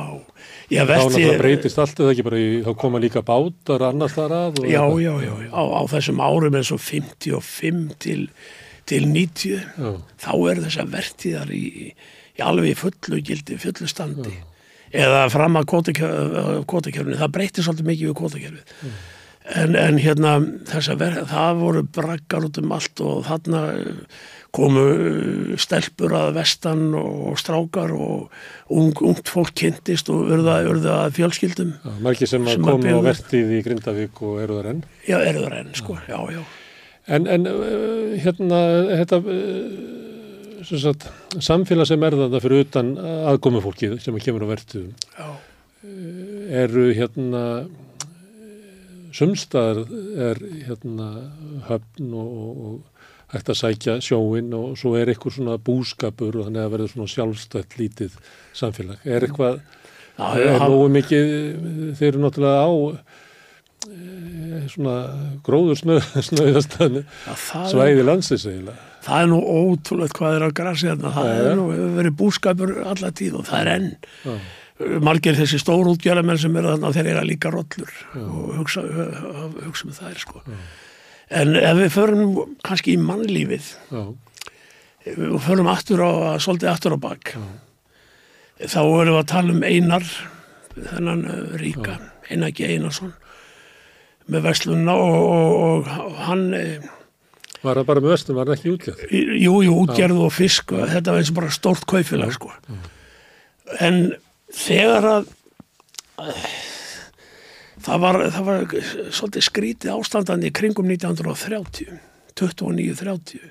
já, Þá vertið, breytist allt eða ekki bara í, þá koma líka bátar annars þar að. já, já, já, já, á, á þessum árum eins og 55 til, til 90, Já. þá er þessar vertiðar í, í alveg fullu gildi, fullu standi. Eða fram að kvotakjörni, það breytir svolítið mikið við kvotakjörfið. En, en hérna, þessar verð, það voru braggar út um allt og þarna komu stelpur að vestan og strákar og ung, ungt fólk kynntist og urða, að fjölskyldum. Já, margir sem, Sem að komu byggðu- vertið í Grindavík og eru þar enn. Já, eru það enn, sko, já, já. En, en uh, hérna, þetta sagt, samfélag sem er þetta fyrir utan aðkomufólkið sem kemur á vertiðum Já, eru hérna sumstaðar er hérna höfn og, og, og hægt að sækja sjóin og svo er eitthvað svona búskapur og þannig að verður svona sjálfstætt lítið samfélag. Er eitthvað, Já, er nógu mikið, þeir eru náttúrulega á eh, svona gróður snöð, snöðastan Já, það, er, svæði landsins eiginlega. það er nú ótrúlegt hvað er að grasi hérna. Það Já, er já. nú verið búskapur alla tíð og það er enn. Já. Margir þessi stórútgjöramenn sem eru þarna þeir eru líka rollur og hugsa, hugsa með það er sko. En ef við förum kannski í mannlífið Já, og förum aftur á, svolítið aftur á bak þá erum við að tala um Einar þennan uh, ríka Einar G. Einarsson með verslunna og, og, og hann eh, var það bara með vestum, var það ekki útgjörð? jú, jú, útgerð og fisk og þetta var eins og bara stórt kaufélag sko. en þegar að það var, það var svolítið skrítið ástandandi í kringum 1930 29-30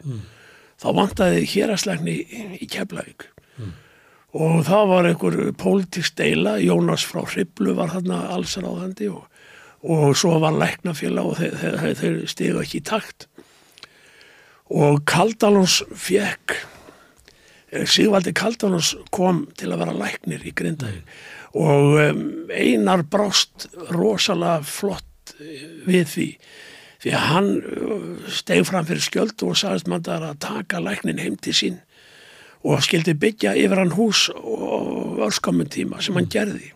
þá vantaði héraslegni í Keflavík. Og það var einhver pólitísk deila Jónas frá Hriblu var þarna alls ráðandi og, og svo var læknafélag og þeir, þeir, þeir stigu ekki í takt. Og Kaldalons fekk Sigvaldi Kaldalons kom til að vera læknir í Grindavík. Og um, Einar brást rosalega flott eh, við því. Því að hann steg fram fyrir skjöldu og sagðist mann þar að taka læknin heim til sín. Og skildi byggja yfir hann hús og örskamum tíma sem hann gerði.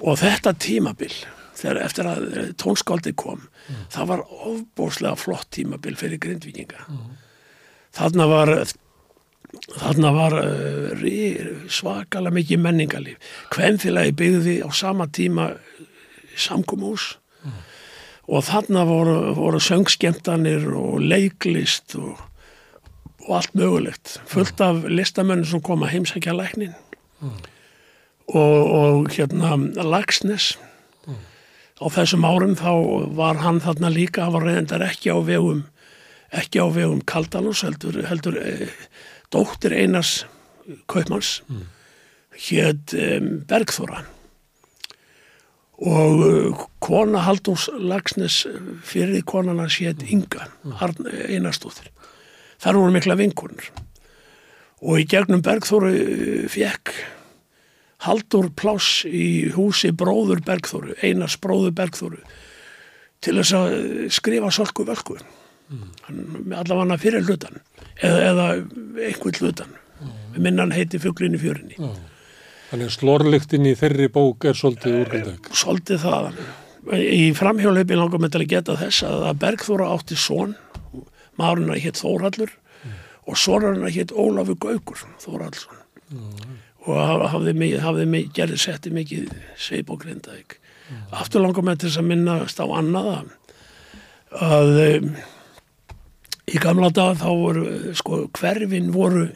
Og þetta tímabil þegar eftir að tónskáldi kom það var ofbóslega flott tímabil fyrir grindvíkinga. Þarna var þarna var uh, svakalega mikið menningalíf hvemfélagi byggði á sama tíma samkumús og þarna voru, voru söngskemtanir og leiklist og, og allt mögulegt. Fullt af listamönnum sem kom að heimsækja læknin og, og hérna Lagsnes á þessum árum þá var hann þarna líka, hann var reyndar ekki á vegum ekki á vegum Kaldalus heldur, heldur e, dóttir Einars Kaupmanns mm. hétt e, Bergþóra og uh, kona Haldús Lagsnes fyrir konana sétt Inga mm. Einarstóttir þar voru mikla vinkunur og í gegnum Bergþóru fekk Haldur pláss í húsi bróður Bergþóru, Einars bróður Bergþóru til þess að skrifa solku völku mm. allavega fyrir hlutan eða, eða einhvern hlutan mm. minnan heiti fugglinni fjörinni Já. Þannig að slorlyktin í þeirri bók er svolítið úrgöndag. Svolítið það. Í framhjóðleipi langar með til að geta þess að Bergþóra átti són, maðurinn að hétt Þórhallur mm. og sonarinn að hétt Ólafur Gaugur Þórhallsson. Mm. Og hafði, hafði gerði setti mikið sveip og grindaðik. Mm. Aftur langar með til þess að minnast á annaða að í gamla dag þá voru, sko, hverfin voru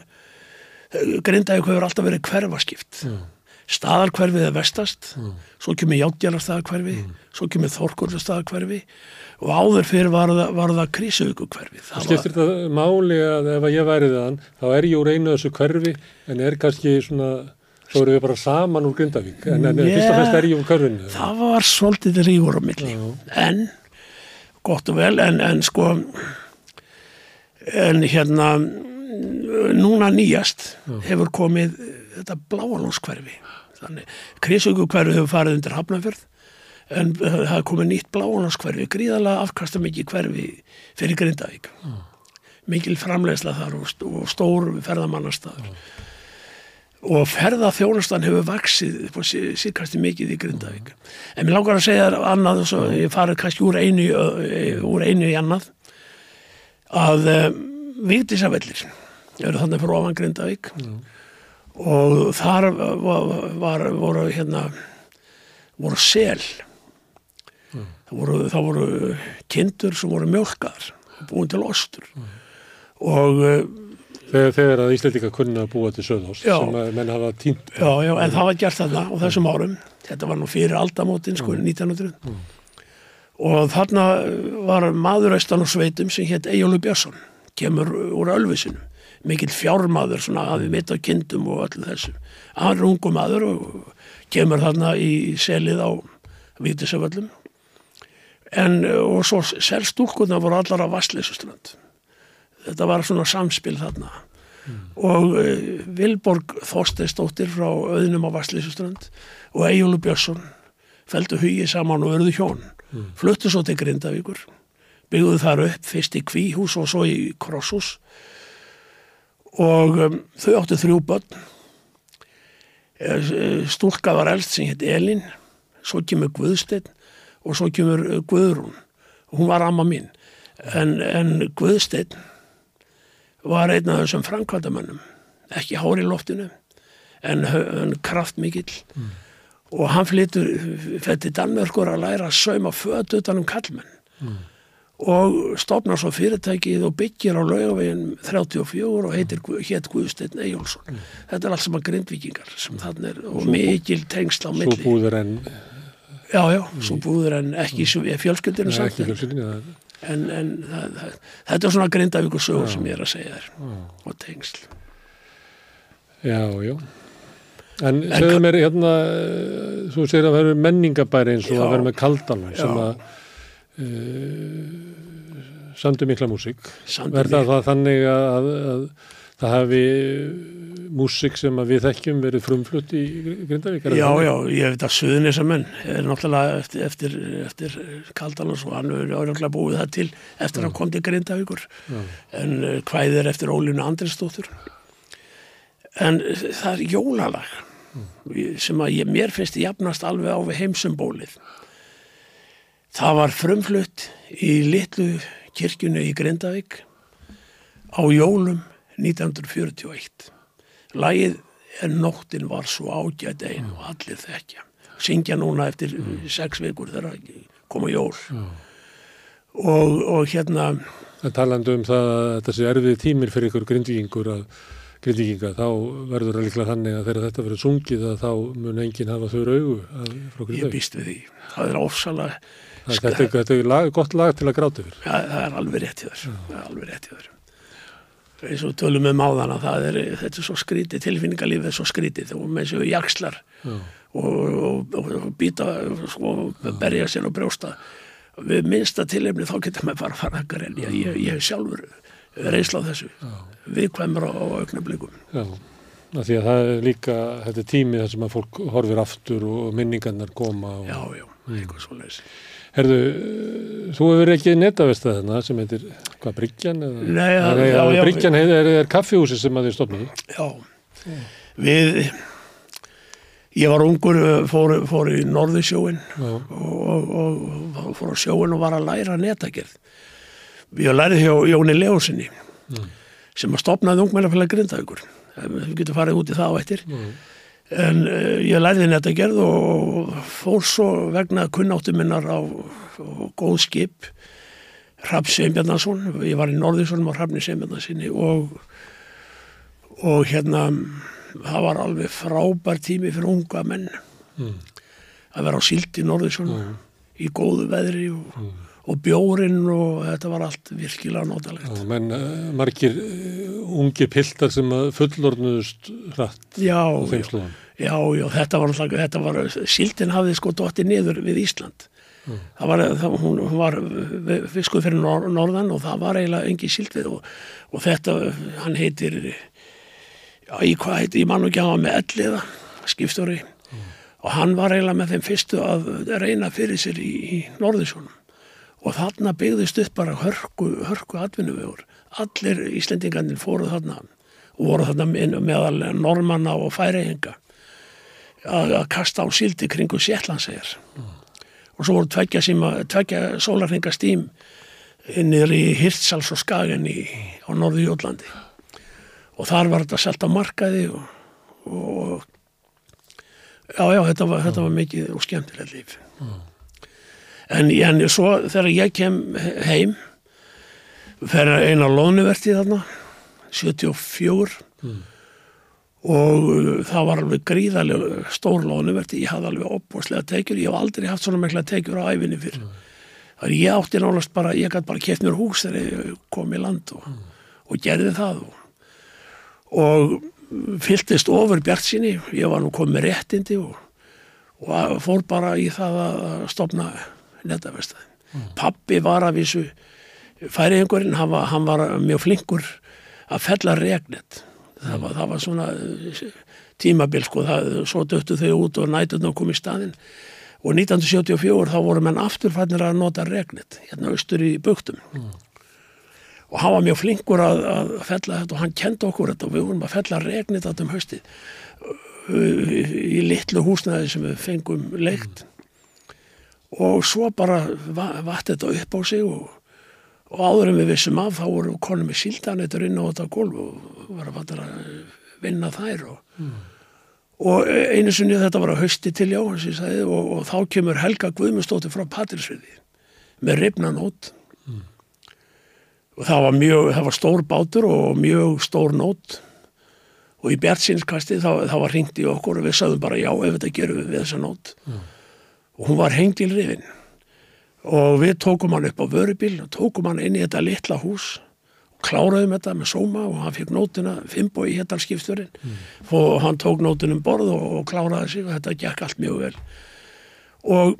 Grindavík hefur alltaf verið hverfaskipt. Staðarkverfið er vestast svo kemur Játjalastaðarkverfi svo kemur Þorkurlastaðarkverfi og áður fyrir var það, var það Krísuvíkukverfi Það skiptir þetta máli að ef að ég væri þann þá er ég úr einu þessu hverfi en er kannski svona þá eru við bara saman úr Grindavík? En, en Yeah. fyrst og fremst er ég úr hverfinu. Það var svolítið rígur á milli. En gott og vel en, en sko en hérna núna nýjast hefur komið þetta bláalónskverfi þannig Krísuvíkukverfi hefur farið undir Hafnafjörð en það hefur komið nýtt bláalónskverfi gríðalega afkasta mikið hverfi fyrir Grindavík. Mikil framleiðsla þar og, st og stór ferðamannastaður. Og ferðaþjónustan hefur vaksið upp á síðkasti mikið í Grindavík. En mér langar að segja annað og svo ég farið kannski úr einu, úr einu í annað að um, Vigdísavellir eru þannig fyrir ofan Grindavík. Og þar var, var, voru hérna voru sel. Það voru, voru kindur sem voru mjölkar búin til ostur. Og uh, þegar, þegar að Íslandika kunna búa til söðhás Já. sem menn hafa tínt Já, já, en það var gert þarna á þessum árum. Þetta var nú fyrir aldamótin, sko, 1900. Og þarna var maður austan og sveitum sem hétt Eyjólu Björnsson, kemur úr Ölvisinu. Mikill fjármaður, svona hafið mitt á kindum og öllu þessu. Hann er ungu maður og kemur þarna í selið á Vítisaföllum. En, og svo selstúlkunar voru allar á Vastleysustrand. Þetta var svona samspil þarna og uh, Vilborg Þorsteinsdóttir frá auðnum á Vastleysuströnd og Eyjólu Björnsson feldu hugi saman og verðu hjón fluttu svo til Grindavíkur byggðu þar upp fyrst í Kvíhús og svo í Krosshús. Og um, þau áttu þrjú börn. Eh, stúlka var elst sem hétt Elin svo kemur Guðsteinn og svo kemur eh, Guðrún. Hún var amma mín. En, en Guðsteinn var einn af þessum framkvæmdamönnum ekki hár í loftinu en, en kraft mikill og hann flyttur fætti Danmörkur að læra að sauma föt utan um kallmenn og stofnar svo fyrirtækið og byggir á laugavegin 34 og heitir Gu- hét Guðsteinn Eyjólfsson. Þetta er allt saman grindvíkingar sem þannig er og mikil tengsl á svo milli. búður en já, já, svo búður en ekki mm. fjölskyldinu Nei, sagt ekki en- fjölskyldinni það- en, en það, það, þetta er svona grindavíkur sögur sem ég er að segja þér og tengsl. Já, já. En segðu mér hérna, eh, þú segir að það eru menningabæri eins og Já. að vera með kaldalun sem Já. að uh, samdu mikla músík. Verða það þannig að, að, að það hafi músík sem að við þekkjum verið frumflutt í Grindavík? Já, já, ég veit að Suðunis að menn er náttúrulega eftir, eftir, eftir Kaldalans og hann er náttúrulega búið það til eftir að hann kom til Grindavíkur en uh, hvað er eftir Ólínu Andriðsdóttur en það er jólalag sem að ég, mér finnst jafnast alveg á við heimsumbólið það var frumflutt í litlu kirkjunu í Grindavík á jólum 1941 Lagið er nóttin var svo ágætt einu og allir þekkja. Syngja núna eftir sex vikur þegar koma jól. Og, og hérna, En talandi um það að þetta sé erfið tímir fyrir ykkur grindvíkingur að grindvíkinga, þá verður það líklega þannig að þegar þetta verður sungið að þá mun enginn hafa þau augu að, frá ég býst við því. Það er ofsalega, Þetta er, þetta er lag, gott lag til að gráta yfir. það, það er alveg rétt í þér. Það er alveg rétt í þér. Eins og tölum með máðana, það er, þetta er svo skrítið, tilfinningalífið er svo skrítið og með þessu jakslar og, og, og, og býta og berja sér og brjósta. Við minnsta tilefni þá getur maður bara að fara að grenja. Ég, ég sjálfur reynsla á þessu. Viðkvæmur á, á augnablikum. Já, af því að það er líka, þetta er tími þar sem að fólk horfir aftur og minningarnar koma. Og, Já, já, eitthvað svo leiðis. Herðu, þú hefur ekki netavesta þarna sem heitir, hvað, Bryggjan? Eða? Nei, já, já, já. Bryggjan er, er, er kaffihúsi sem að þið stopnaði. Já, við, ég var ungur, fór, fór í Norðursjóin Já. og, og, og fór á sjóin og var að læra netagerð. Ég lærið hjá Jóni Leósinni sem að stopnaði ungmennafélag Grindavíkur. Við getum farið út í það á eftir. En uh, ég lærði netagerð og fór svo vegna kunnáttu minnar á, á góð skip Hrafn Sveinbjarnarsson, ég var í Norðursjónum á Hrafni Sveinbjarnarsinni og og hérna það var alveg frábær tími fyrir unga menn að vera á síld í Norðursson í góðu veðri og, og bjórin og þetta var allt virkilega notalegt. Já, menn uh, margir uh, ungir piltar sem að fullorðnuðust hratt Já, á þeim já, já, þetta var, alltaf- þetta var, síldin hafði sko dottið niður við Ísland. Það var, það, hún, var fiskuð fyrir nor norðan og það var eiginlega engi síld við og, og þetta, hann heitir, já, í hvað heitir, ég man ekki að var með elliða, skipstjóri, og hann var eiginlega með þeim fyrstu að reyna fyrir sér í, í Norðursjónum og þarna byggðist upp bara hörku, hörku atvinnuvegur. Allir Íslendingarnir fóruð þarna og voru þarna með- meðal normanna og færeihinga að, kasta á síldi kringu Sjetlandsegir. Og svo voru tveggja, tveggja sólarhinga stím innir í Hirtshals og Skagen í, á Norðu Jólandi. Og þar var þetta selt á markaði og, og já, já, þetta var, þetta var mikið og skemmtilegt líf. En, en svo þegar ég kem heim fer eina lónuverti þarna 74 og uh, það var alveg gríðarlega stór lónuverti, ég hafði alveg opbúrslega tekjur, ég hef aldrei haft svona mikla tekjur á æfinni fyrir. Það er ég átti nánast bara, ég gæti bara keft mér hús þegar ég kom í land og, og gerði það og, og fylltist ofur bjart sinni, ég var nú komið réttindi og, og fór bara í það að stopna netavestæðin. Pappi var að vísu færiðingurinn, hann, hann var mjög flinkur að fella regnet. Það var, það var svona eh, tímabil sko, það, svo döttu þau út og nætun og kom í staðinn. Og 1974 þá voru menn afturfætnir að nota regnet, hérna austur í buktum. Og hann var mjög flinkur að, að fella þetta og hann kendi okkur þetta og við vorum að fella regnet þetta um haustið í litlu húsnæði sem við fengum leikt og svo bara va- vatt þetta upp á sig og, og áður en við vissum af þá voru konum með síldanettur inn á þetta gólf og var að fattar að vinna þær og, og einu sinni þetta var að hausti til og ég sagði, og, og þá kemur Helga Guðmundsdóttir frá Patrísviði með rifnanót og það var mjög, það var stór bátur og mjög stór nót. Og í Bjartsinskasti þá, þá var hringt í okkur og við sagðum bara já ef þetta gerum við við þessa nót og hún var hengt í rifin. Og við tókum hann upp á vörubíl og tókum hann inn í þetta litla hús og kláraðum þetta með sóma og hann fikk nótina Fimbo í héttalskipsturinn mm. og hann tók nótunum borð og, og kláraði sig og þetta gekk allt mjög vel. Og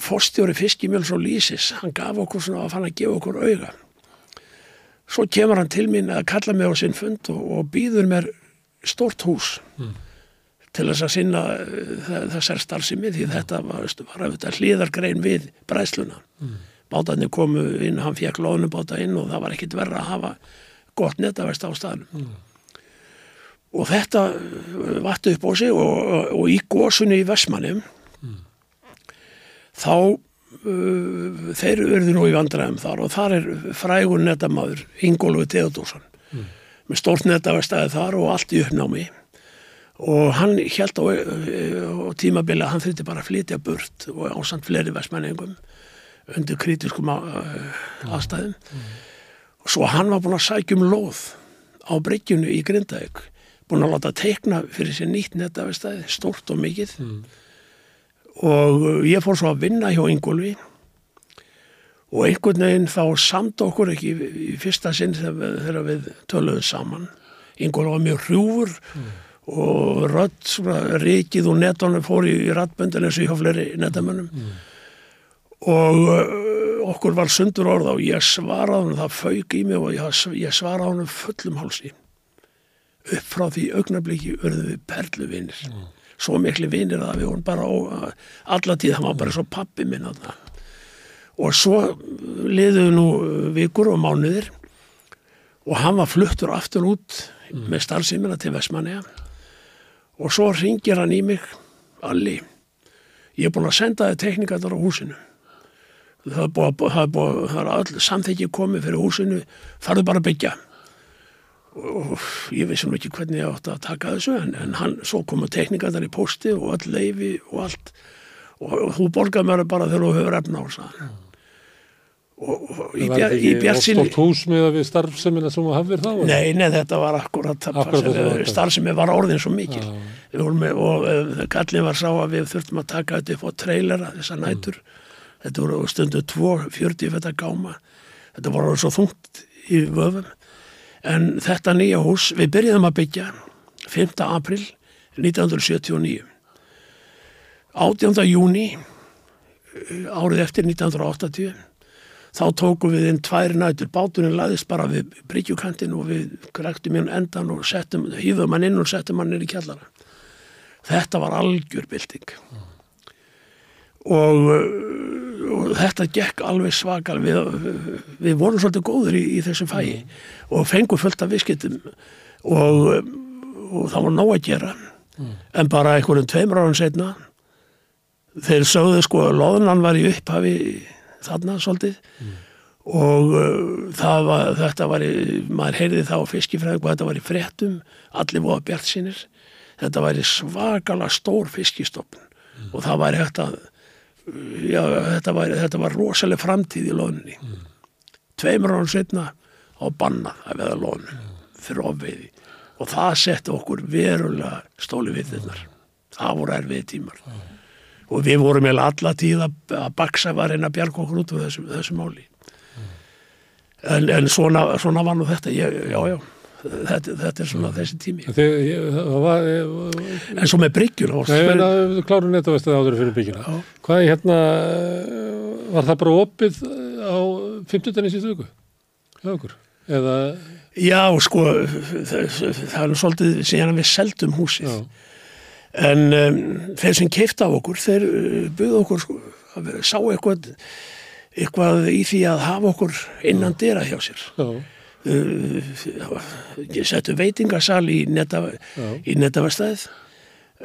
fórstjóri fiskimjöls og lísis hann gaf okkur svona að fann að gefa okkur auga. Svo kemur hann til mín að kalla mig á sinn fund og, og býður mér stort hús til þess að sinna uh, þessar starfsemi því þetta var, var auðvitað hlýðargrein við bræðsluna. Mm. Bátarnir komu inn, hann fekk lónubáta inn og það var ekkit verra að hafa gott netavest á staðnum. Og þetta uh, vattu upp á sig og, og, og í gósunni í Vestmannum þá uh, þeir urðu nú í vandræðum þar og þar er frægur netamaður Ingólfi Theodorsson með stórt netavestæði þar og allt í uppnámi og hann held á, á tímabili að hann þurfti bara að flytja burt og ásand fleiri vestmenningum undir kritiskum uh, aðstæðum. Og svo hann var búin að sækja um lóð á bryggjunu í Grindavík búin að láta teikna fyrir sér nýtt netavestæði, stórt og mikið. Og uh, ég fór svo að vinna hjá Ingólfi. Og einhvern veginn þá samt okkur ekki í, fyrsta sinn þegar við, töluðum saman. Ingólfi var mjög hrjúfur og rödd svona rikið og netónu fór í rattböndin eins og hjá fleiri netamönnum. Og uh, okkur var sundur orða og ég svaraði hann það fauk í mig og ég, ég svaraði hann fullum hálsi. Upp frá því augnabliki urðu við perluvinir. Svo miklu vinir að við vorum bara ó, alla tíð, hann var bara svo pappi minn þarna. og svo liðuðu nú vikur og mánuðir og hann var fluttur aftur út með starfsýmina til Vestmanniða og svo ringir hann í mig Alli, ég er búin að senda þið tekníkatar á húsinu. Það er búin að það er er all samþekki komið fyrir húsinu. Farðu bara að byggja. Og ég vissi nú ekki hvernig ég átti að taka þessu en, en hann, svo komu tekníkatar í posti og all leifi og allt. Og, og þú borgar mér bara þegar þú hefur efna á það og, og í, var bjartsinni með að við starfsemina sem þú hafðir þá? Nei, nei, þetta var akkurat, Akkúrat það sem var. var orðin svo mikil vorum með, og uh, gallin var sá að við þurftum að taka þetta upp á trailera þessar Mm. nætur þetta voru stundu 2, 40 þetta gáma þetta voru svo þungt í vöfum en þetta nýja hús, við byrjuðum að byggja 5. april 1979 18. júni árið eftir 1980 þá tókum við inn tvær nætur, báturinn laðist bara við bryggjukantinn og við krektum inn endan og settum, hýðum hann inn og settum hann inn í kjallara. Þetta var algjör bylting. Og, uh, og þetta gekk alveg svakal, við, við vorum svolítið góður í, í þessu fæi og fengum fullt af viskittum og, og það var nóg að gera. En bara einhverjum tveimur árum setna þeir sögðu sko loðunan var í upphafi þarna svolítið. Og uh, var, þetta var í, maður heyrði það á fiskifræðing og þetta var í fréttum, allir voða bjart sínir þetta var í svakala stór fiskistofn. Og það var hægt að já, þetta var, þetta var rosaleg framtíð í loðunni tveimur árum setna á bannað að veða loðunu fyrir ofveiði. Og það setti okkur verulega stóli við þennar það voru erfiði tímar og við vorum eða alla tíð að, að baksa var einn að bjarga okkur út úr þessu, þessu máli en, en svona, svona var nú þetta ég, já, já, þetta, þetta er svona þessi tími Þegar, ég, það var, ég, en svo með bryggjur Nei, en að klárum netavestið áður fyrir byggjuna. Já. Hvað er hérna, var það bara opið á 15. síðustu viku? Hjá okkur? Eða, já, sko það, það er svolítið síðan að við seldum húsið já, en um, þeir sem keifta af okkur þeir uh, buðu okkur sko, við sá eitthvað eitthvað í því að hafa okkur innan dyra hjá sér uh, settu veitingasal í, neta, Já. í netavestæð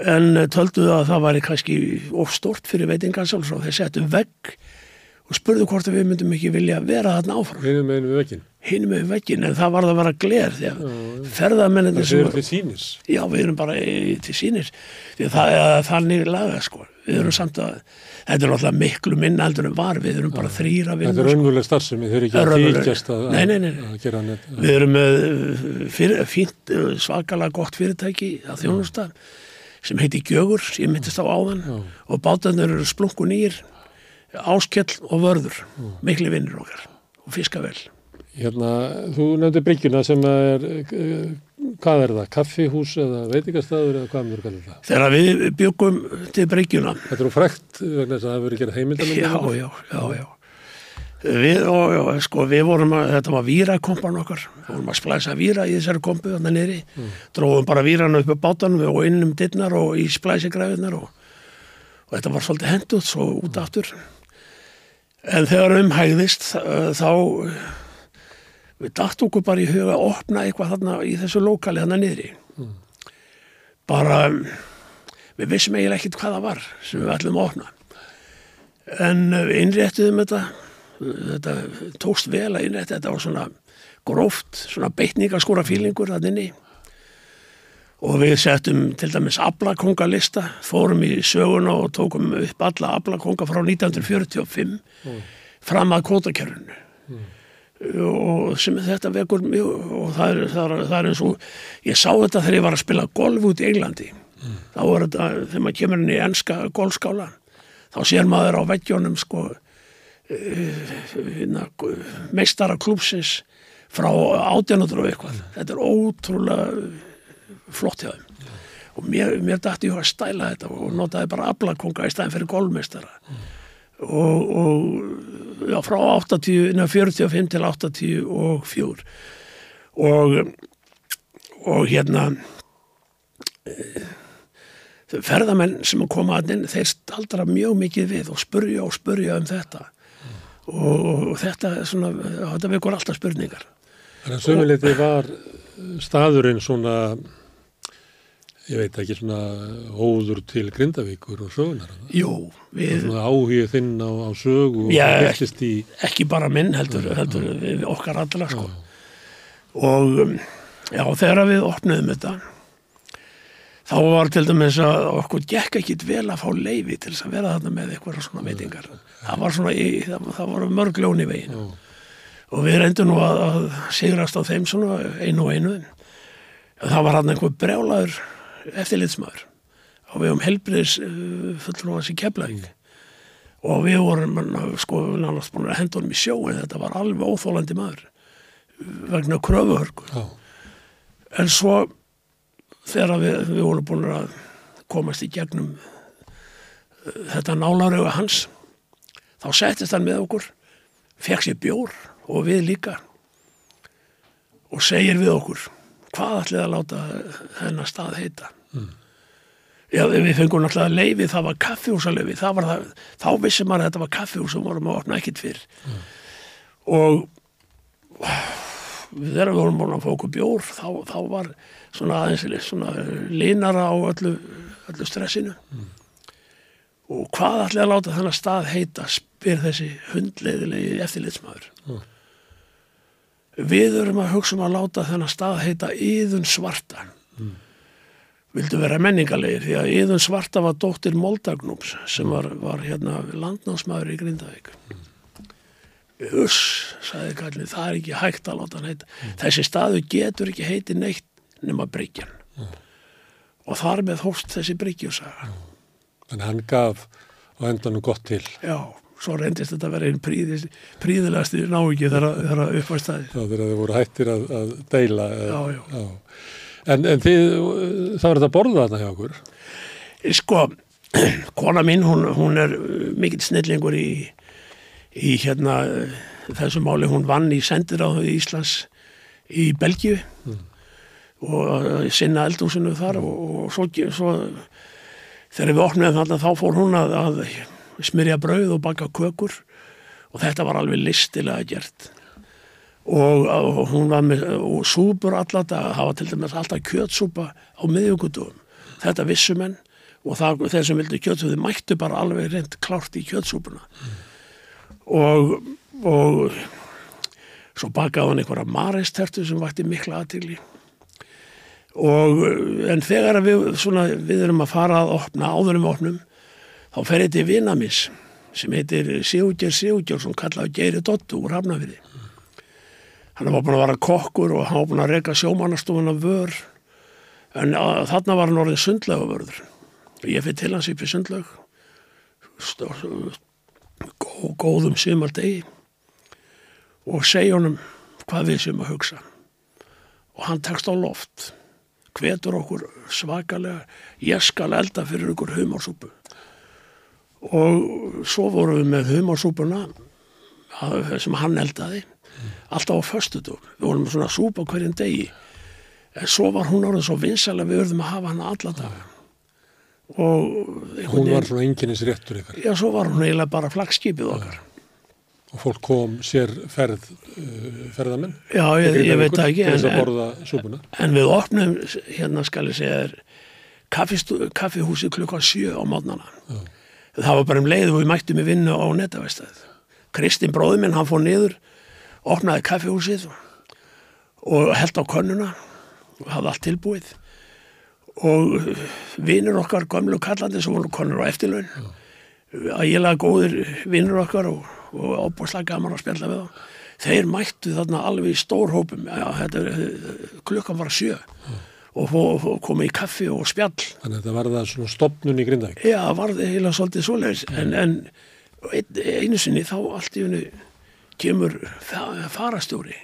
en uh, töldu að það væri kannski of stort fyrir veitingasal þeir settu vegg og spurðu hvort að við myndum ekki vilja vera þarna áfram hinum meginn við vekkin. Hinum með veggin en það var að vera gler því að ferðamenninni Það séður til sýnis. Já, við erum bara í, til sínir því að það er þannig laga sko. við erum samt að þetta er alltaf miklu minna heldur en var. Við erum bara þrýra Þetta er sko. raunveruleg starfsemi, þeir eru ekki Það að þykjast að, Nei, nei, nei, að gera net. við erum með uh, fyrir, fínt, svakalega gott fyrirtæki að þjónusta sem heiti Gjögur, ég myndist á áðan. Og bátarnir eru splungu nýr áskell og vörður. Miklu vinnir okkar og fiska vel Hérna, þú nefndi bryggjuna sem er, hvað er það, kaffihús eða veitingastæður eða hvað kallir það? þegar við byggum til bryggjuna Þetta er frækt vegna þess að það hefur verið gerð heimildamönd. Já, já, já, já. Við, og, já, sko, við vorum að, þetta var vírakompan okkar, við vorum að splæsa víra í þessari kompu þannig niðri, dróðum bara víran upp á bátanum og inn um dittnar og í splæsigræðunar og, og þetta var svolítið hendut svo út aftur. En þegar umhægðist þá við datt okkur bara í huga að opna eitthvað þarna í þessu lokali þarna niðri. Bara, um, við vissum eiginlega ekkert hvað það var sem við ætlum að opna. En uh, við innréttuðum þetta, þetta tókst vel að innrétta, þetta var svona gróft, svona beitningaskóra fílingur það inni. Og við settum til dæmis ablakongalista, fórum í söguna og tókum upp alla ablakonga frá 1945 fram að kvotakerfinu. Og sem þetta vekur mjög, og það er, það, er, það er eins og, ég sá þetta þegar ég var að spila golf út í Englandi. Þá er þetta, þegar maður kemur inn í enska golfskála, þá sér maður á veggjónum sko hérna, meistara klúpsins frá átjánatur og eitthvað. Þetta er ótrúlega flott hjá þeim. Og mér, mér dætti ég að stæla þetta og notaði bara ablakonga í stæðin fyrir golfmeistara. Og, og já, frá 80, neða, 45 til 84 og og hérna ferðamenn sem koma að inn, þeir staldra mjög mikið við og spurja og spurja um þetta. Og, og þetta er svona, þetta vekur alltaf spurningar. Þannig að sömuleiti var staðurinn svona, ég veit ekki, svona hóður til Grindavíkur og sögunar. Jú, við, Svona áhugið þinn á, á sögu og Já, byrtist í, ekki bara minn heldur, heldur við okkar allra sko. og um, já, þegar við opnuðum þetta þá var til dæmis að okkur gekk ekkit vel að fá leifi til að vera þarna með eitthvað svona veitingar. Það var svona, í, það, það var mörg ljón í veginn. Og við reyndum nú að, að sigrast á þeim svona einu og einu. Það var hann einhver brjálaður eftirlitsmaður á við um helbriðis fullrúans í Keflavík. Og við vorum sko að henda honum í sjó en þetta var alveg óþólandi maður vegna kröfuhörgu Já. en svo þegar við, við vorum búin að komast í gegnum uh, þetta nálarauga hans þá settist hann með okkur fekk sér bjór og við líka og segir við okkur hvað ætlið að láta þennan stað heita Já, við fengum náttúrulega leifi, það var það, þá vissum maður að þetta var kaffihús og vorum að opna ekkit fyrr. Og við þegar við vorum búin að fá okkur bjór, þá, þá var svona aðeins linara á öllu, öllu stressinu. Og hvað ætlaði að láta þennan stað heita, spyr þessi hundleiðilegi eftirlitsmaður. Við erum að hugsa um að láta þennan stað heita Íðun Svartan vildu vera menningarlegir því að Íðun Svarta var dóttir Moldagnúms sem var, var hérna landnámsmaður í Grindavík Uss, sagði kallið, það er ekki hægt að láta hann heita þessi staðu getur ekki heiti neitt nema Bryggjan og þar með hóst þessi Bryggjusaga En hann gaf á endanum gott til. já, svo reyndist þetta að vera einn príðilegasti náingi þegar, þegar upp á staði þá þegar þið voru hættir að, að deila. eh, Já, já. En, en þið, þá er þetta að borða þarna hjá okkur. Sko, kona mín, hún, hún er mikill snillingur í, í hérna eh, þessu máli, hún vann í sendiráðu í Íslands í Belgíu og eh, sinna eldúsinu þar og, og svo, svo þegar við opnaðum þarna þá fór hún að, að smyrja brauð og baka kökur og þetta var alveg listilega gert og, og hún var með súpur alltaf, það var til dæmis alltaf kjötsúpa á miðjögundum þetta vissu menn og það, þeir sem vildu kjötsúpa, þeir mættu bara alveg reynd klárt í kjötsúpuna. Og, og svo bakaði hann einhverja marestertu sem vakti mikla aðtigli og en þegar við, svona, við erum að fara að opna áður um við opnum þá fer þetta í vinamis sem heitir Sigurger Sigurgjörsson kallaði Geiri Dottu úr Hafnafiði hann var búin að vara kokkur og hann var búin að reyka sjómannastofuna vör. En að, þarna var hann orðið sundlega vörður og ég fyrir til hans upp í sundleg gó, góðum sumardegi. Og segja honum hvað við sem að hugsa. Og hann tekst á loft. Hvetur okkur svakalega. Ég skal elda fyrir ykkur humarsúpu. Og svo vorum við með humarsúpuna sem hann eldaði alltaf á föstudum við vorum svona súpa hverjum degi en svo var hún orðin svo vinsalega við örðum að hafa hana alla daga og Hún var svona enginnis réttur ykkar já svo var hún eiginlega bara flagskipið okkar og fólk kom sér ferð, uh, ferðamenn. já ég, ég veit það ekki en, en. En við opnum, hérna skal ég segja kaffihúsi klukkan sjö á mótnana. Það var bara um leið og við mættum í vinnu á netavestæð. Kristinn bróði minn, hann fór niður, opnaði kaffihúsið og held á könnuna og hafði allt tilbúið. Og vinnur okkar, gömlu kallandi sem voru konur á eftirlaun, ægilega góðir vinnur okkar og, og ábúrslega gaman að spjalla við þá. Þeir mættu þarna alveg í stórhópum, er, klukkan var sjö og fó, fó, komið í kaffi og spjall. Þannig að þetta var það svona stopnun í Grindavík. Já, varði eiginlega svolítið svoleiðis, en, en ein, einu sinni þá allt í hennu kemur fa- farastjóri,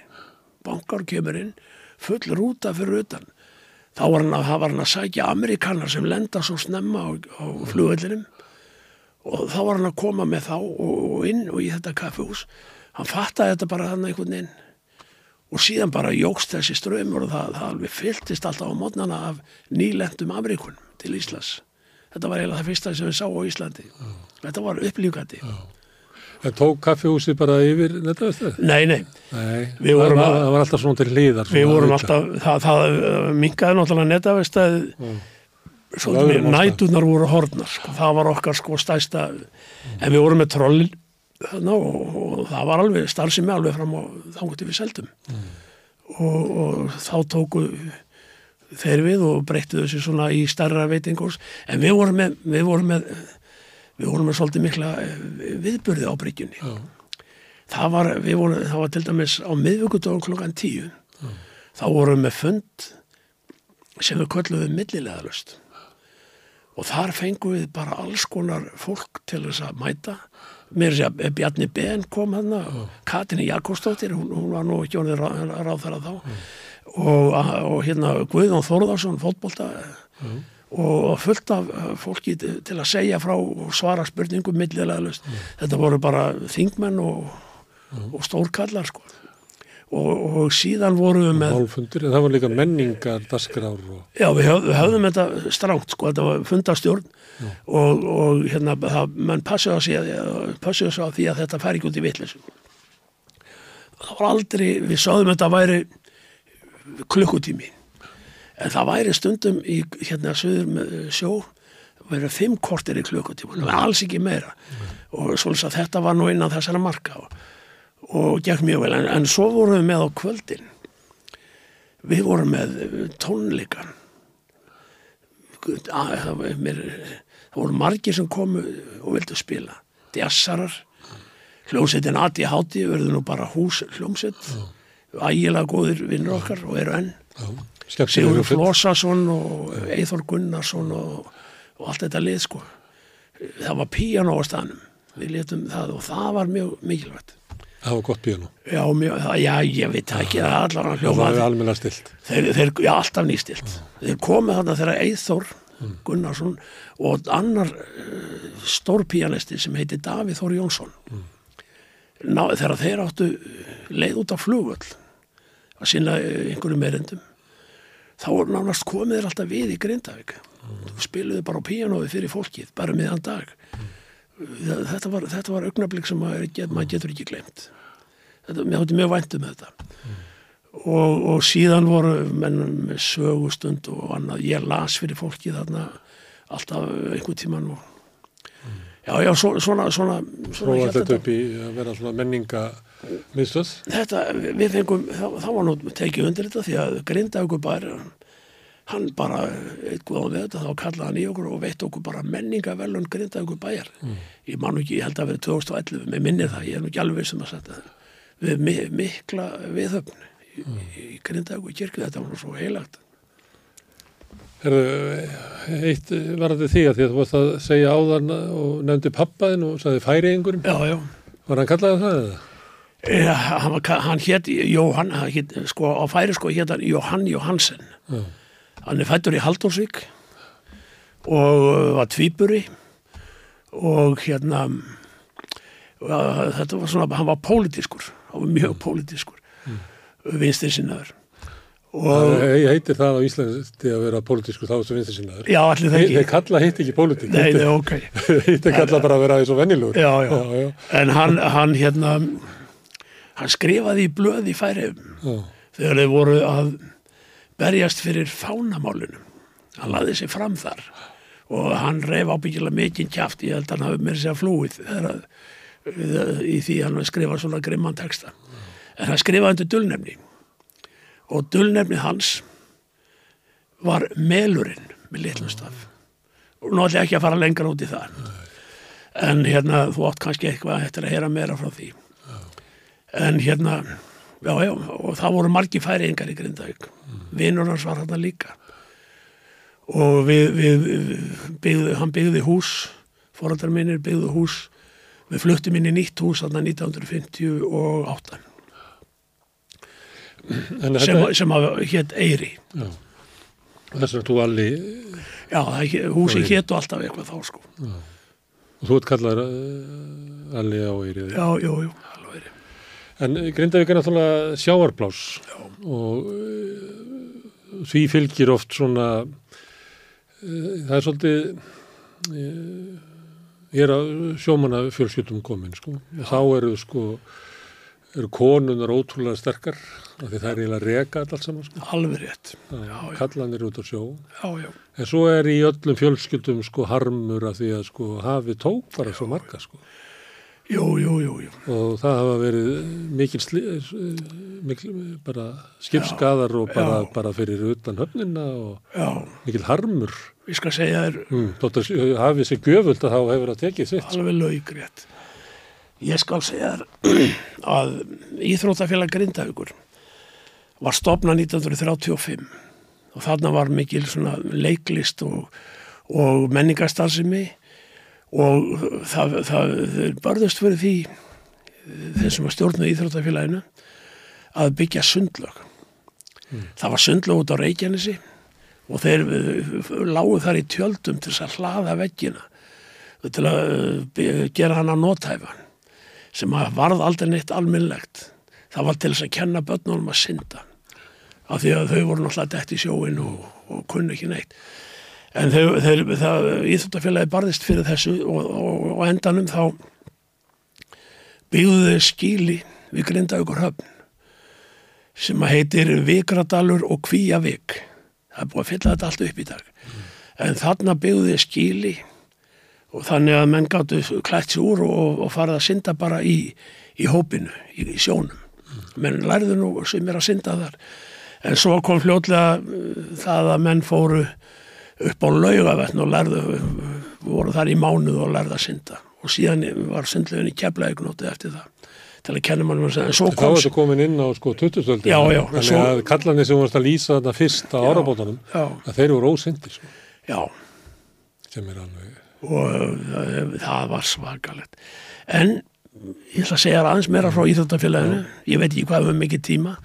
bankar kemur inn, full rúta fyrir utan. Þá var hann að, var hann að sækja Amerikanar sem lenda svo snemma á, á flugvellinum og þá var hann að koma með þá og, og inn og í þetta kaffehús. Hann fattaði þetta bara hann einhvern veginn og síðan bara jógst þessi ströymur og það, það alveg fylltist alltaf á mótnana af nýlendum Amerikunum til Íslands. Þetta var eiginlega það fyrsta sem við sá á Íslandi. Þetta var upplýfgandi. En tók kaffihúsið bara yfir nettavestæð? Nei, nei, Nei, Við það, var, að- það var alltaf svona til hliðar. við vorum alltaf, það, það minkaði náttúrulega netavestæð, svolítið Öðrum mér, ástæðum. nætunar voru hornar, sko. það var okkar sko stæsta, en við vorum með troll þarna og, og það var alveg starfsemi alveg fram á þangutið við seldum. Og, og þá tóku þeir við og breyttu þessu svona í starra veitingurs en við vorum með við vorum með, við vorum með svolítið mikla eh, viðburði á bryggjunni. Já. það var, við vorum, það var til dæmis á miðvíkudagum klokkan tíu. Þá vorum við með fund sem við kölluðum millilegaðalust og þar fengum við bara alls konar fólk til þess að mæta. Mér sé að Bjarni Ben kom hann Katrini Jakobsdóttir, hún, hún var nú ekki orðið ráð, ráð þar að þá og, og hérna Guðjón Þórðarsson fótbolta og fullt af fólki til að segja frá og svara spurningum millilegaðalust þetta voru bara þingmenn og, og stórkallar sko. Og, og síðan vorum við með Málfundur, það var líka menningar, dasgrár og... Já, við, höf, við höfðum þetta stránt, sko, þetta var fundastjórn og, og hérna, það, menn passuðu að, sé- passuðu sig á því að þetta færi ekki út í vitleysum. Það var aldrei, við sáðum þetta væri klukkutími, en það væri stundum í hérna söður með sjó, það væri fimm kortir í klukkutíma, það var alls ekki meira. Og svolítið að þetta var nú innan þessara marka og, og gekk mjög vel, en, en svo vorum við með á kvöldin. Við vorum með tónleika það, var- mér, það voru margir sem komu og vildu spila. Djassarar hljómsveitin Adi Hátti verður nú bara hús hljómsveit. Ægilega góðir vinnur okkar og eru enn Sigur. Flósason og Eithor Gunnarsson og, og allt þetta lið sko. Það var píano á staðnum. Við letum það og það var mjög mikilvægt. Það var gott píano. já, mjög, já ég veit ekki það allar að Það hljóma var almenna stilt. þeir, þeir, já, alltaf nýstilt. Þeir komið þarna þegar Eithor Gunnarsson og annar uh, stór píanisti sem heiti Davíð Þór Jónsson. Ná, þegar þeir áttu leið út á flugvöll að sinna eh, einhverjum meirendum þá voru nánast komið þeir alltaf við í Grindavík. Og spiluðu bara á píanói fyrir fólkið, bara miðan dag. Þetta var, þetta var augnablik sem maður, maður getur ekki glemt þetta, mér þótti mjög vænt um þetta. Og, og síðan voru menn með sögustund og annað, ég las fyrir fólki þarna alltaf einhvern tíman og já, já, svo- svona svona, svona Prófa hélt þetta. upp í að vera svona menninga miðstöð. þetta, við fengum, það var nú tekið undir þetta því að Grindavíkur bara hann bara, eitthvað á þetta þá kallaði hann í okkur og veitt okkur bara menningavelun Grindavíkur bæjar ég man ekki, ég held að vera 2011 með minnir það, ég er nú ekki alveg sem að setja það. Við mi mikla viðhöfn í, í Grindavíkur kirkju, þetta var nú svo heilagt. Herðu, eitt varði því að því að þú varst að segja áðan og nefndi pappaðin og sagði já, já. Var hann kallaði það eða? Ja, hann, hann hétt Jóhann, hann hét, sko á færi sko hétt hann Jóhann Jóhansen Já. hann er fættur í Halldórsvík og uh, var tvíburi og hérna ja, þetta var svona, hann var pólitískur hann var mjög pólitískur mm. vinstri sinnaður og Það heitir það á Íslandi að vera pólitísku þá sem vinstri sinnaður. já, allir það Þeir ekki þeir kalla hitt ekki pólitík. nei, nei, ok Hitt er kalla bara að vera eins og vennilugur. já, já, já, já. en hann, hann hérna hann skrifaði í blöð í færiðum já. þegar þeir voru að berjast fyrir fánamálunum hann laði sig fram þar og hann reyf ábyggilega mikinn kjaft. Ég held að hann hafi mér sér flúið að, í því hann skrifa svona grimman texta. En hann skrifaði undir dulnefni og dulnefni hans var melurinn með litlum staf. Og ég ekki að fara lengra út í það. En hérna þú átt kannski eitthvað eftir að heyra meira frá því en hérna já, já, og það voru margi færiðingar í Grindavík. Vinnur hans var hann líka. Og við, við byggðu, hann byggði hús fóraldar minnir byggðu hús. Við fluttum inn í nýtt hús þarna 1958 En sem, þetta, sem að hétt Eyri. Þess að þú alli, já, húsi héttu alltaf eitthvað þá sko. Og þú ert kallaður uh, alli á Eyrið. já, jú, jú, En Grindavík er náttúrulega sjáarplás og uh, því fylgir oft svona, uh, það er svolítið, ég er að sjómanna fjölskyldum komin sko, og þá eru sko, eru konunar ótrúlega sterkar af því það er eiginlega reka allt saman sko, alveg rétt, kallanir út á sjó. já, já, En svo er í öllum fjölskyldum sko harmur af því að sko hafi tók bara svo marga sko. Jú, jú, jú, jú. og það hafa verið mikil, mikil bara skipskaðar og bara, bara fyrir utan höfnina og Já, mikil harmur ég skal segja þér mm. þótt að hafi sér gjöfult að þá hefur það tekið sko. alveg laugrétt. Ég skal segja þér að Íþróttafélag Grindavíkur var stopnað 1935 og þarna var mikil leiklist og, og menningarstarfsemi og það, það þeir börðust fyrir því þeir sem var stjórnuð Íþróttafélaginu að byggja sundlög. Það var sundlög út á Reykjanesi og þeir eh, lágu þar í tjöldum til að hlaða veggina til að eh, gera hann að nótæfa sem að varð aldrei neitt almennlegt. Það var til þess að kenna börnunum að synda af því að þau voru náttúrulega dætt í sjóin og, og kunni ekki neitt. En þau, þeir, það, Íþjóttafélagi barðist fyrir þessu og, og, og endanum þá byggðu þau skíli við Grindavíkur höfn sem að heitir Vikradalur og Kvíavik. Það er búið að fylla þetta allt upp í dag. En þarna byggðu þau skíli og þannig að menn gáttu klætt sér úr og, og farið að synda bara í, í hópinu, í, í sjónum. Menn lærðu nú sem er að synda þar. En svo kom fljótlega uh, það að menn fóru upp á laugavetn og lærðu, voru þar í mánuð og lærðu að synda. Og síðan var syndlegin í keflaðugnótið eftir það til að kenna mannum að segja. En Þá er þetta komin inn á sko 20-stöldin Já, já, Þannig svo- að kallarnir sem varst að lýsa þetta fyrst á árabótanum að þeir voru ósindir sko, Já, sem er alveg og uh, það var svakalegt. En ég ætla að segja aðeins meira frá Íþjóttafélaginu, ég veit ekki hvað við mikið tíma,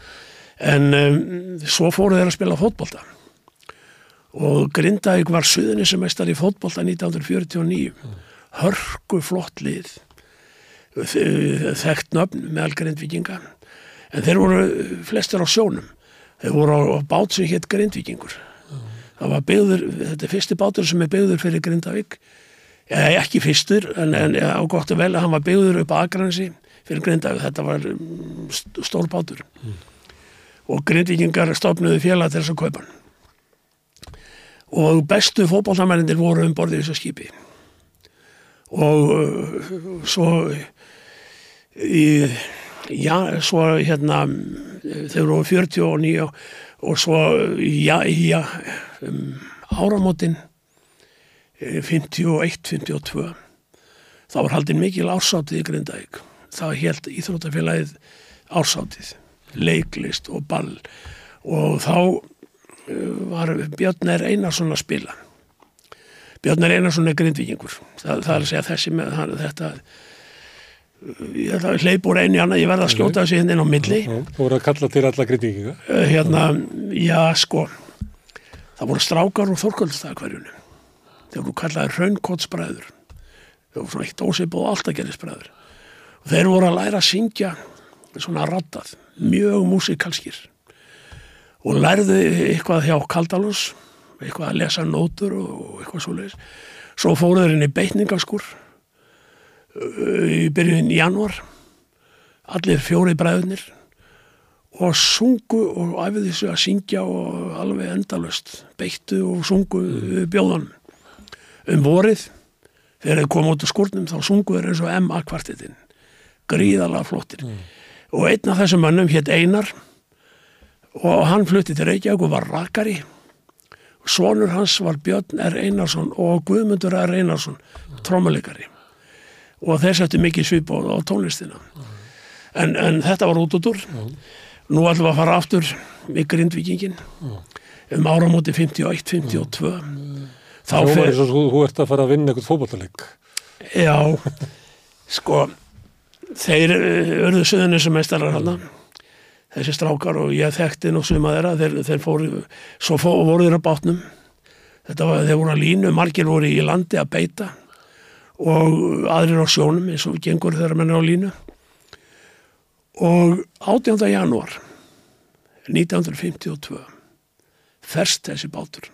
en um, svo fóru þeir að spila fótbolta og Grindavík var suðunissemestar í fótbolta 1949, hörku flott lið, þe- þekkt nöfn meðal Grindvíkinga, en þeir voru flestir á sjónum, þeir voru á, á bát sem hétt Grindvíkingur. Það var byggður, þetta er fyrsti bátur sem er byggður fyrir Grindavík, eða ekki fyrstur, en, en á gott og vel að hann var byggður upp að Akransi fyrir Grindavík, þetta var mm, st- stór bátur. Og Grindvíkingar stofnuðu félag til þess að kaupa hann. Og bestu fótballtamærindir voru um borðið þessu skipi. Og uh, svo í, já, svo hérna þeir voru 49 og svo já, já, um, áramótin 51-52 þá var haldin mikil ársátið í Grindavík það held Íþróttafélagið ársátið leiklist og ball og þá var Björn er Einarsson að spila. Björn er Einarsson er grindvíkingur. Það, það er að segja þessi með hann, þetta ég að hleypa úr einu í annað, ég verða að skjóta þessi hérna inn á milli. Já, voru að kalla til alla grindvíkinga? Uh, hérna, já sko það voru strákar úr Þorkvöldstæðakverjunu þeir voru kallaði raunkottsbræður þeir voru svona eitt ósip og alltagerðisbræður og þeir voru að læra að syngja svona rattað mjög músikalskir og lærðu eitthvað hjá Kaldalus eitthvað að lesa nótur og eitthvað svo leiðis svo fóru þeir inn í beitningaskur í byrjun í janúar. Allir fjóri bræðunir og sungu og æfði þessu að syngja og alveg endalust beittu og sungu mm. bjóðan um vorið þegar þeir koma út úr skurnum þá sungu þeir eins og M.A. kvartetinn gríðalega flottir. Og einn af þessum mönnum hétt Einar og hann flutti til Reykjavík og var rakari Svonur hans var Björn R. Einarsson og Guðmundur R. Einarsson trommuleikari og þeir settu mikið svip á, tónlistina. En, en þetta var út út úr nú ætlum við að fara aftur í Grindvíkingin um áramóti 51-52 þá þá og þú, þú ert að fara að vinna eitthvað fótballtaleg já sko þeir örðu söðunni sem meistarar hana þessi strákar og ég þekkti nú suma þeirra þeir, þeir fóru, svo fó, voru þeirra bátnum. Þetta var, þeir voru að línu margir voru í landi að beita og aðrir á sjónum eins og gengur þeirra menn á línu. Og 18. janúar 1952 ferst þessi bátur.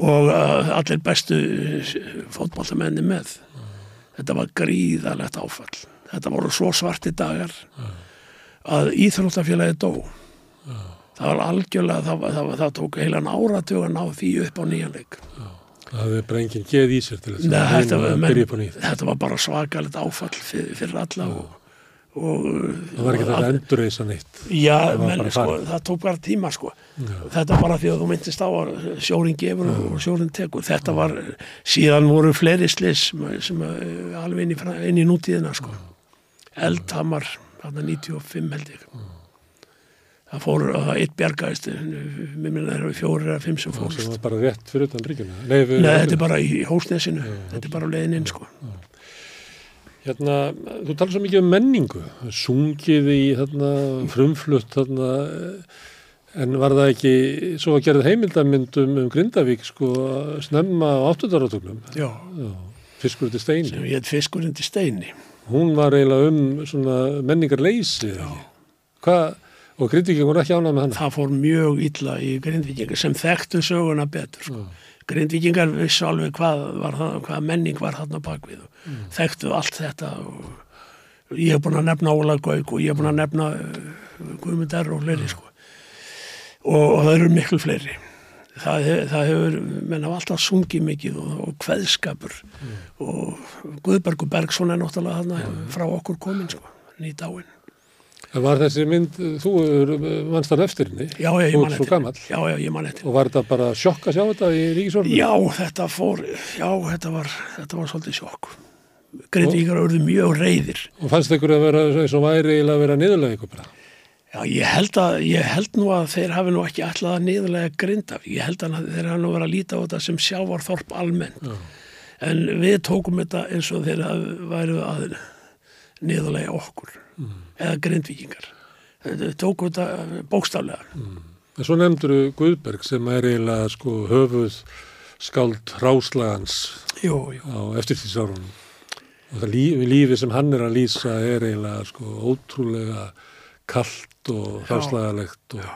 Og uh, allir bestu fótballtamenni með. Þetta var gríðalegt áfall. Þetta voru svo svarti dagar að Íþróttafélagi dó. Það var algjörlega það, það, það, tók heilan áratugan á því upp á nýjanleik Það er bara enginn geð í sér til þess að þetta, að menn, þetta var bara svakalegt áfall fyrir, fyrir alla og, og Það var ekki þetta að endurreisa neitt. Já, Það var menn, sko, það tók bara tíma sko. þetta bara því að þú myndist á að sjórin gefur og sjórin tekur. Þetta var, síðan voru fleiri slis sem, uh, alveg inn í, inn í nútíðina sko. eldhamar þarna 95 held ég. Það fór að eitt bjargaðist mér minna það eru fjórir eða fimm sem fórst var bara rétt fyrir utan bríkjuna. Nei, þetta er bara í hósnesinu þetta er bara á leiðin inn sko. Hérna, þú talar svo mikið um menningu, sungið í þarna, frumflutt þarna, eh, en var það ekki, svo að gerða heimildamyndum um Grindavík, sko, snemma á áttundarátögnum, Já, fiskur til steini. sem ég heit fiskurinn til steini Hún var eiginlega um menningarleysi, og Grindvíking voru ekki ánað með hana? það fór mjög illa í grindvíkingar sem þekktu söguna betur sko. grindvíkingar vissu alveg hvað, var, það- hvað menning var þarna bakvið og þekktu allt þetta og ég hef búin að nefna Óla Gauk og ég hef búin að nefna uh, Guðmundar og fleiri sko. og, og það eru miklu fleiri það, það hefur, menn hafa alltaf sungið mikið og, og kveðskapur og Guðbergur Bergson er náttúrulega þarna frá okkur komin sko, nýt áinn Það var þessi mynd, þú vannst þar eftir henni, Já, já, ég þú ert svo gamall, Já, já, ég man eftir. og var þetta bara sjokk að sjá þetta í ríkisvorfinu? Já, þetta fór, já, þetta var, þetta var svolítið sjokk. Grindvíkar urðu mjög reyðir. Og fannst ykkur að vera eins og væri eiginlega að vera niðurlega ykkur bara? Já, ég held, að, ég held nú að þeir hafi nú ekki alltaf niðurlega grinda. Ég held að þeir hafi nú verið að líta á þetta sem sjávarþorp almennt. En við tókum þetta eins og þeir væri að niðurlega okkur. Eða grindvíkingar. Þeir tókum þetta bókstaflega. En svo nefndur Guðberg sem er eiginlega sko höfuð skáld jú. á eftirtíðsárunum. Og það lífi, lífi sem hann er að lýsa er eiginlega sko ótrúlega kallt og hráslagalegt og,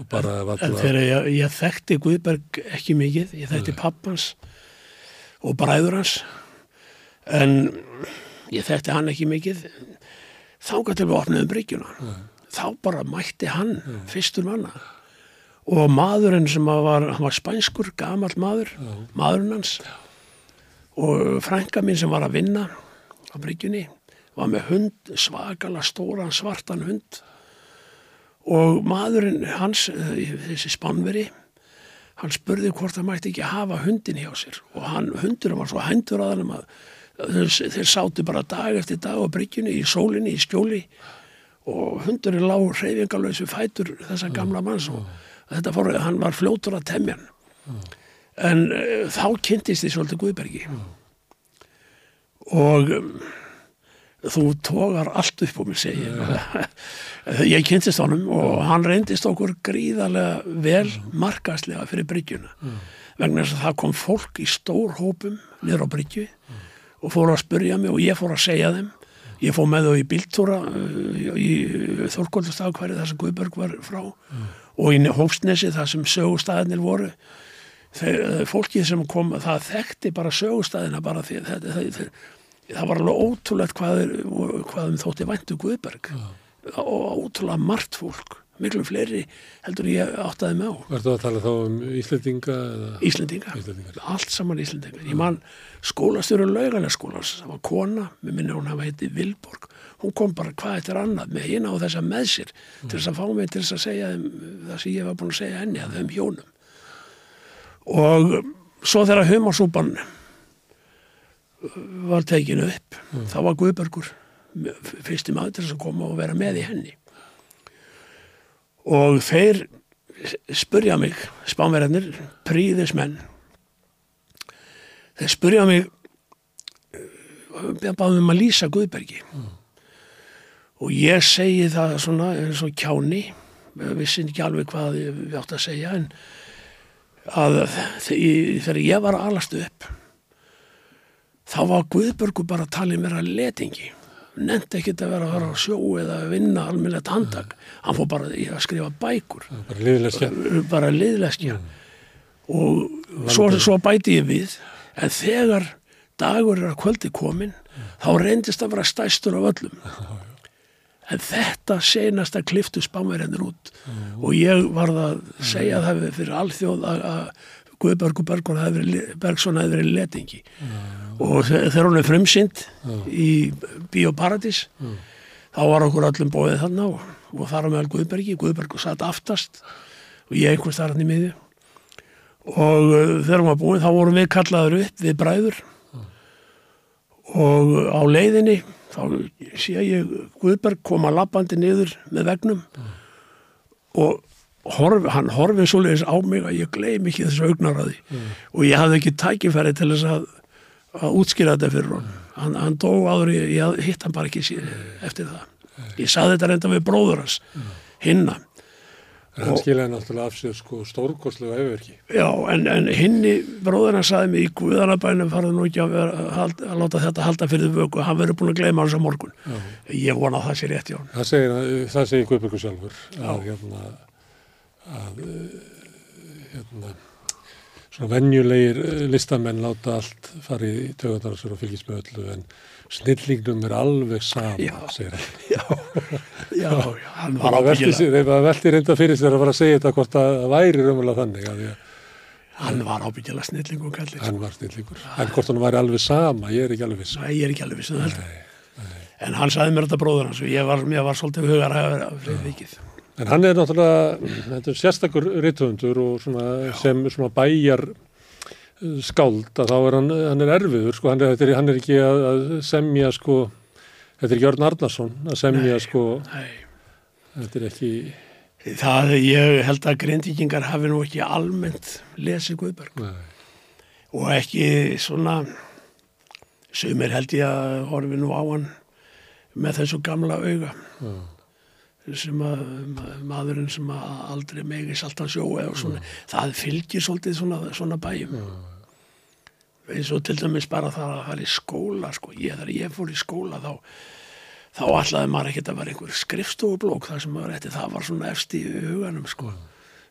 og bara En valla. þegar ég, ég þekkti Guðberg ekki mikið, ég þekkti pappans og bræður hans en ég þekkti hann ekki mikið. Þangað til við opnaðum bryggjuna þá bara mætti hann fyrstur manna. Og maðurinn sem var, hann var spænskur gamall maður, maðurinn hans og frænka mín sem var að vinna á bryggjunni var með hund, svakala stóran svartan hund. Og maðurinn hans, eh, þessi spánveri, hann spurði hvort það mætti ekki hafa hundin hjá sér. Og hann, hundurinn var svo hændur að hann að þeir, þeir sátu bara dag eftir dag á bryggjunni í sólinni, í skjóli. Og hundurinn lág hreyfingalösu fætur þessa gamla manns og þetta fór, hann var fljótur að temja hann. En uh, þá kynntist því svolítið Guðbergi. Og um, þú tógar allt upp um mig segi ég. Kynntist honum og hann reyndist okkur gríðarlega vel markastlega fyrir bryggjuna. Vegna þess að það kom fólk í stór hópum niður á bryggju og fór að spurja mig og ég fór að segja þeim. Ég fór með þau í bíltúra uh, í Þorkóldustaf hverju þar sem Guðberg var frá og í Hófsnesi þar sem sögustæðinir voru. Þeir, fólkið sem kom það þekkti bara sögustæðina bara því það, það, það, það var alveg ótrúlegt hvað, er- hvað um þótti væntu Guðberg. Og ótrúlega margt fólk miklu fleiri heldur ég áttaði með á. Verður að tala þá um Íslendinga? Íslendinga, Íslendinga. allt saman Íslendinga ég man skólastjóru laugalega skólans það var kona, mér minni hún hafa heiti Vilborg, hún kom bara hvað eftir annað með hina og þessa með sér til þess að fá mig til þess að segja þeim, það sem ég var búin að segja henni að þeim hjónum. Og svo þegar humarsúpan var tekinu upp. Þá var Guðbergur fyrsti maður til að koma og vera með í henni. Og þeir spurja mig, spánverðarnir, príðismenn þeir spurja mig báðum um að lýsa Guðbergi. Og ég segi það svona eins og kjáni vissi ekki alveg hvað við átt að segja en að þe- þegar ég var að alast upp þá var Guðbergu bara talið mér að letingi. Nefndi ekkert að vera að fara á sjó eða að vinna almennilegt handak hann fór bara í að skrifa bækur. Bara liðleskja. Og svo, svo bæti ég við. En þegar dagur er að kvöldi komin þá reyndist að vera stæstur af öllum. En þetta senasta kliftu spámverðinir út. Og ég varð að segja það fyrir alþjóð að, að Guðberg og Bergson hefði verið, verið letingi. Og þe- þegar hún er frumsynd í Bíóparadís þá var okkur öllum bóðið þarna og, og þar á meðal Guðbergi. Guðberg satt aftast og ég einhvers þar hann í miðju. Og uh, þegar hún var búin þá vorum við kallaður upp við bræður. Og á leiðinni þá sé ég Guðberg koma lappandi niður með vegnum og horf, hann horfið svoleiðis á mig að ég gleym ekki þessu augnaráði og ég hafði ekki tækifæri til þess að, að útskýra þetta fyrir hann hann, hann dó áður, ég, ég hitt hann bara ekki síð, eftir það ég saði þetta reynda við bróður hans hinna En hann skiljaði náttúrulega af sér sko stórkostlega auðverki. Já, en, en hinni bróðurna sagði mig í Guðanabænum farðu nú ekki að, vera, að, að láta þetta halda fyrir vöku, hann verður búin að gleyma hans á morgun. Já. Ég vona að það sé rétt hjá hann. Það segir, segir Guðbjörgur sjálfur að hérna, að eh, hérna, svona venjulegir eh, listamenn láta allt fara í tögundar og fylgjast með öllu en snillingnum er alveg sama, Já. segir hann. Já, já, já hann var velti, ábyggilega, sér- það velti reynda fyrir sér að fara að segja þetta hvort að það væri raunverulega þannig að að hann var ábyggilega snillingu kallir. hann var snillingur. En hvort hann væri alveg sama, ég er ekki alveg viss. Nei, ég er ekki alveg vissin þetta. En hann sagði mér þetta bróður hans og ég var, var svolítið hugar að vera fyrir vikið. En hann er náttúrulega, er sérstakur svona, sem svona bæjar uh, skáld að þá er hann, hann er erfiður, sko, hann er, hann er ekki að, að semja, sko, þetta er Jörn Arnarsson að semja, sko, Nei, þetta er ekki, það, ég held að grindvíkingar hafi nú ekki almennt lesið Guðberg. Nei, og ekki svona, sumir held ég að horfi nú á hann með þessu gamla auga. Sem að ma- maðurinn sem að aldrei megis alltaf sjóa svona, það fylgir svolítið svona, svona bæjum. Eins og til dæmis bara það að fara í skóla sko, ég, þegar ég fór í skóla þá þá ætlaði maður ekkert að vera einhver skrifstofublók þar sem maður ætti, það var svona efst í huganum sko.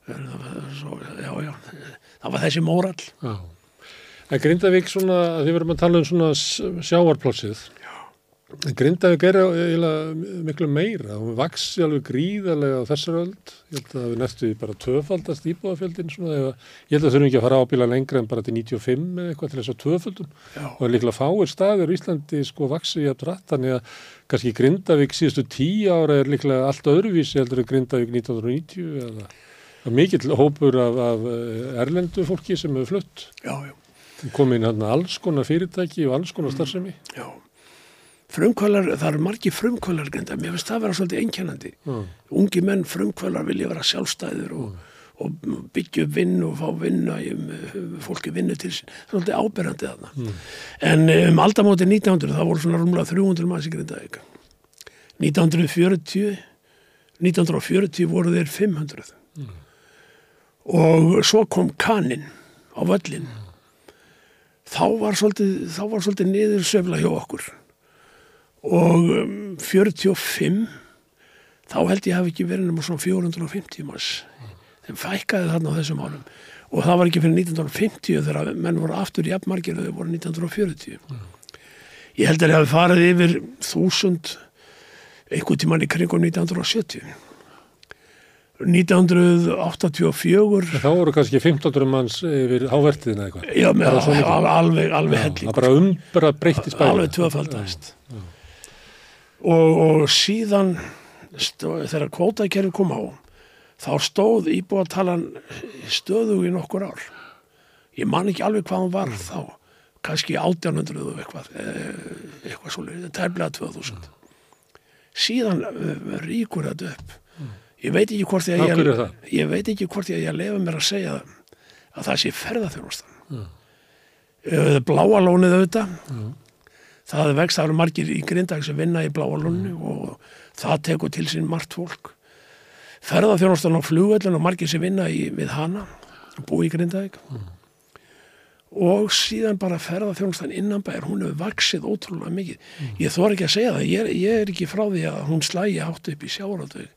Það var, svo, já, já, það var þessi mórall. En Grindavík svona, þið verðum að tala um svona s- sjávarplássið, en Grindavík er miklu meira, hún vaksi alveg gríðarlega á þessar öld, ég held að við næstu bara tvöfaldast íbúðafjöldin svona, eða, ég held að þurfum ekki að fara ábíla lengra en bara til 95 eða eitthvað til þess að tvöföldum. Já. og líklega fáir staðir í Íslandi sko vaksi jafn rætt, þannig að kannski Grindavík síðustu tíu ára er líklega allt öðruvísi heldur en Grindavík 1990 eða og mikill hópur af, af eh, erlendu fólki sem hefur flutt. Já, já, komin hann alls konar fyrirtæki og alls konar starfsemi. Já frumkvölar, það eru margi frumkvölar grinda, mér finnst það vera svolítið einkennandi. Mm. ungi menn frumkvölar vilja vera sjálfstæður og, og byggja upp vinnu og fá vinna fólki vinnu til sín, það er svolítið áberandi þarna. En um aldamóti 1900 það voru svona rúmlega 300 manns í Grindavík. 1940 1940 voru þeir 500 og svo kom kaninn á völlin þá var svolítið, þá var svolítið niður söfla hjá okkur og um, 45 þá held ég hafi ekki verið nema svona 450 manns þeim fækkaði þarna á þessum álum og það var ekki fyrir 1950 þegar menn voru aftur í og þau voru 1940 ég held að það hafi farið yfir þúsund einhvern tímann í kringum 1970 1984 þá voru kannski 1500 manns yfir hávertiðina eitthvað. Já, með, alveg, alveg Já, helling það bara umbra breytti spæði alveg tvöfaldast og, og síðan stó, þegar kvótakerfi kom á þá stóð íbúatalan stöðu í nokkur ár. Ég man ekki alveg hvað hann var þá. Kannski 1800 og eitthvað eh, eitthvað svolítið, tæmlega 2000 síðan eh, ríkur þetta upp. Ég veit ekki hvort því að ég, það? ég veit ekki hvort því að ég lefa mér að segja að það sé ferðarþjónustan mm. bláa lónið auðvitað það vegst, það eru margir í grindag sem vinna í bláa lónu og það tekur til sín margt fólk. Ferðarþjónustan á flugvellin og margir sem vinna í, við hana búi í grindag og síðan bara ferðarþjónustan innan bæjar, hún hefur vaksið ótrúlega mikið. Ég þor ekki að segja það, ég er, ég er ekki frá því að hún slægi átt upp í sjáratög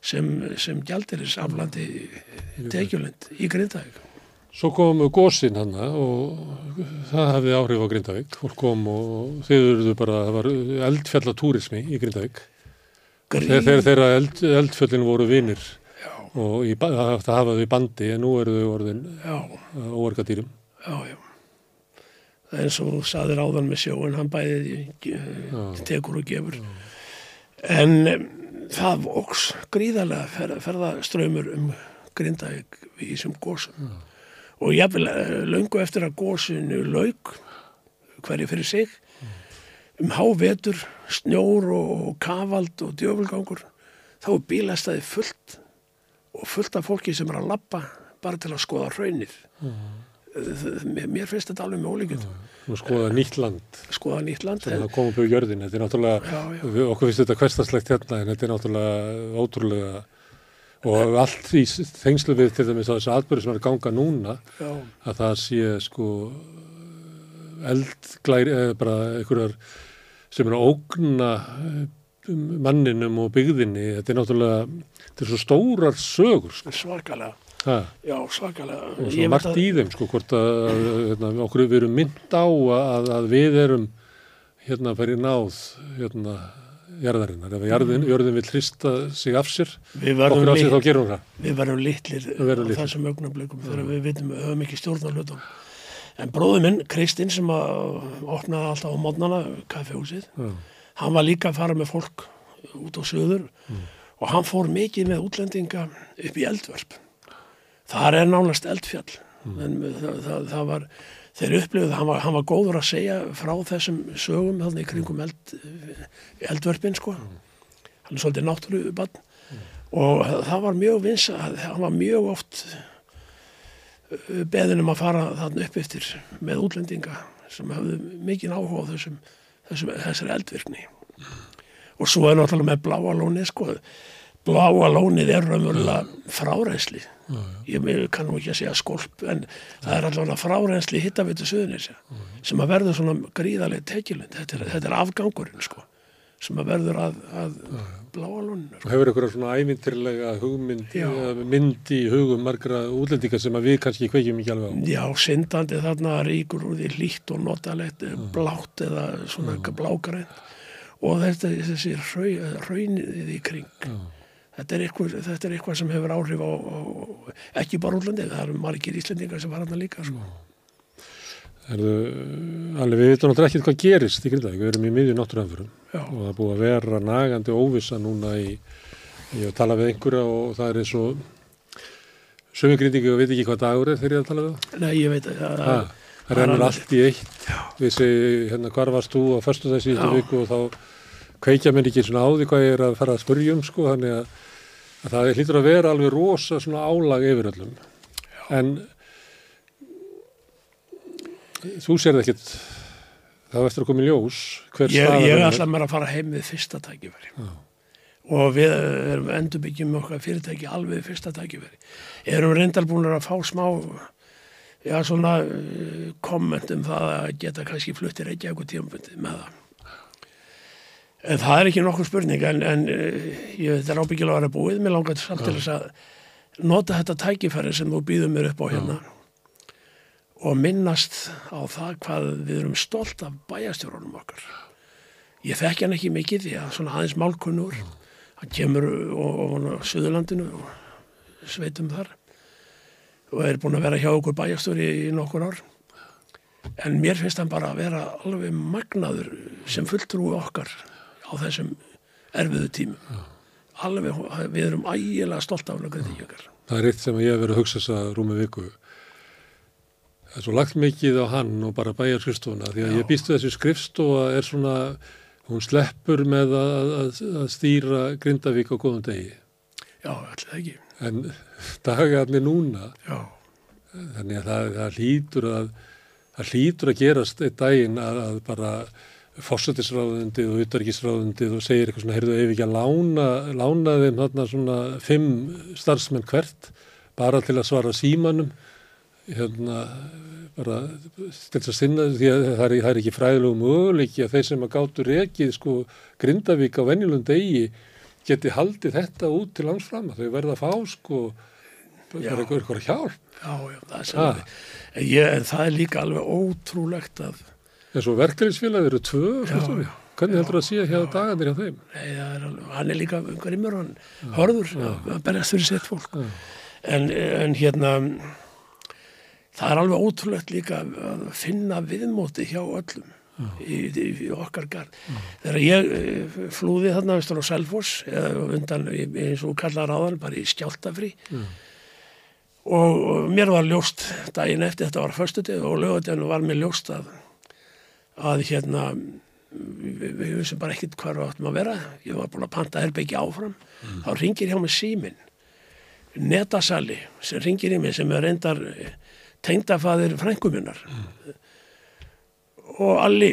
sem, sem gjaldiris aflandi tekjulind í grindag Svo kom gósin hann og það hafði áhrif á Grindavík. Fólk kom og þið eruðu bara, það var eldfjallatúrismi í Grindavík. Þegar, þegar þeirra eld, eldfjallin voru vinir og í, það það hafa þau í bandi en nú eru þau orðin já, óorgadýrum. já, já. Það er eins og þú saðir áðan með sjóin, hann bæði uh, tekur og gefur. En um, það voks gríðarlega fer, ferðaströymur um Grindavík í þessum gósum. Og jafnvel uh, löngu eftir að gósinu lauk, hverju fyrir sig, um hávetur, snjór og kavald og djöfulgangur, þá er bílastæði fullt og fullt af fólki sem er að lappa bara til að skoða hraunir. Mér, mér finnst þetta alveg með ólíkjönd. Nú skoða nýtt land Skoða nýtt land. sem það komum upp í jörðin. Þetta er náttúrulega, Já, já. okkur finnst þetta hverstarslegt hérna en þetta er náttúrulega ótrúlega og allt í þengslu við til dæmis á þessu atbyrðu sem er að ganga núna Já, að það sé sko eldglæri eða bara einhverjar sem er að ógna eh, manninum og byggðinni þetta er náttúrulega, þetta er svo stórar sögur sko. svakalega. ha, Já, svakalega. og svo margt að- í þeim sko, hvort að, að hérna, okkur við erum mynd á að, að við erum hérna færi náð hérna jarðarinnar, ef jarðin, jörðin vil hrista sig af sér, okkur af sér lit, þá gerum við það við verðum litlir á þessum augnablikum þegar við vitum höfum ekki stjórn á hlutum. En bróður minn, Kristinn, sem að opnaði alltaf á mótnana, kaffehúsið, Já. hann var líka að fara með fólk út á söður og hann fór mikið með útlendinga upp í eldvörp. Þar er nánast eldfjall. En það, það, það var, þeir upplifðu, hann var, hann var góður að segja frá þessum sögum þannig kringum eld, eldvörpin, sko. Hann er svolítið náttúrubann og það var mjög vins, hann var mjög oft beðin um að fara þarna upp eftir með útlendinga sem hafðu mikið áhuga á þessum, þessum, þessari eldvirkni. Og svo er náttúrulega með bláa lónið sko bláa lónið er raunverulega frárensli ég me- kann nú ekki að segja skolp en það er allavega frárensli hittavitu suðunisja sem að verður svona gríðarlega tekilund þetta er, þetta er afgangurinn sko sem að verður að, að bláa lóninu og hefur eitthvað svona ævintirlega hugmynd Já. mynd í hugum margra útlendinga sem að við kannski kveikjum ekki alveg á? Já, syndandi þarna ríkur úr því líkt og notalegt, blátt eða svona blágrænt. Og þetta, þessi raun, raunið í kring. Þetta er, eitthvað, þetta er eitthvað sem hefur áhrif á, á ekki bara útlandi, það eru margir íslendingar sem var hann líka. Sko. Erðu, alveg við veitum náttúrulega ekkert hvað gerist í Grindavík, við erum í miðju náttúruanförum Já. og það er búið að vera nagandi óvissa núna í, ég hef talað við einhverja og það er eins og sömu Grindingi og veit ekki hvað dagur er þegar ég er að tala við það. Nei, ég veit að það, Ha, það rennur allt í eitt, við segi hérna hvar varst þú á förstu þessi Já. viku og þá kveikja mér ekki svona á því hvað ég er að fara að spurja um sko, þannig að, að það hlýtur að vera alveg rosa svona álag yfir öllum. En þú sér það ekkert, það var eftir að koma í ljós, ég, ég er. ætla mér að fara heim við fyrsta tækifæri. Og við erum endurbyggjum okkar fyrirtæki alveg við fyrsta tækifæri. Erum reyndar búin að fá smá já, svona uh, komment um það að geta kannski fluttir ekki eitthvað tímabundi með það. En það er ekki nokkuð spurning en, en uh, ég, þetta er ábyggilega að vera búið. Mér langar samt til þess að nota þetta tækifæri sem þú býður mér upp á hérna og minnast á það hvað við erum stolt af bæjastjórunum okkar. Ég þekki hann ekki mikið því að svona aðeins málkunnur, hann kemur ofan á Suðurlandinu og sveitum þar og er búin að vera hjá okkur bæjastjóri í nokkur ár. En mér finnst hann bara að vera alveg magnaður sem fulltrúi okkar á þessum erfiðu tímum. Alveg, við erum ægilega stolt af okkar. Það er eitt sem ég hef verið að hugsa þess að rúmi viku. Það er svo lagt mikið á hann og bara bæjar skrifstofuna því að Já. ég býstu þessi skrifstofa er svona, hún sleppur með að, að, að stýra Grindavík á góðum degi. Já, allir það ekki. En dagarnir núna, Já, þannig að það, það hlýtur að það hlýtur að gerast einn daginn að, að bara fórsættisráðundið og utarikisráðundið og segir eitthvað svona, heyrðu, ef ekki að lána, lána þeim þarna svona fimm starfsmenn hvert bara til að svara símanum hérna bara til þess að sinna því að það er, það er ekki fræðilegu möguleiki að þeir sem að gátu rekið sko Grindavík á venjulund degi geti haldið þetta út til langs fram þau verða að fá sko bara eitthvað, hjálp. Já, já, það er en, ég, en það er líka alveg ótrúlegt að En svo verkefnisfélagi eru tvö, Já, já. Hvernig heldur það að sé hjá dagarnir hjá þeim? Nei, er hann er líka grimmur, hann hörður að berjast fyrir sitt fólk. En, en hérna, það er alveg ótrúlegt líka að finna viðmóti hjá öllum í, í, í okkar garð. Þegar ég eh, flúði þarna á Selfoss, eða undan, eins og kallar áðan, bara í skjáltafrí, og, mér var ljóst daginn eftir, þetta var föstudeg og lögadeginu var mér ljóst að, að hérna, við, við vissum bara ekkert hvað við áttum að vera. Ég var búin að panta herbyggja áfram. Þá ringir hjá mig símin netasali sem ringir í mig sem er reyndar tengdafaðir frænguminnar og alli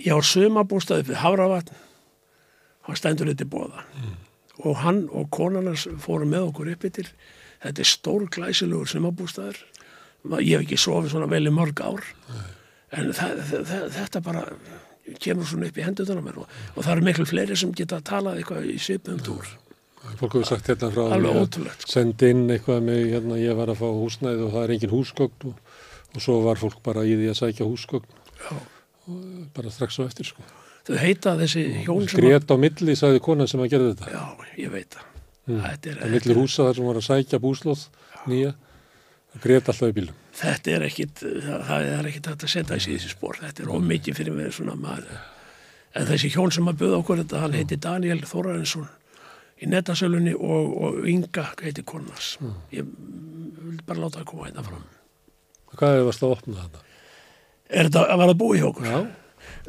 ég á sumabústaði fyrir Havravatn hann stendur þetta bóða og hann og konarnas fóru með okkur upp yfir þetta er stór glæsilegur sumabústaður ég hef ekki sofið svona vel í mörg ár en það, það, þetta bara kemur svona upp í hendutunum og, og það eru miklu fleiri sem geta að tala eitthvað í svipum túr Fólk hefur sagt hérna frá að sko. sendi inn eitthvað með, hérna, ég var að fá húsnæði og það er engin húsgögn og, og svo var fólk bara í því að sækja húsgögn bara strax á eftir sko. þau heita þessi hjón sem að, Grét á milli, sagði konan sem að gera þetta. já, ég veit það Mm. er, Á milli húsa þar sem var að sækja búslóð nýja, grét alltaf í bílum. Þetta er ekkit það, er ekkit að setja í þessi spór þetta er of mikið fyrir mér svona maður en þessi hjón sem að buða okkur þetta hann heiti Daniel Þórarinsson í netasölunni og, og Inga heiti Kornas ég vil bara láta það koma hérna fram Hvað er það að opna þetta? er þetta að vera að búa hjá okkur? Já.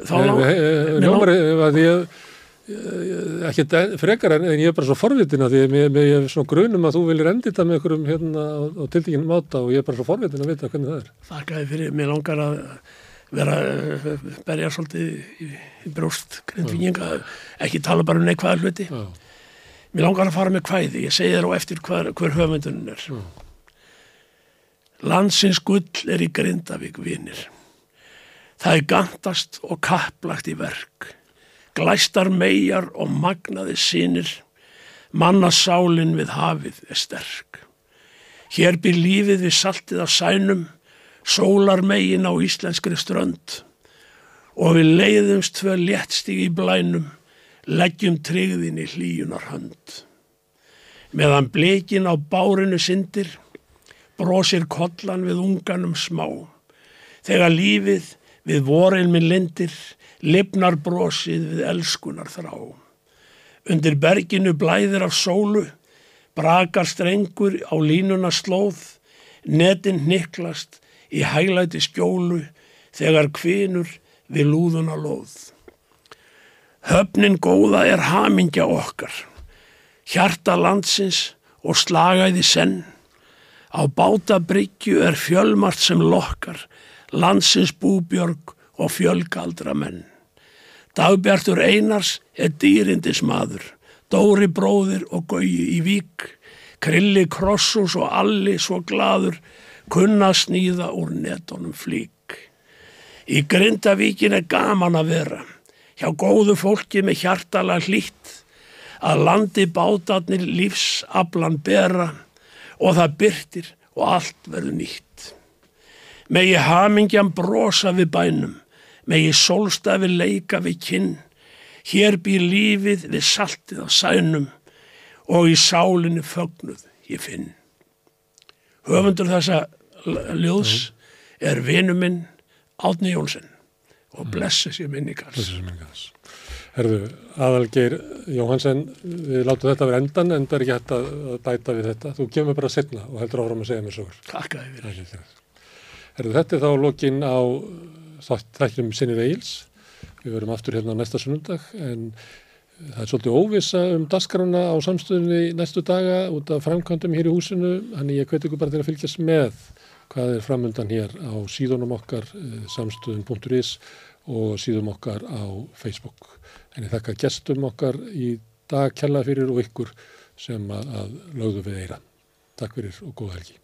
þá lá, mér lá, Ljómar, ég- ekki frekar en ég er bara svo forvitin að því að ég, er svona grunum að þú viljir endi þetta með einhverjum hérna á, tildingin máta og ég er bara svo forvitin að vita hvernig það er. þakkaði fyrir, mér langar að vera berja svolítið í, í brjóst grindvinginga, ekki tala bara um neikvæða hluti. Já. mér langar að fara með kvæði, ég segi þér á eftir hver, hver höfundunum er. Landsins gull er í Grindavík vinir. Það er gantast og kapplagt í verk glæstar megar og magnaði sinir mannasálin við hafið er sterk. Hér byr lífið við saltið á sænum sólar megin á íslenskri strönd. Og við leiðumst tvö léttstig í blænum leggjum tryggðin í hlíjunar hönd. Meðan blekin á bárinu syndir brosir kollan við unganum smá. Þegar lífið við voreilminn lindir lifnar brosið við elskunar þrá undir berginu blæðir af sólu brakar strengur á línuna slóð netin hniklast í hæglæti skjólu þegar kvinur við lúðuna lóð. Höfnin góða er hamingja okkar hjarta landsins og slagaði senn. Á bátabryggju er fjölmart sem lokkar landsins búbjörg og fjölgaldra menn Dagbjartur Einars er dýrindis maður, Dóri bróðir og Gauji í vík, Krilli Krossus og Alli svo gladur, kunna sníða úr netonum flík. Í Grindavíkin er gaman að vera, hjá góðu fólki með hjartala hlýtt, að landi bátarnir lífsablan bera og það byrtir og allt verður nýtt. Megi hamingjan brosa við bænum, megi sólstafi leika við kinn, hér býr lífið við saltið á sænum og í sálinni fögnuð ég finn. Höfundur þessa ljóðs er vinu minn Átni Jónsson og blessi sér minningar. Þessi sem engas. Herðu, aðalgeir Jóhansen, við látum þetta vera endan en það er ekki hægt að að bæta við þetta. Þú kemur bara setna og heldur áfram að segja mér sögur. Takkaði fyrir. Ekki þér. Herðu, þetta er þá lokin á þættinum sinni veils. Við verum aftur hérna næsta sunnundag en það er svolítið óvisa um dasgrana á samstöðunni næstu daga út af framkvæmdum hér í húsinu. Þannig ég hveti ykkur bara til að fylgjast með hvað er framöndan hér á síðunum okkar eh, samstöðun.is og síðum okkar á Facebook. En ég þakka gestum okkar í dag kella fyrir og ykkur sem að, lögðu við eira. Takk fyrir og góða helgi.